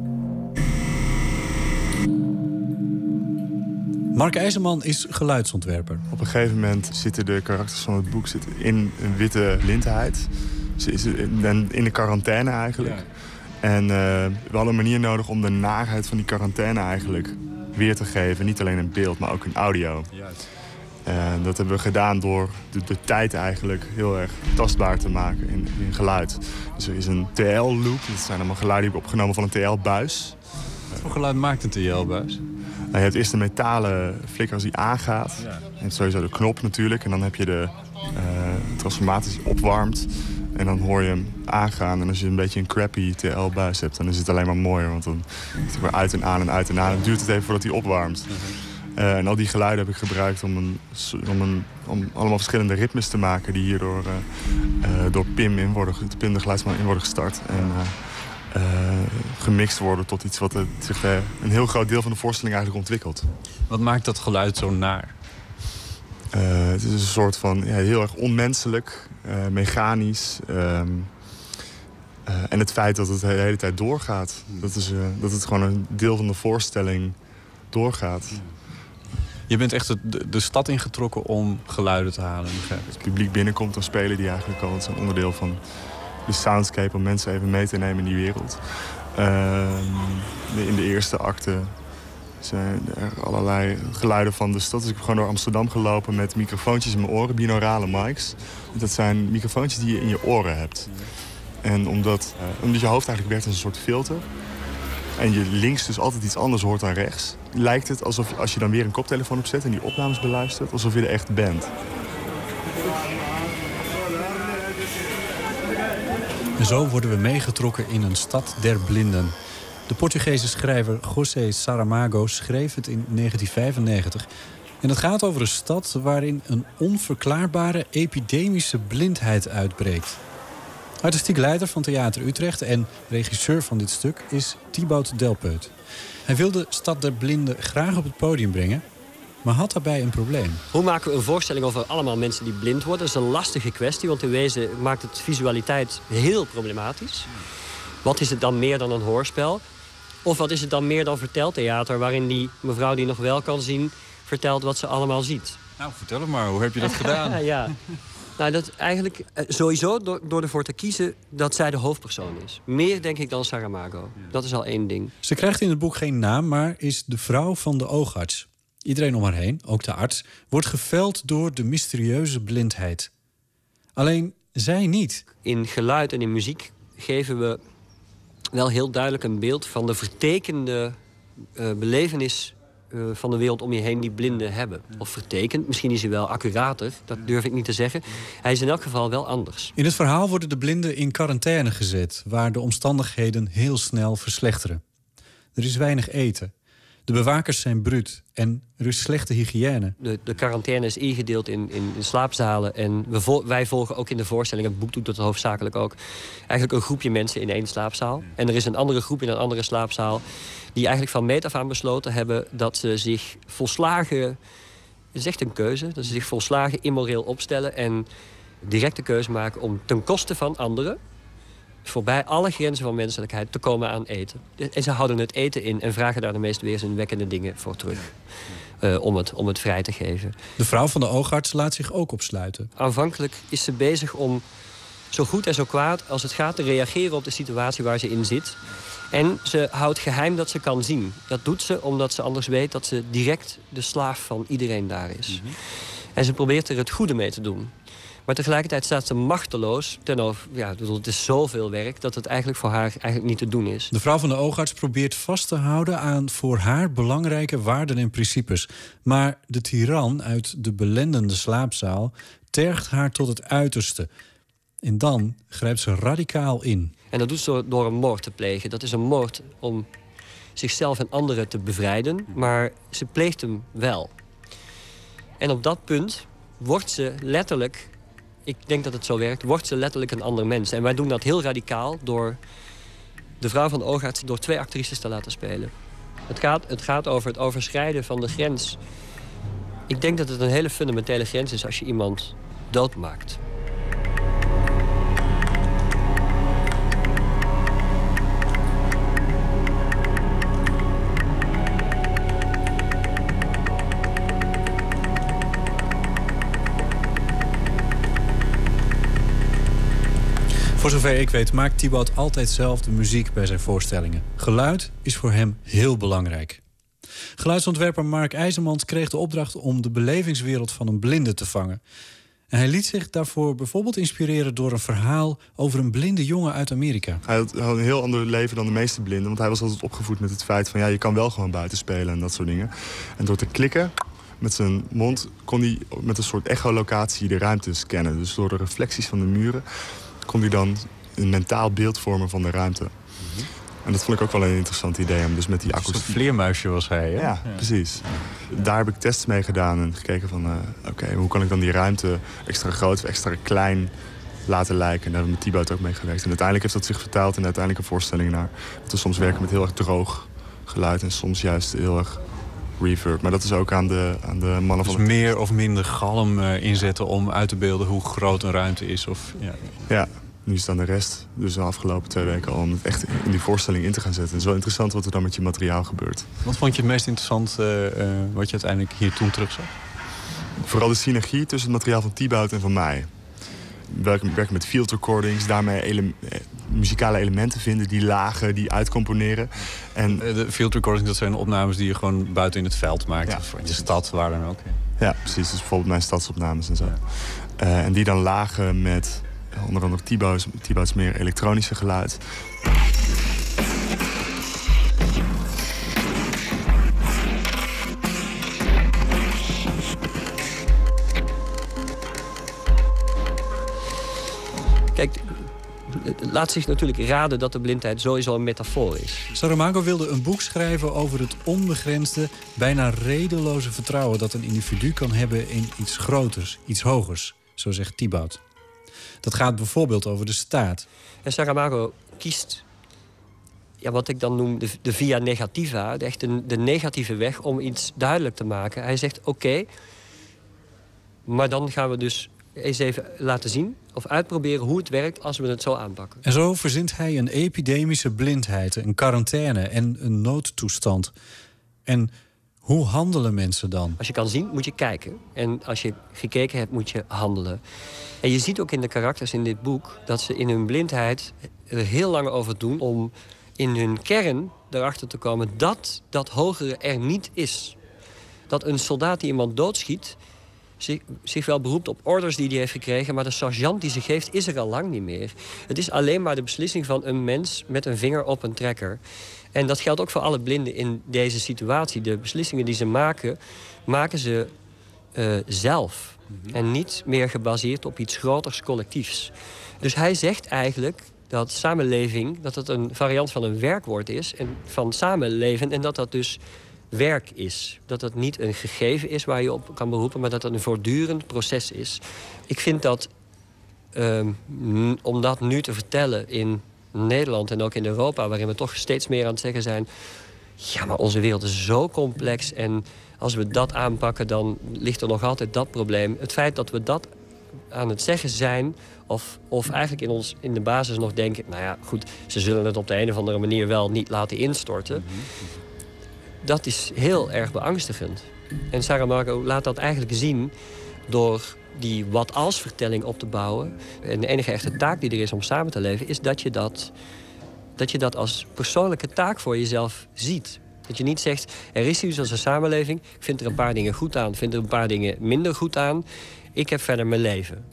Mark IJzerman is geluidsontwerper. Op een gegeven moment zitten de karakters van het boek zitten in een witte blindheid. Ze is in de quarantaine eigenlijk. En uh, we hadden een manier nodig om de naarheid van die quarantaine eigenlijk weer te geven. Niet alleen in beeld, maar ook in audio. Juist. En dat hebben we gedaan door de, de, tijd eigenlijk heel erg tastbaar te maken in, in geluid. Dus er is een TL-loop. Dat zijn allemaal geluiden die opgenomen van een TL-buis. Wat voor geluid maakt een TL-buis? Nou, je hebt eerst de metalen flikker als die aangaat. Ja. Hebt sowieso de knop natuurlijk. En dan heb je de uh, transformatie die opwarmt. En dan hoor je hem aangaan. En als je een beetje een crappy TL-buis hebt, dan is het alleen maar mooier. Want dan is het weer uit en aan en uit en aan. En dan duurt het even voordat hij opwarmt. Mhm. Uh, en al die geluiden heb ik gebruikt om, een, om, een, om allemaal verschillende ritmes te maken... die hierdoor uh, uh, door PIM, in worden, de PIM de geluidsman in worden gestart. En gemixt worden tot iets wat zich een heel groot deel van de voorstelling eigenlijk ontwikkelt. Wat maakt dat geluid zo naar? het is een soort van ja, heel erg onmenselijk, mechanisch... Ehm, en het feit dat het de hele tijd doorgaat. Dat, is, dat het gewoon een deel van de voorstelling doorgaat. Je bent echt de, stad ingetrokken om geluiden te halen. Als het publiek binnenkomt, dan spelen die eigenlijk al. Het is een onderdeel van de soundscape om mensen even mee te nemen in die wereld. Uh, in de eerste acte zijn er allerlei geluiden van de stad. Dus ik heb gewoon door Amsterdam gelopen met microfoontjes in mijn oren, binaurale mics. Dat zijn microfoontjes die je in je oren hebt. En omdat, uh, omdat je hoofd eigenlijk werkt als een soort filter en je links dus altijd iets anders hoort dan rechts... lijkt het alsof als je dan weer een koptelefoon opzet en die opnames beluistert... alsof je er echt bent. En zo worden we meegetrokken in een stad der blinden. De Portugese schrijver José Saramago schreef het in 1995. En het gaat over een stad waarin een onverklaarbare epidemische blindheid uitbreekt. Artistiek leider van Theater Utrecht en regisseur van dit stuk is Thibaut Delpeut. Hij wilde Stad der Blinden graag op het podium brengen, maar had daarbij een probleem. Hoe maken we een voorstelling over allemaal mensen die blind worden? Dat is een lastige kwestie, want in wezen maakt het visualiteit heel problematisch. Wat is het dan meer dan een hoorspel? Of wat is het dan meer dan verteltheater... waarin die mevrouw die nog wel kan zien vertelt wat ze allemaal ziet? Nou, vertel het maar. Hoe heb je dat gedaan? ja. Nou, dat eigenlijk eh, sowieso door, door ervoor te kiezen dat zij de hoofdpersoon is. Meer denk ik dan Saramago. Dat is al één ding. Ze krijgt in het boek geen naam, maar is de vrouw van de oogarts. Iedereen om haar heen, ook de arts, wordt geveld door de mysterieuze blindheid. Alleen zij niet. In geluid en in muziek geven we wel heel duidelijk een beeld van de vertekende uh, belevenis uh, van de wereld om je heen die blinden hebben. Of vertekend. Misschien is hij wel accurater, dat durf ik niet te zeggen. Hij is in elk geval wel anders. In het verhaal worden de blinden in quarantaine gezet... waar de omstandigheden heel snel verslechteren. Er is weinig eten. De bewakers zijn bruut en er is slechte hygiëne. De, de quarantaine is ingedeeld in, in, in slaapzalen. En we wij volgen ook in de voorstelling, het boek doet dat hoofdzakelijk ook... eigenlijk een groepje mensen in één slaapzaal. En er is een andere groep in een andere slaapzaal... die eigenlijk van meet af aan besloten hebben... dat ze zich volslagen Het is echt een keuze. Dat ze zich volslagen immoreel opstellen en direct de keuze maken om ten koste van anderen voorbij alle grenzen van menselijkheid te komen aan eten. En ze houden het eten in en vragen daar de meest weerzinwekkende dingen voor terug. Eh, om, het, om het vrij te geven. De vrouw van de oogarts laat zich ook opsluiten. Aanvankelijk is ze bezig om zo goed en zo kwaad als het gaat te reageren op de situatie waar ze in zit. En ze houdt geheim dat ze kan zien. Dat doet ze omdat ze anders weet dat ze direct de slaaf van iedereen daar is. En ze probeert er het goede mee te doen. Maar tegelijkertijd staat ze machteloos ten over... Ja, ik bedoel, het is zoveel werk dat het eigenlijk voor haar eigenlijk niet te doen is. De vrouw van de oogarts probeert vast te houden aan voor haar belangrijke waarden en principes. Maar de tiran uit de belendende slaapzaal tergt haar tot het uiterste. En dan grijpt ze radicaal in. En dat doet ze door een moord te plegen. Dat is een moord om zichzelf en anderen te bevrijden. Maar ze pleegt hem wel. En op dat punt wordt ze letterlijk... Ik denk dat het zo werkt. Wordt ze letterlijk een ander mens. En wij doen dat heel radicaal door de vrouw van de oogarts... door twee actrices te laten spelen. Het gaat, het gaat over het overschrijden van de grens. Ik denk dat het een hele fundamentele grens is als je iemand doodmaakt. Voor zover ik weet maakt Thibaut altijd zelf de muziek bij zijn voorstellingen. Geluid is voor hem heel belangrijk. Geluidsontwerper Mark IJzermans kreeg de opdracht om de belevingswereld van een blinde te vangen. En hij liet zich daarvoor bijvoorbeeld inspireren door een verhaal over een blinde jongen uit Amerika. Hij had, een heel ander leven dan de meeste blinden. Want hij was altijd opgevoed met het feit van ja, je kan wel gewoon buiten spelen en dat soort dingen. En door te klikken met zijn mond kon hij met een soort echolocatie de ruimte scannen. Dus door de reflecties van de muren kon hij dan een mentaal beeld vormen van de ruimte. En dat vond ik ook wel een interessant idee. Om dus met die Een akoestiek... soort vleermuisje was hij, hè? Ja, precies. Daar heb ik tests mee gedaan en gekeken van... eh, oké, hoe kan ik dan die ruimte extra groot of extra klein laten lijken. En daar hebben we met Thibaut ook mee gewerkt. En uiteindelijk heeft dat zich vertaald in uiteindelijke voorstellingen naar... dat we soms werken met heel erg droog geluid en soms juist heel erg reverb. Maar dat is ook aan de, aan de mannen Dus van... de- meer of minder galm eh, inzetten om uit te beelden hoe groot een ruimte is. Of, ja. Ja, nu is het aan de rest, dus de afgelopen twee weken al... om het echt in die voorstelling in te gaan zetten. Het is wel interessant wat er dan met je materiaal gebeurt. Wat vond je het meest interessant eh, eh, wat je uiteindelijk hier toen terugzag? Vooral de synergie tussen het materiaal van Thibaut en van mij. We werken, werken met field recordings, daarmee ele- eh, muzikale elementen vinden... die lagen, die uitcomponeren. En, De field recordings, dat zijn opnames die je gewoon buiten in het veld maakt. of in de stad, waar dan ook. Ja, precies. Dus bijvoorbeeld mijn stadsopnames en zo. En die dan lagen met onder andere Thibaut's, Thibaut's meer elektronische geluid. Kijk, het laat zich natuurlijk raden dat de blindheid sowieso een metafoor is. Saramago wilde een boek schrijven over het onbegrensde, bijna redeloze vertrouwen dat een individu kan hebben in iets groters, iets hogers, zo zegt Thibaut. Dat gaat bijvoorbeeld over de staat. En Saramago kiest ja, wat ik dan noem de, de via negativa, de, echt de, de negatieve weg om iets duidelijk te maken. Hij zegt oké, maar dan gaan we dus eens even laten zien of uitproberen hoe het werkt als we het zo aanpakken. En zo verzint hij een epidemische blindheid, een quarantaine en een noodtoestand. En hoe handelen mensen dan? Als je kan zien, moet je kijken. En als je gekeken hebt, moet je handelen. En je ziet ook in de karakters in dit boek dat ze in hun blindheid er heel lang over doen om in hun kern erachter te komen dat dat hogere er niet is. Dat een soldaat die iemand doodschiet zich, zich wel beroept op orders die hij heeft gekregen, maar de sergeant die ze geeft is er al lang niet meer. Het is alleen maar de beslissing van een mens met een vinger op een trekker. En dat geldt ook voor alle blinden in deze situatie. De beslissingen die ze maken, maken ze eh, zelf. En niet meer gebaseerd op iets groters collectiefs. Dus hij zegt eigenlijk dat samenleving dat het een variant van een werkwoord is. En van samenleven. En dat dat dus werk is. Dat het niet een gegeven is waar je op kan beroepen, maar dat het een voortdurend proces is. Ik vind dat ehm, om dat nu te vertellen in Nederland en ook in Europa, waarin we toch steeds meer aan het zeggen zijn. Ja, maar onze wereld is zo complex en Als we dat aanpakken, dan ligt er nog altijd dat probleem. Het feit dat we dat aan het zeggen zijn... of, of eigenlijk in, ons, in de basis nog denken... nou ja, goed, ze zullen het op de een of andere manier wel niet laten instorten... dat is heel erg beangstigend. En Sarah Marco laat dat eigenlijk zien door die wat-als-vertelling op te bouwen. En de enige echte taak die er is om samen te leven... is dat je dat, dat je dat als persoonlijke taak voor jezelf ziet. Dat je niet zegt, er is iets als een samenleving... ik vind er een paar dingen goed aan, vind er een paar dingen minder goed aan... ik heb verder mijn leven.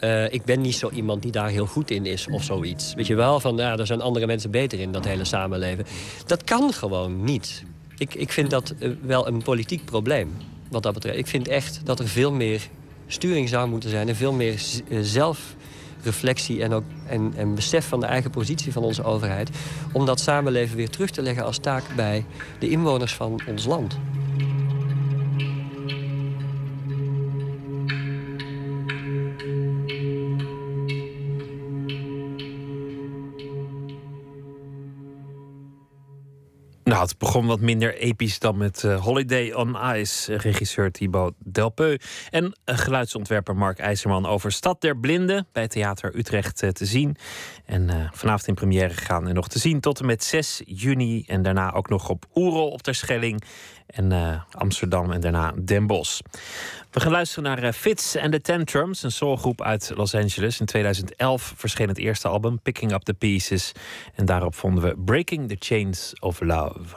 Eh, ik ben niet zo iemand die daar heel goed in is of zoiets. Weet je wel, van ja, er zijn andere mensen beter in dat hele samenleven. Dat kan gewoon niet. Ik, ik vind dat eh, wel een politiek probleem, wat dat betreft. Ik vind echt dat er veel meer sturing zou moeten zijn... en veel meer eh, zelfreflectie en, ook, en, en besef van de eigen positie van onze overheid... om dat samenleven weer terug te leggen als taak bij de inwoners van ons land. Nou, het begon wat minder episch dan met eh, Holiday on Ice. Regisseur Thibaut Delpeu. En eh, geluidsontwerper Mark IJzerman over Stad der Blinden. Bij Theater Utrecht eh, te zien. En eh, vanavond in première gegaan en nog te zien tot en met 6 juni. En daarna ook nog op Oerol op ter Schelling. En eh, Amsterdam en daarna Den Bosch. We gaan luisteren naar eh, Fits and the Tantrums, een soulgroep uit Los Angeles. In 2011 verscheen het eerste album, Picking Up the Pieces. En daarop vonden we Breaking the Chains of Love.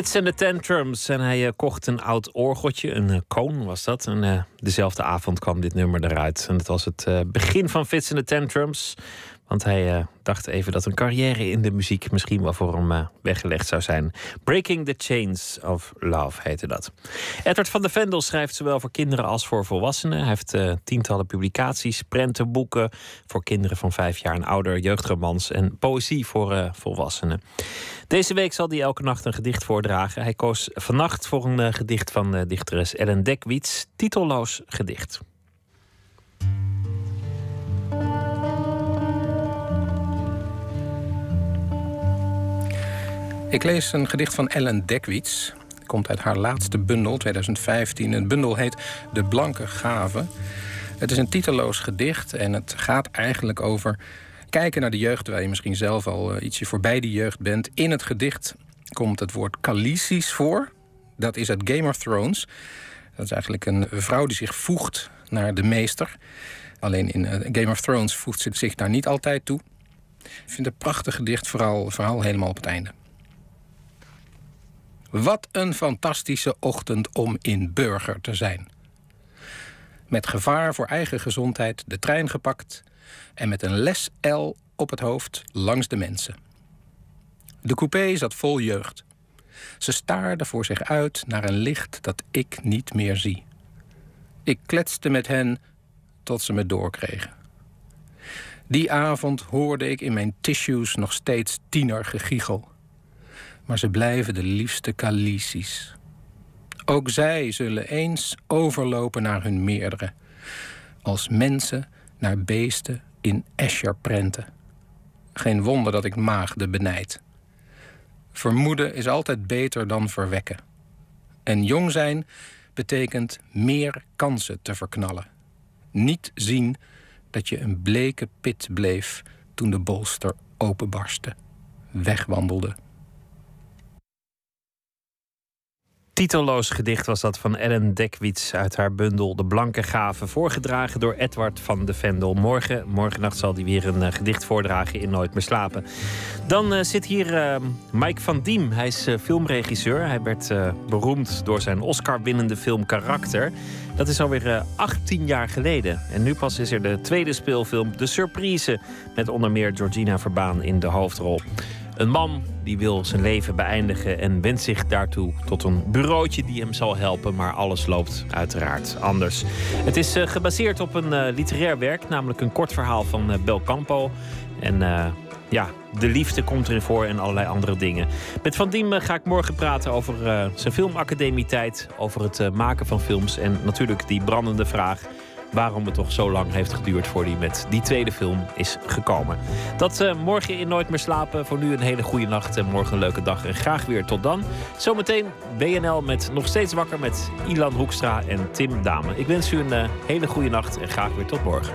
Fits and the Tantrums. En hij eh, kocht een oud orgeltje, een koon was dat. En eh, dezelfde avond kwam dit nummer eruit. En dat was het begin van Fits and the Tantrums. Want hij eh, dacht even dat een carrière in de muziek misschien wel voor hem eh, weggelegd zou zijn. Breaking the Chains of Love heette dat. Edward van der Vendel schrijft zowel voor kinderen als voor volwassenen. Hij heeft eh, tientallen publicaties, prenten, boeken voor kinderen van vijf jaar en ouder, jeugdromans en poëzie voor volwassenen. Deze week zal hij elke nacht een gedicht voordragen. Hij koos vannacht voor een gedicht van dichteres Ellen Dekwits, titelloos gedicht. Ik lees een gedicht van Ellen Dekwits. Komt uit haar laatste bundel, 2015. Het bundel heet De Blanke Gave. Het is een titeloos gedicht en het gaat eigenlijk over kijken naar de jeugd... terwijl je misschien zelf al uh, ietsje voorbij die jeugd bent. In het gedicht komt het woord Khaleesi's voor. Dat is uit Game of Thrones. Dat is eigenlijk een vrouw die zich voegt naar de meester. Alleen in uh, Game of Thrones voegt ze zich daar niet altijd toe. Ik vind het prachtig gedicht, vooral, vooral helemaal op het einde. Wat een fantastische ochtend om in Burger te zijn. Met gevaar voor eigen gezondheid de trein gepakt en met een les L op het hoofd langs de mensen. De coupé zat vol jeugd. Ze staarden voor zich uit naar een licht dat ik niet meer zie. Ik kletste met hen tot ze me doorkregen. Die avond hoorde ik in mijn tissues nog steeds tienergegiegel maar ze blijven de liefste Khaleesi's. Ook zij zullen eens overlopen naar hun meerdere, als mensen naar beesten in Escher-prenten. Geen wonder dat ik maagden benijd. Vermoeden is altijd beter dan verwekken. En jong zijn betekent meer kansen te verknallen. Niet zien dat je een bleke pit bleef toen de bolster openbarstte, wegwandelde Titelloos gedicht was dat van Ellen Dekwits uit haar bundel De Blanke Gave, voorgedragen door Edward van de Vendel. Morgen, morgennacht zal hij weer een uh, gedicht voordragen in Nooit meer slapen. Dan uh, zit hier uh, Mike van Diem. Hij is filmregisseur. Hij werd beroemd door zijn Oscar-winnende film Karakter. Dat is alweer 18 jaar geleden. En nu pas is er de tweede speelfilm De Surprise, met onder meer Georgina Verbaan in de hoofdrol. Een man die wil zijn leven beëindigen en wendt zich daartoe tot een bureautje die hem zal helpen, maar alles loopt uiteraard anders. Het is uh, gebaseerd op een uh, literair werk, namelijk een kort verhaal van uh, Bel Campo. En ja, de liefde komt erin voor en allerlei andere dingen. Met Van Diem ga ik morgen praten over zijn filmacademietijd, over het maken van films en natuurlijk die brandende vraag waarom het toch zo lang heeft geduurd voor hij met die tweede film is gekomen. Dat uh, morgen in Nooit meer slapen. Voor nu een hele goede nacht en morgen een leuke dag. En graag weer tot dan. Zometeen WNL met Nog Steeds Wakker met Ilan Hoekstra en Tim Dame. Ik wens u een uh, hele goede nacht en graag weer tot morgen.